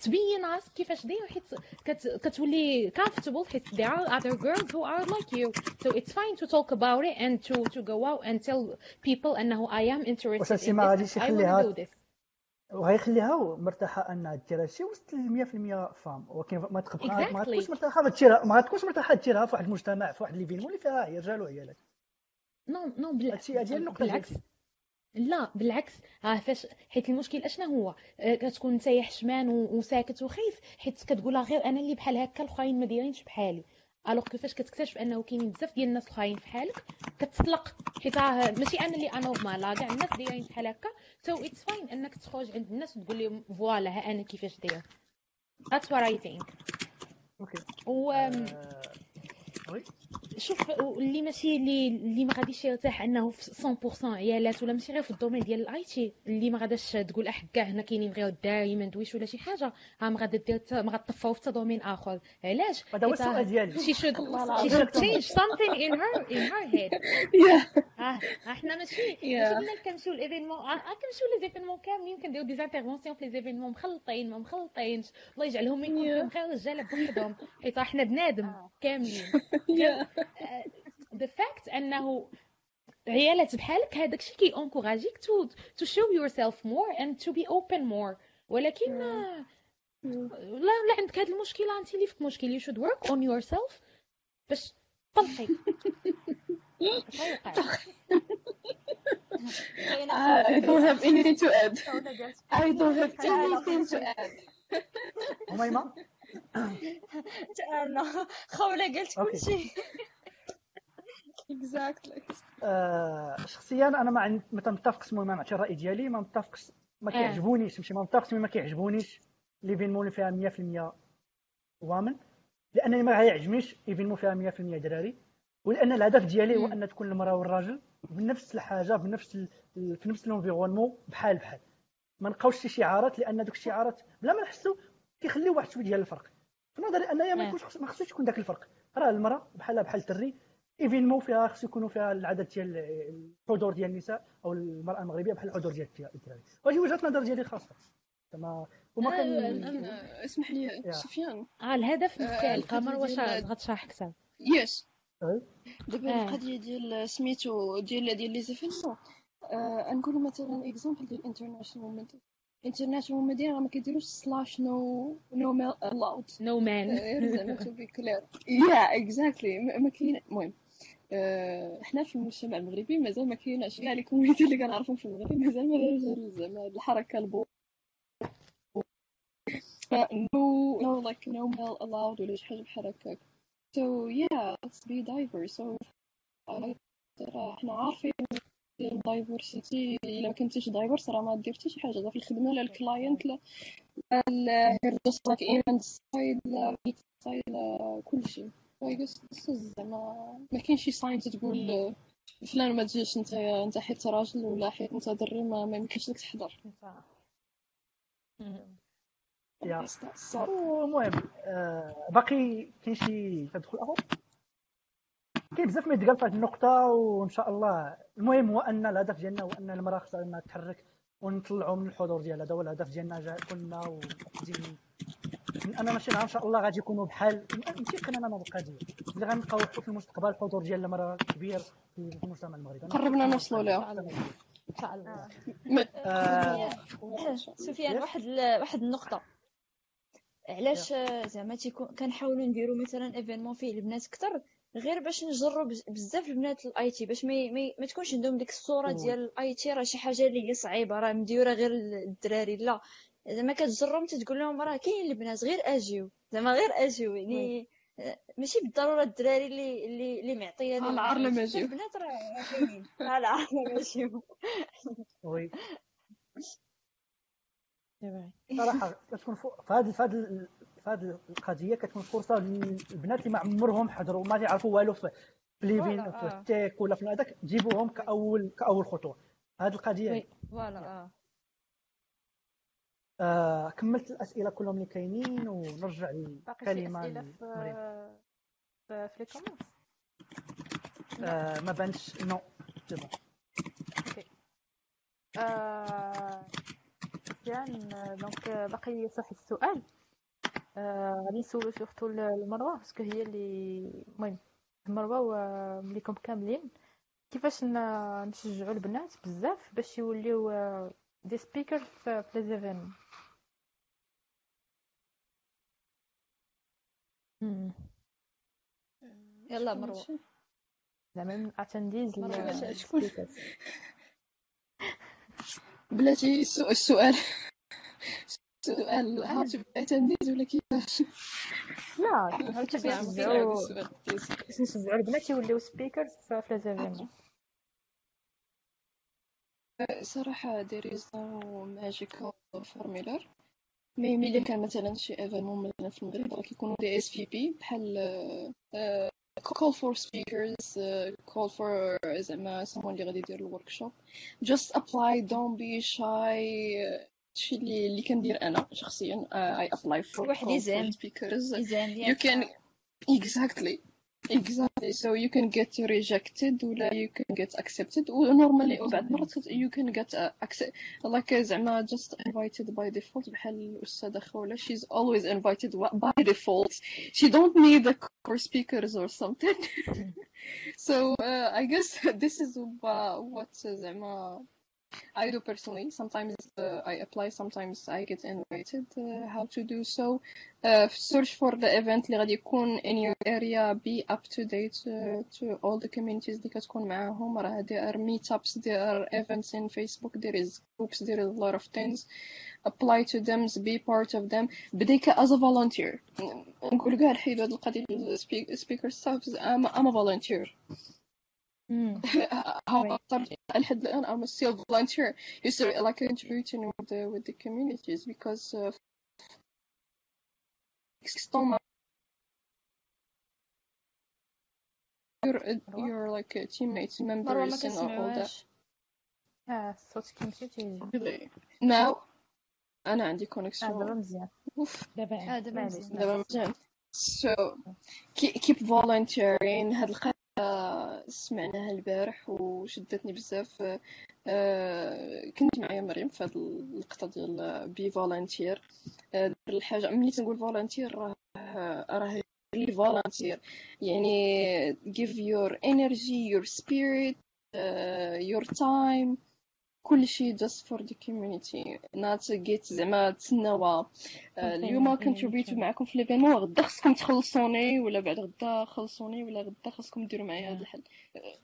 تبين راسك كيفاش داير حيت كت... كتولي comfortable حيت there are other girls who are like you. So it's fine to talk about it and to to go out and tell people انه I am interested in this. I want to do this. وغيخليها مرتاحة انها دير هادشي وسط 100% femmes ولكن ما تبقى ما. تكونش مرتاحة. ما تديرها ما تكونش مرتاحة ديرها في واحد المجتمع في واحد l'événement اللي فيها رجال وعيالات non non بالعكس. هادشي هادي هي النقطة بالعكس. لا بالعكس. ها فاش حيت المشكل اشنا هو؟ آه، كتكون انت حشمان وساكت وخايف حيت كتقولها غير أنا اللي بحال هكا الاخرين ما دايرينش بحالي. alors que فاش كتكتشف أنه كاينين بزاف ديال الناس أخرين في حالك كتطلق. حيت راه ماشي أنا اللي anormal كاع الناس دايرين بحال هكا. so it's fine أنك تخرج عند الناس وتقول لهم voilà ها أنا كيفاش داير. That's what I think. okay و آه، oui؟ شوف اللي ماشي اللي اللي ما غاديش يرتاح انه في 100% عيالات ولا ماشي غير في ال domaine ديال ال IT اللي ما غاداش تقول أح كاع هنا كاينين غير الداري ما ندويش ولا شي حاجة. ها ما غادا دير ما غتطفاو في domaine آخر. علاش؟ هذا هو السؤال ديالي. she should والله she العظيم. should change something in her in her head. Yeah. آه آه حنا ماشي. ماشي بنا كنمشيو l'événement كنمشيو les événements كاملين كنديرو des interventions في les événements مخلطين ما مخلطينش. الله يجعلهم يكون فيهم غير رجاله بوحدهم. حيت راه حنا بنادم كاملين. Yeah. the fact انه عيالات بحالك هذاك الشيء كي encouragيك to to show yourself more and to be open more ولكن آه، لا لا عندك هذا المشكلة انت اللي فيك مشكل you should work on yourself باش طلقي اش غيوقع I don't have anything to add. خوله قالت I don't have تعالى. anything to add. هميمه أنا خولة قالت. كلشي. آه، شخصيا أنا ما ما متفقش المهم مع الراي ديالي ما متفقش ما آه. كيعجبونيش ماشي ما متفقش ما كيعجبونيش l'événement اللي فيها 100% women لأنني ما غيعجبنيش événement فيها 100% دراري ولأن الهدف ديالي هو أن تكون المرأة والراجل بنفس الحاجة بنفس ال... ال- في نفس ال environnement بحال بحال ما نلقاوش شي شعارات لأن دوك الشعارات بلا ما نحسوا كيخليو واحد شوية ديال الفرق. في نظري أنايا ما آه. يكونش ما خصوش يكون داك الفرق. راه المرأة بحالها بحال الدري événement فيها خصو يكونوا فيها العدد ديال الحضور ديال النساء أو المرأة المغربية بحال الحضور ديال الدراري وهذه وجهة نظر ديالي الخاصه زعما وما كان أنا- اسمح لي. سفيان. آه الهدف آه، نفسه القضية القمر واش غتشرح أكثر؟ yes. دابا آه. القضية ديال سميتو ديال ديال les événements آه نقولوا مثلا exemple ديال international international media راه ما كيديروش slash no no male allowed no man زعما to be clear yeah exactly ما كاين المهم حنا في المجتمع المغربي مازال ما كايناش كاع les communities اللي كنعرفهم في المغرب مازال ما زعما الحركه البو no no like no male allowed ولا شي حاجة بحال هكاك so yeah be diverse. So راه حنا عارفين ال diversity إلا ما كنتيش diverse راه ما دير حتى شي حاجة. لا في الخدمة لا ال client لا لا just like in side لا side لا كلشي زعما ما كاينش شي ساين تقول فلان ما تجيش انت انت حيت راجل ولا حيت انت دري ما ما يمكنش لك تحضر. المهم آه، باقي كاين شي تدخل آخر؟ كاين بزاف ما يتقال في هذه النقطة وإن شاء الله المهم هو أن الهدف ديالنا هو أن المرأة خصها أنها تحرك ونطلعوا من الحضور ديالها. هذا هو الهدف ديالنا جا كنا وتجي من أنا ماشي نهار إن شاء الله غادي يكونوا بحال متيقن أنا هذه القضية اللي غنلقاو في المستقبل الحضور ديال المرأة كبير في المجتمع المغربي. قربنا نوصلوا لها إن شاء الله. آه، سفيان واحد واحد النقطة. علاش آه، زعما تيكون كنحاولوا نديروا مثلا événement فيه البنات كتر غير باش نجروا بز- بزاف البنات ال IT باش ما ما, ما تكونش عندهم ديك الصورة oui. ديال ال IT راه شي حاجة اللي هي صعيبة راه مديورة غير الدراري لا زعما كتجرهم تتقول لهم راه كاين البنات غير أجيو زعما غير أجيو يعني آه، ماشي بالضرورة الدراري اللي اللي اللي معطية لهم العار. البنات راه كاينين العار لما يجيو وي. صراحة كتكون فوق في هذه هذه القضية كتكون فرصة للبنات اللي ما عمرهم حضروا ما يعرفوا والو في في ليفين في آه. التيك ولا في هذاك تجيبوهم كأول كأول خطوة. هذه القضية. voilà آه. آه كملت الأسئلة كلهم اللي كاينين ونرجع باقي الكلمة أسئلة في في les comments آه ما بانش non c'est bon okay. آه، donc باقي صح السؤال. آه، غادي نسولو surtout المروة parce que هي اللي المهم المروة ومليكم كاملين. كيفاش نشجعوا البنات بزاف باش يوليو des speakers في les événements مم. يلا مروة. زعما من attendees شكون؟ بلاتي السو- السؤال to be attended ولا كيفاش؟ لا باش البنات يوليو speakers في événements صراحة magical formula. mais ملي كان مثلا شي événement مثلا في المغرب راه كيكونوا des RSVP بحال آه، call for speakers آه، call for زعما someone اللي غادي يدير ال workshop just apply don't be shy. هادشي اللي اللي كندير انا شخصيا آه، I apply for واحد call for يزعم. speakers يزعم you ياك can exactly exactly so you can get rejected ولا you can get accepted و normally وبعد مرات you can get uh, accept like زعما just invited by default بحال الأستاذة خولة she's always invited by default she don't need the core speakers or something so uh, I guess this is wha- what uh, زعما I do personally. Sometimes uh, I apply, sometimes I get invited. Uh, how to do so? Uh, search for the event اللي غادي يكون in your area. Be up to date uh, to all the communities اللي كتكون معاهم. راه there are meetups, there are events in Facebook, there is groups, there is a lot of things. Apply to them, be part of them. بديك as a volunteer. نقول كاع نحيدو هاد القضية speak, speaker stuff. I'm, I'm a volunteer. How Right. لحد الآن I'm still volunteer you still like contributing with the with the communities because uh, external- you're you're like uh, teammates مروة ما members and all that كنسمعوهاش آه الصوت كيمشي تيجي really now أنا عندي آه دابا connection مزيان دابا آه دابا معليش مزيان دابا مزيان so keep keep volunteering هاد القضية سمعناها البارح وشدتني بزاف. آه، كنت معايا مريم في هاد اللقطة ديال be volunteer الحاجة ملي تنقول volunteer راه راه really volunteer يعني give your energy your spirit uh, your time. كل شيء just for the community. not get زعما تسناو آه، اليوم yeah, معكم في ليفينمون غدا خصكم تخلصوني ولا بعد غدا خلصوني ولا غدا خصكم ديروا معايا هذا الحل.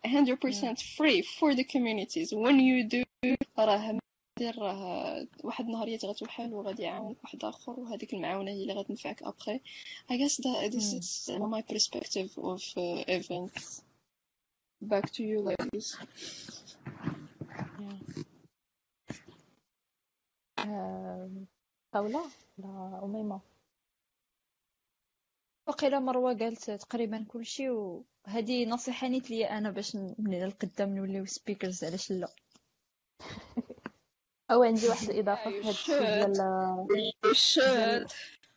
100% free for the communities. When you do راه دير راه واحد النهارية غتوحل وغادي يعاونك واحد آخر وهذيك المعاونة هي اللي غتنفعك ابخي I guess that this is my perspective of uh, events. Back to you ladies. Yeah. آه، طاولة لا أميمة. وقيلا مروة قالت تقريبا كلشي وهذه نصيحة نيت لي أنا باش من القدام نوليو speakers علاش لا؟ أو عندي واحد الإضافة في هاد الشيء ديال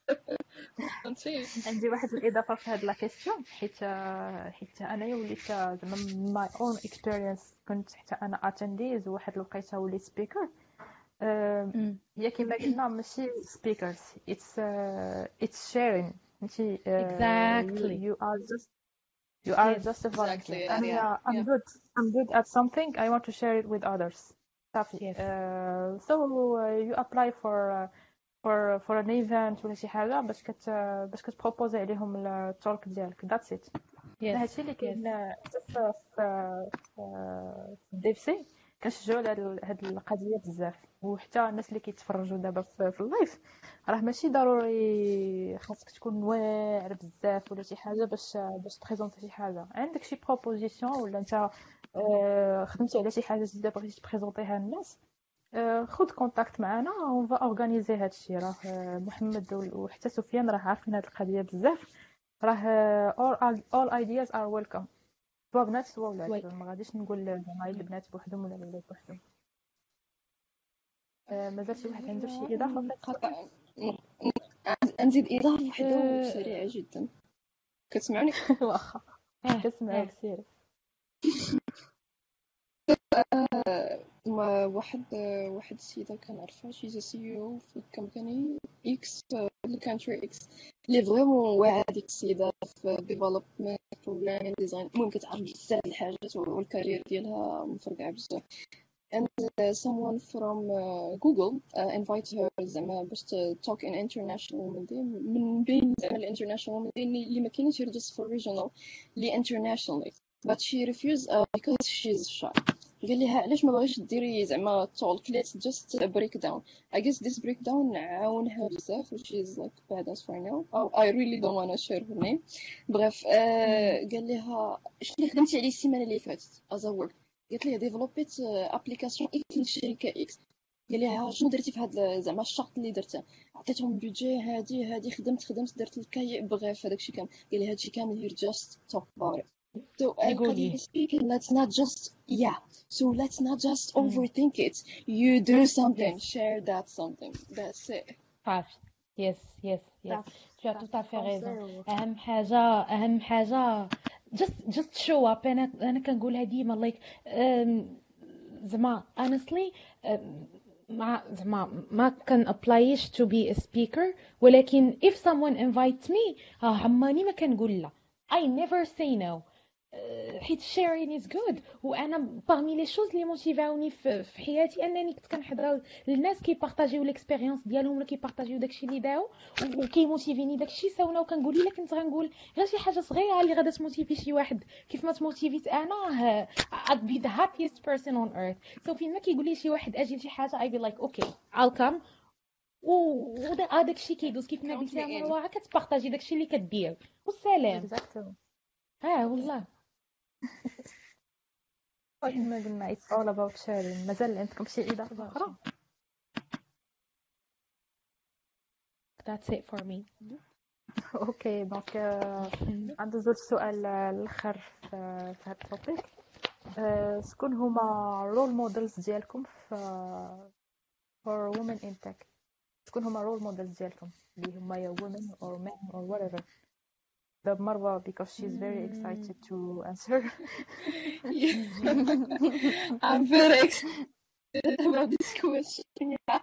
عندي واحد الإضافة في هاد la question حيت حيت أنايا وليت زعما my own experience كنت حتى أنا اتنديز وواحد الوقيته وليت speaker أمم. هي كما قلنا ماشي سبيكرز اتس اتس شيرين فهمتي Exactly. you are just you are Yes. just a volunteer Exactly, أنا yeah, I'm yeah. good I'm good at something I want to share it with others صافي Yes. Uh, so uh, you apply for uh, for for an event ولا شي حاجة باش كت باش كتبروبوزي عليهم التورك ديالك that's it Yes. هادشي اللي كاين حتى في في في الديف سي كنشجعوا على هاد- القضية بزاف. وحتى الناس اللي كيتفرجوا دابا في, ال live راه ماشي ضروري خاصك تكون واعر بزاف ولا شي حاجة باش باش ت présenter شي حاجة. عندك شي proposition ولا انت آه، خدمتي على شي حاجة جديدة بغيتي ت présenter يها للناس آه، خذ contact معنا on va organiser هادشي راه آه، محمد وحتى سفيان راه عارفين هاد القضية بزاف. راه all ideas are welcome. سواء بنات سواء ولاد. ما غاديش نقول زعما البنات بوحدهم ولا الولاد بوحدهم آه، مازال شي واحد عنده شي إضافة في هاد السؤال؟ نزيد إضافة وحدة أه. سريعة جدا كتسمعوني واخا آه، كنسمعك آه. سيري ما واحد واحد السيدة كنعرفها شي CEO في ال company X ال country X اللي فريمون واعرة ديك السيدة في ديفلوبمنت بروجرامين ديزاين المهم كتعرف بزاف د الحاجات والكارير ديالها مفرقعة بزاف and uh, someone from uh, Google uh, invite her زعما باش ت- talk in international women day من بين زعما ال international women day اللي اللي ما كاينينش غير just for regional اللي internationally but she refused uh, because she's shy قال لها علاش ما بغيتش ديري زعما talk let's just break down I guess this break down عاونها بزاف which is like badass for now. Oh, I really don't her name. bref آه قال لها شنو اللي خدمتي عليه السيمانة اللي فاتت؟ As a work قالت لي développe يت application X للشركه X قال لها شنو درتي في هذا زعما الشرط اللي درته. عطيتهم budget هادي هادي خدمت خدمت درت الكاي bref هذاك الشيء كامل. قال لي هادشي كامل here just talk it. So يقولي. uh, speaking, let's not just yeah. So let's not just overthink it. You do something, share that something. That's it. صافي يس يس يس صافي. tu as tout à fait raison فرونسي اهم حاجه اهم حاجه just just show up انا انا كنقولها ديما like um, زعما honestly um, ما زعما ما كان ابلايش to be a speaker ولكن if someone invites me ها عماني ما كنقول لا I never say no أه، حيت sharing is good. وأنا parmi les choses اللي motiver وني في حياتي أنني كنت كنحضر للناس كي partager يو les expériences ديالهم ولا كي partager يو داكشي اللي داو وكي motiver ني داكشي. ساونا وكنقول الا كنت غنقول غير شي حاجة صغيرة اللي غادا ت motiver شي واحد. كيف ما ت motiver يت أنا ه- I'd be the happiest person on earth. so فين ما كيقول لي شي واحد أجي لشي حاجة I be like okay I'll come. و هذاك الشيء كيدوز. كيف ما قلتي. مروه كت partager داكشي اللي كدير. والسلام. آه والله. كما قلنا it's all about sharing? مازال عندكم شي اضافه أخرى؟ That's it for me. okay donc ندوزو للسؤال الآخر في هذا ال topic. آه، شكون هما role models ديالكم في for women in tech شكون هما role models ديالكم؟ اللي هما يا women or men or whatever. دابا مروه because she's very excited to answer I'm very excited about this question. Yeah.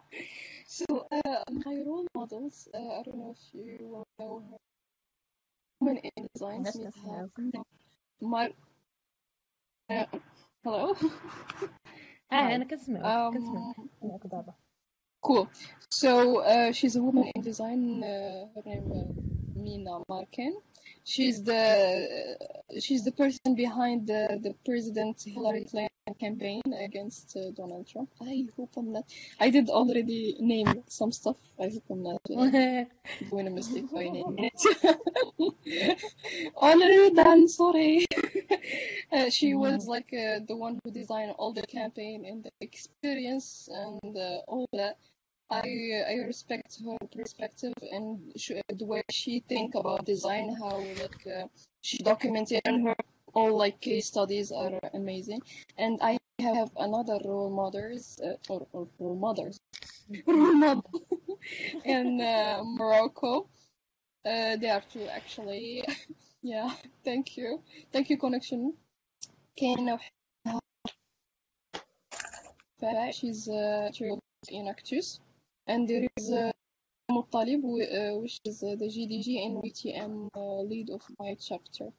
So uh, my role models, uh, I don't know if you will know her. Women in design. Yes, Smith yes, have my. Uh, hello. اه انا كنسمعك كنسمعك Um, سمعك دابا Cool. So uh, she's a woman in design. Uh, her name Mina Markin. She's the she's the person behind the the President Hillary Clinton campaign against uh, Donald Trump. I hope I'm not. I did already name some stuff. I hope I'm not uh, doing a mistake by naming it. already done. Sorry. uh, she was like uh, the one who designed all the campaign and the experience and uh, all that. I I respect her perspective and sh- the way she think about design, how like uh, she documented and her all like case studies are amazing. And I have another role models uh, or, or role models role model in uh, Morocco. Uh, they are two actually. yeah, thank you, thank you connection. كاينة وحدة she's uh, in Actus and there is uh, Muttalib, uh, which is uh, the GDG and VTM uh, lead of my chapter.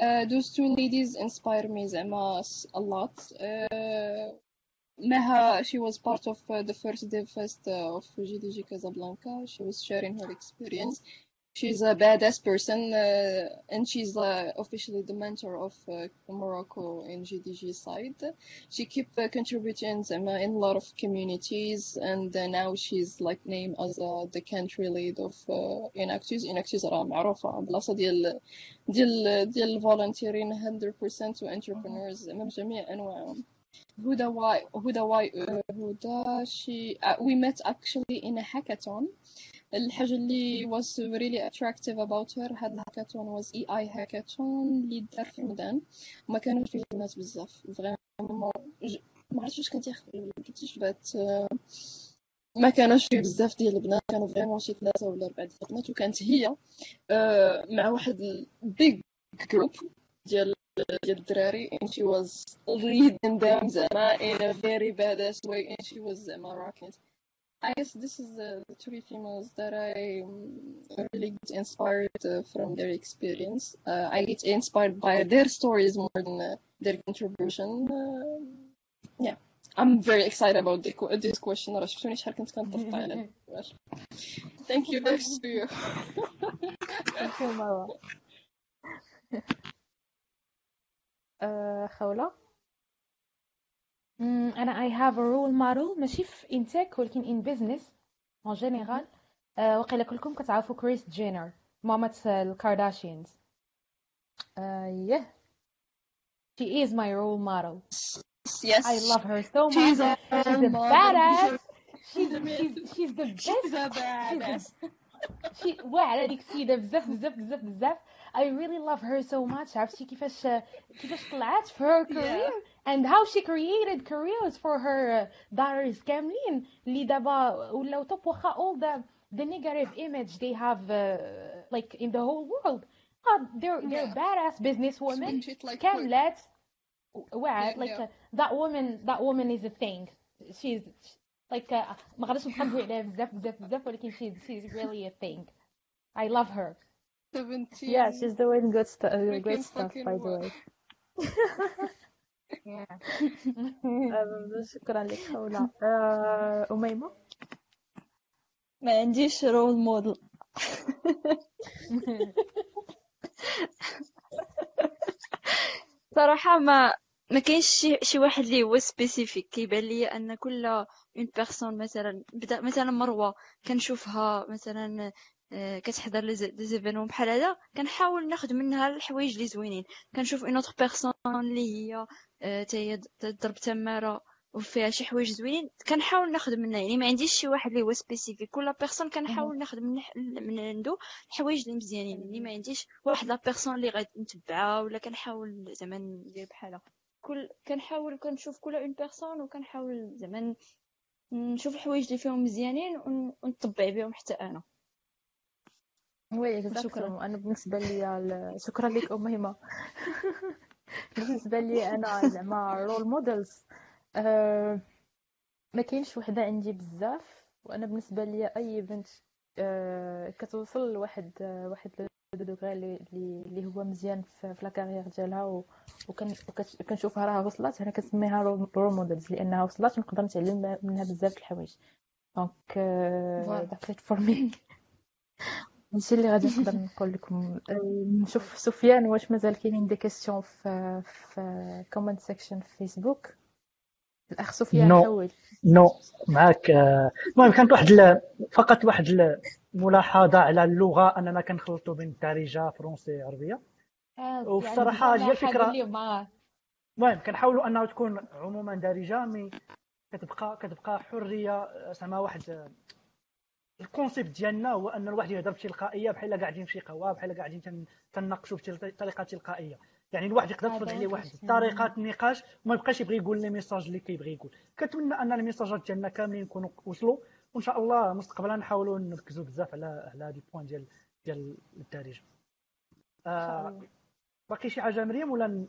Uh, those two ladies inspire me Zema a lot. Uh, Meha, she was part of the first dev fest of GDG Casablanca. She was sharing her experience She's a badass person, uh, and she's uh, officially the mentor of uh, Morocco in GDG side. She kept uh, contributing زعما in a lot of communities, and uh, now she's like named as uh, the country lead of uh, Inactus. Inactus راه معروفة بلاصة ديال ديال ديال volunteering 100% to entrepreneurs زعما بجميع أنواعهم. Huda why Huda why uh, Huda she uh, we met actually in a hackathon الحاجة اللي was really attractive about her هاد ال hackathon was AI hackathon اللي دار في رمضان وما كانوش فيه الناس بزاف vraiment ما عرفتش واش كنتي ولا كنتيش but ما كانوش فيه بزاف ديال البنات كانوا vraiment شي ثلاثة ولا أربعة ديال البنات وكانت هي آه، مع واحد big group ديال ديال الدراري and she was leading them زعما in a very badass way and she was زعما rocking. I guess this is the, the three females that I um, really get inspired uh, from their experience. Uh, I get inspired by their stories more than uh, their contribution. Uh, yeah, I'm very excited about the, que- this question. راه شفتوني شحال كنت كنطبق على السؤال. Thank you, thanks to you. ثانك يو مروه آه، خولة انا I have a role model ماشي في in tech ولكن in business en général آه، وقيلا كلكم كتعرفوا كريس جينر مامة الكارداشيانز uh, yeah she is my role model Yes. I love her so much She's a she's a model. badass she's, she's, she's the best She's a badass. شي واعره ديك السيده بزاف بزاف بزاف بزاف I really love her so much عرفتي كيفاش كيفاش طلعت في her career and how she created careers for her uh, daughters كاملين اللي دابا ولاو توب واخا all the the negative image they have uh, like in the whole world uh, they're they're Yeah. badass business women Spin shit like كاملات واعد Yeah, like yeah. uh, that woman that woman is a thing she's like uh, ما غاديش نقدروا عليها بزاف بزاف بزاف ولكن she's she's really a thing I love her 17 Yeah, she's doing good, stu- uh, Freaking great stuff, fucking by the well. way. شكرا لك خولا آه، أميمة؟ ما عنديش رول موديل صراحة ما ما كاينش شي شي واحد اللي هو spécifique كيبان لي أن كل une personne مثلا بدا مثلا مروة كنشوفها مثلا كتحضر les événements بحال هذا. كنحاول ناخذ منها الحوايج اللي زوينين. كنشوف une autre personne اللي هي آه، تا هي تضرب تمارة وفيها شي حوايج زوينين. كنحاول ناخذ منها. يعني ما عنديش شي واحد اللي هو spécifique كل personne كنحاول ناخذ من من عنده الحوايج اللي مزيانين. اللي ما عنديش واحد la personne اللي غادي نتبعها ولا كنحاول زعما ندير بحالها كل كنحاول كنشوف كل une personne وكنحاول زعما نشوف الحوايج اللي فيهم مزيانين ون- ونطبع بهم حتى أنا. oui شكراً. أنا بالنسبة لي شكرا لك اميمه بالنسبة لي أنا زعما role models ما كاينش وحدة عندي بزاف وأنا بالنسبة لي أي بنت آه، كتوصل لواحد آه، واحد degré اللي هو مزيان في la carrière ديالها و- وكن وكت- كنشوفها راه وصلت. أنا كنسميها role models لأنها وصلت ونقدر نتعلم منها بزاف د الحوايج. donc for me. هادشي اللي غادي نقدر نقول لكم. نشوف سفيان واش مازال كاينين des questions في في comment section في فيسبوك الأخ سفيان No. حول. نو معك آه، المهم كانت واحد فقط واحد الملاحظه على اللغة. اننا كنخلطوا بين الدارجه فرونسي عربية. وبصراحة هي الفكرة- اليوم المهم كنحاولوا أنها تكون عموما دارجة mais كتبقى كتبقى حرية. آه، زعما واحد آه، ال concept ديالنا هو أن الواحد يهضر بتلقائية بحال قاعدين في شي قهوه بحال قاعدين تن- تناقشوا بطريقه تلقائية. يعني الواحد يقدر هو عليه واحد. طريقة النقاش وما يبقاش يبغي يقول le message اللي كيبغي يقول. كنتمنى أن الميساجات ديالنا كاملين يكونوا وصلوا. وإن شاء الله مستقبلا نحاولوا نركزوا بزاف على على هذا ال point ديال ديال الدارجه آه باقي شي حاجة مريم ولا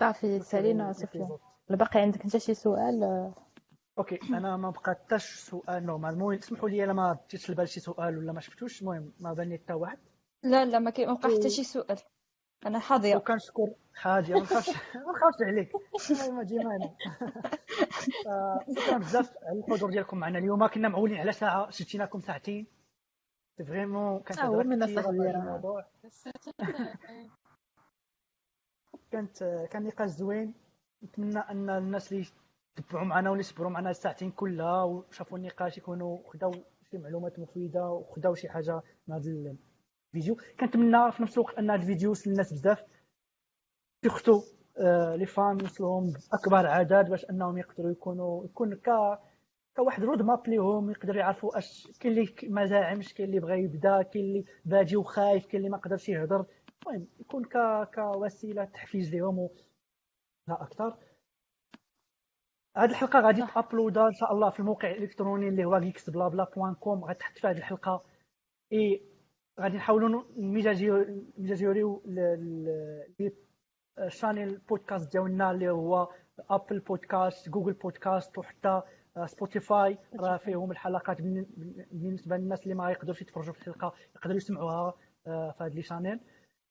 صافي سالينا سفيان باقي عندك أنت شي سؤال؟ OK أنا ما بقى حتى شي سؤال normalement اسمحوا لي الا ما جيتش البال شي سؤال ولا ما شفتوش. المهم ما بان لي حتى واحد. لا لا ما بقى حتى شي سؤال. أنا حاضيه وكنشكر حاجة ما نخافش ما نخافش عليك. المهم ديما أنا شكرا بزاف على الحضور ديالكم معنا اليوم. كنا معولين على ساعة. شتيناكم ساعتين. فريمون كانت آه، هذا راه. الموضوع. كانت كان نقاش زوين. نتمنى أن الناس اللي تبعوا معنا واللي صبروا معنا الساعتين كلها وشافوا النقاش يكونوا خداو شي معلومات مفيدة وخداو شي حاجة من هذا الفيديو. كنتمنى في نفس الوقت أن هذا الفيديو يوصل للناس بزاف. surtout آه les femmes يوصلهم بأكبر عدد باش أنهم يقدروا يكونوا يكون ك كواحد roadmap ليهم يقدروا يعرفوا أش كاين اللي ما زاعمش كاين اللي بغى يبدأ كاين اللي باغي وخايف كاين اللي ما قدرش يهضر. المهم يكون ك كوسيلة تحفيز لهم و... لا أكثر. هذه الحلقة غادي ت upload ا إن شاء الله في الموقع الإلكتروني اللي هو geeks blabla point com غتحط في هذه الحلقة. إي غادي نحاولوا نميجاجيوريو ال channel podcast ديالنا اللي هو Apple Podcast Google Podcast وحتى Spotify راه فيهم الحلقات بالن- بالنسبة للناس اللي ما يقدروش يتفرجوا في الحلقة يقدروا يسمعوها آه، في هذه les channels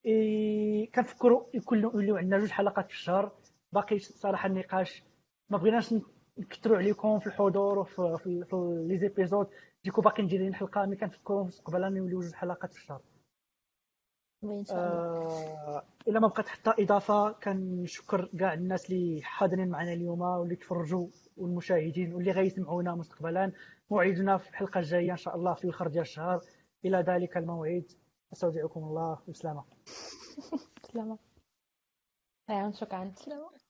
et كنفكروا يكون يوليو عندنا جوج حلقات في الشهر. باقي صراحة النقاش ما بغيناش نكثروا عليكم في الحضور وفي في, في les épisodes. ديكو باقي نديرين حلقه ملي كنفكروا مستقبلا يوليو جوج حلقات في الشهر. وي إن شاء الله. آه إلا ما بقات حتى إضافة كنشكر كاع الناس اللي حاضرين معنا اليوم واللي تفرجوا والمشاهدين واللي غيسمعونا مستقبلا. موعدنا في الحلقة الجاية إن شاء الله في الآخر ديال الشهر. إلى ذلك الموعد. أستودعكم الله بسلامه سلامة. شكرا. سلامة.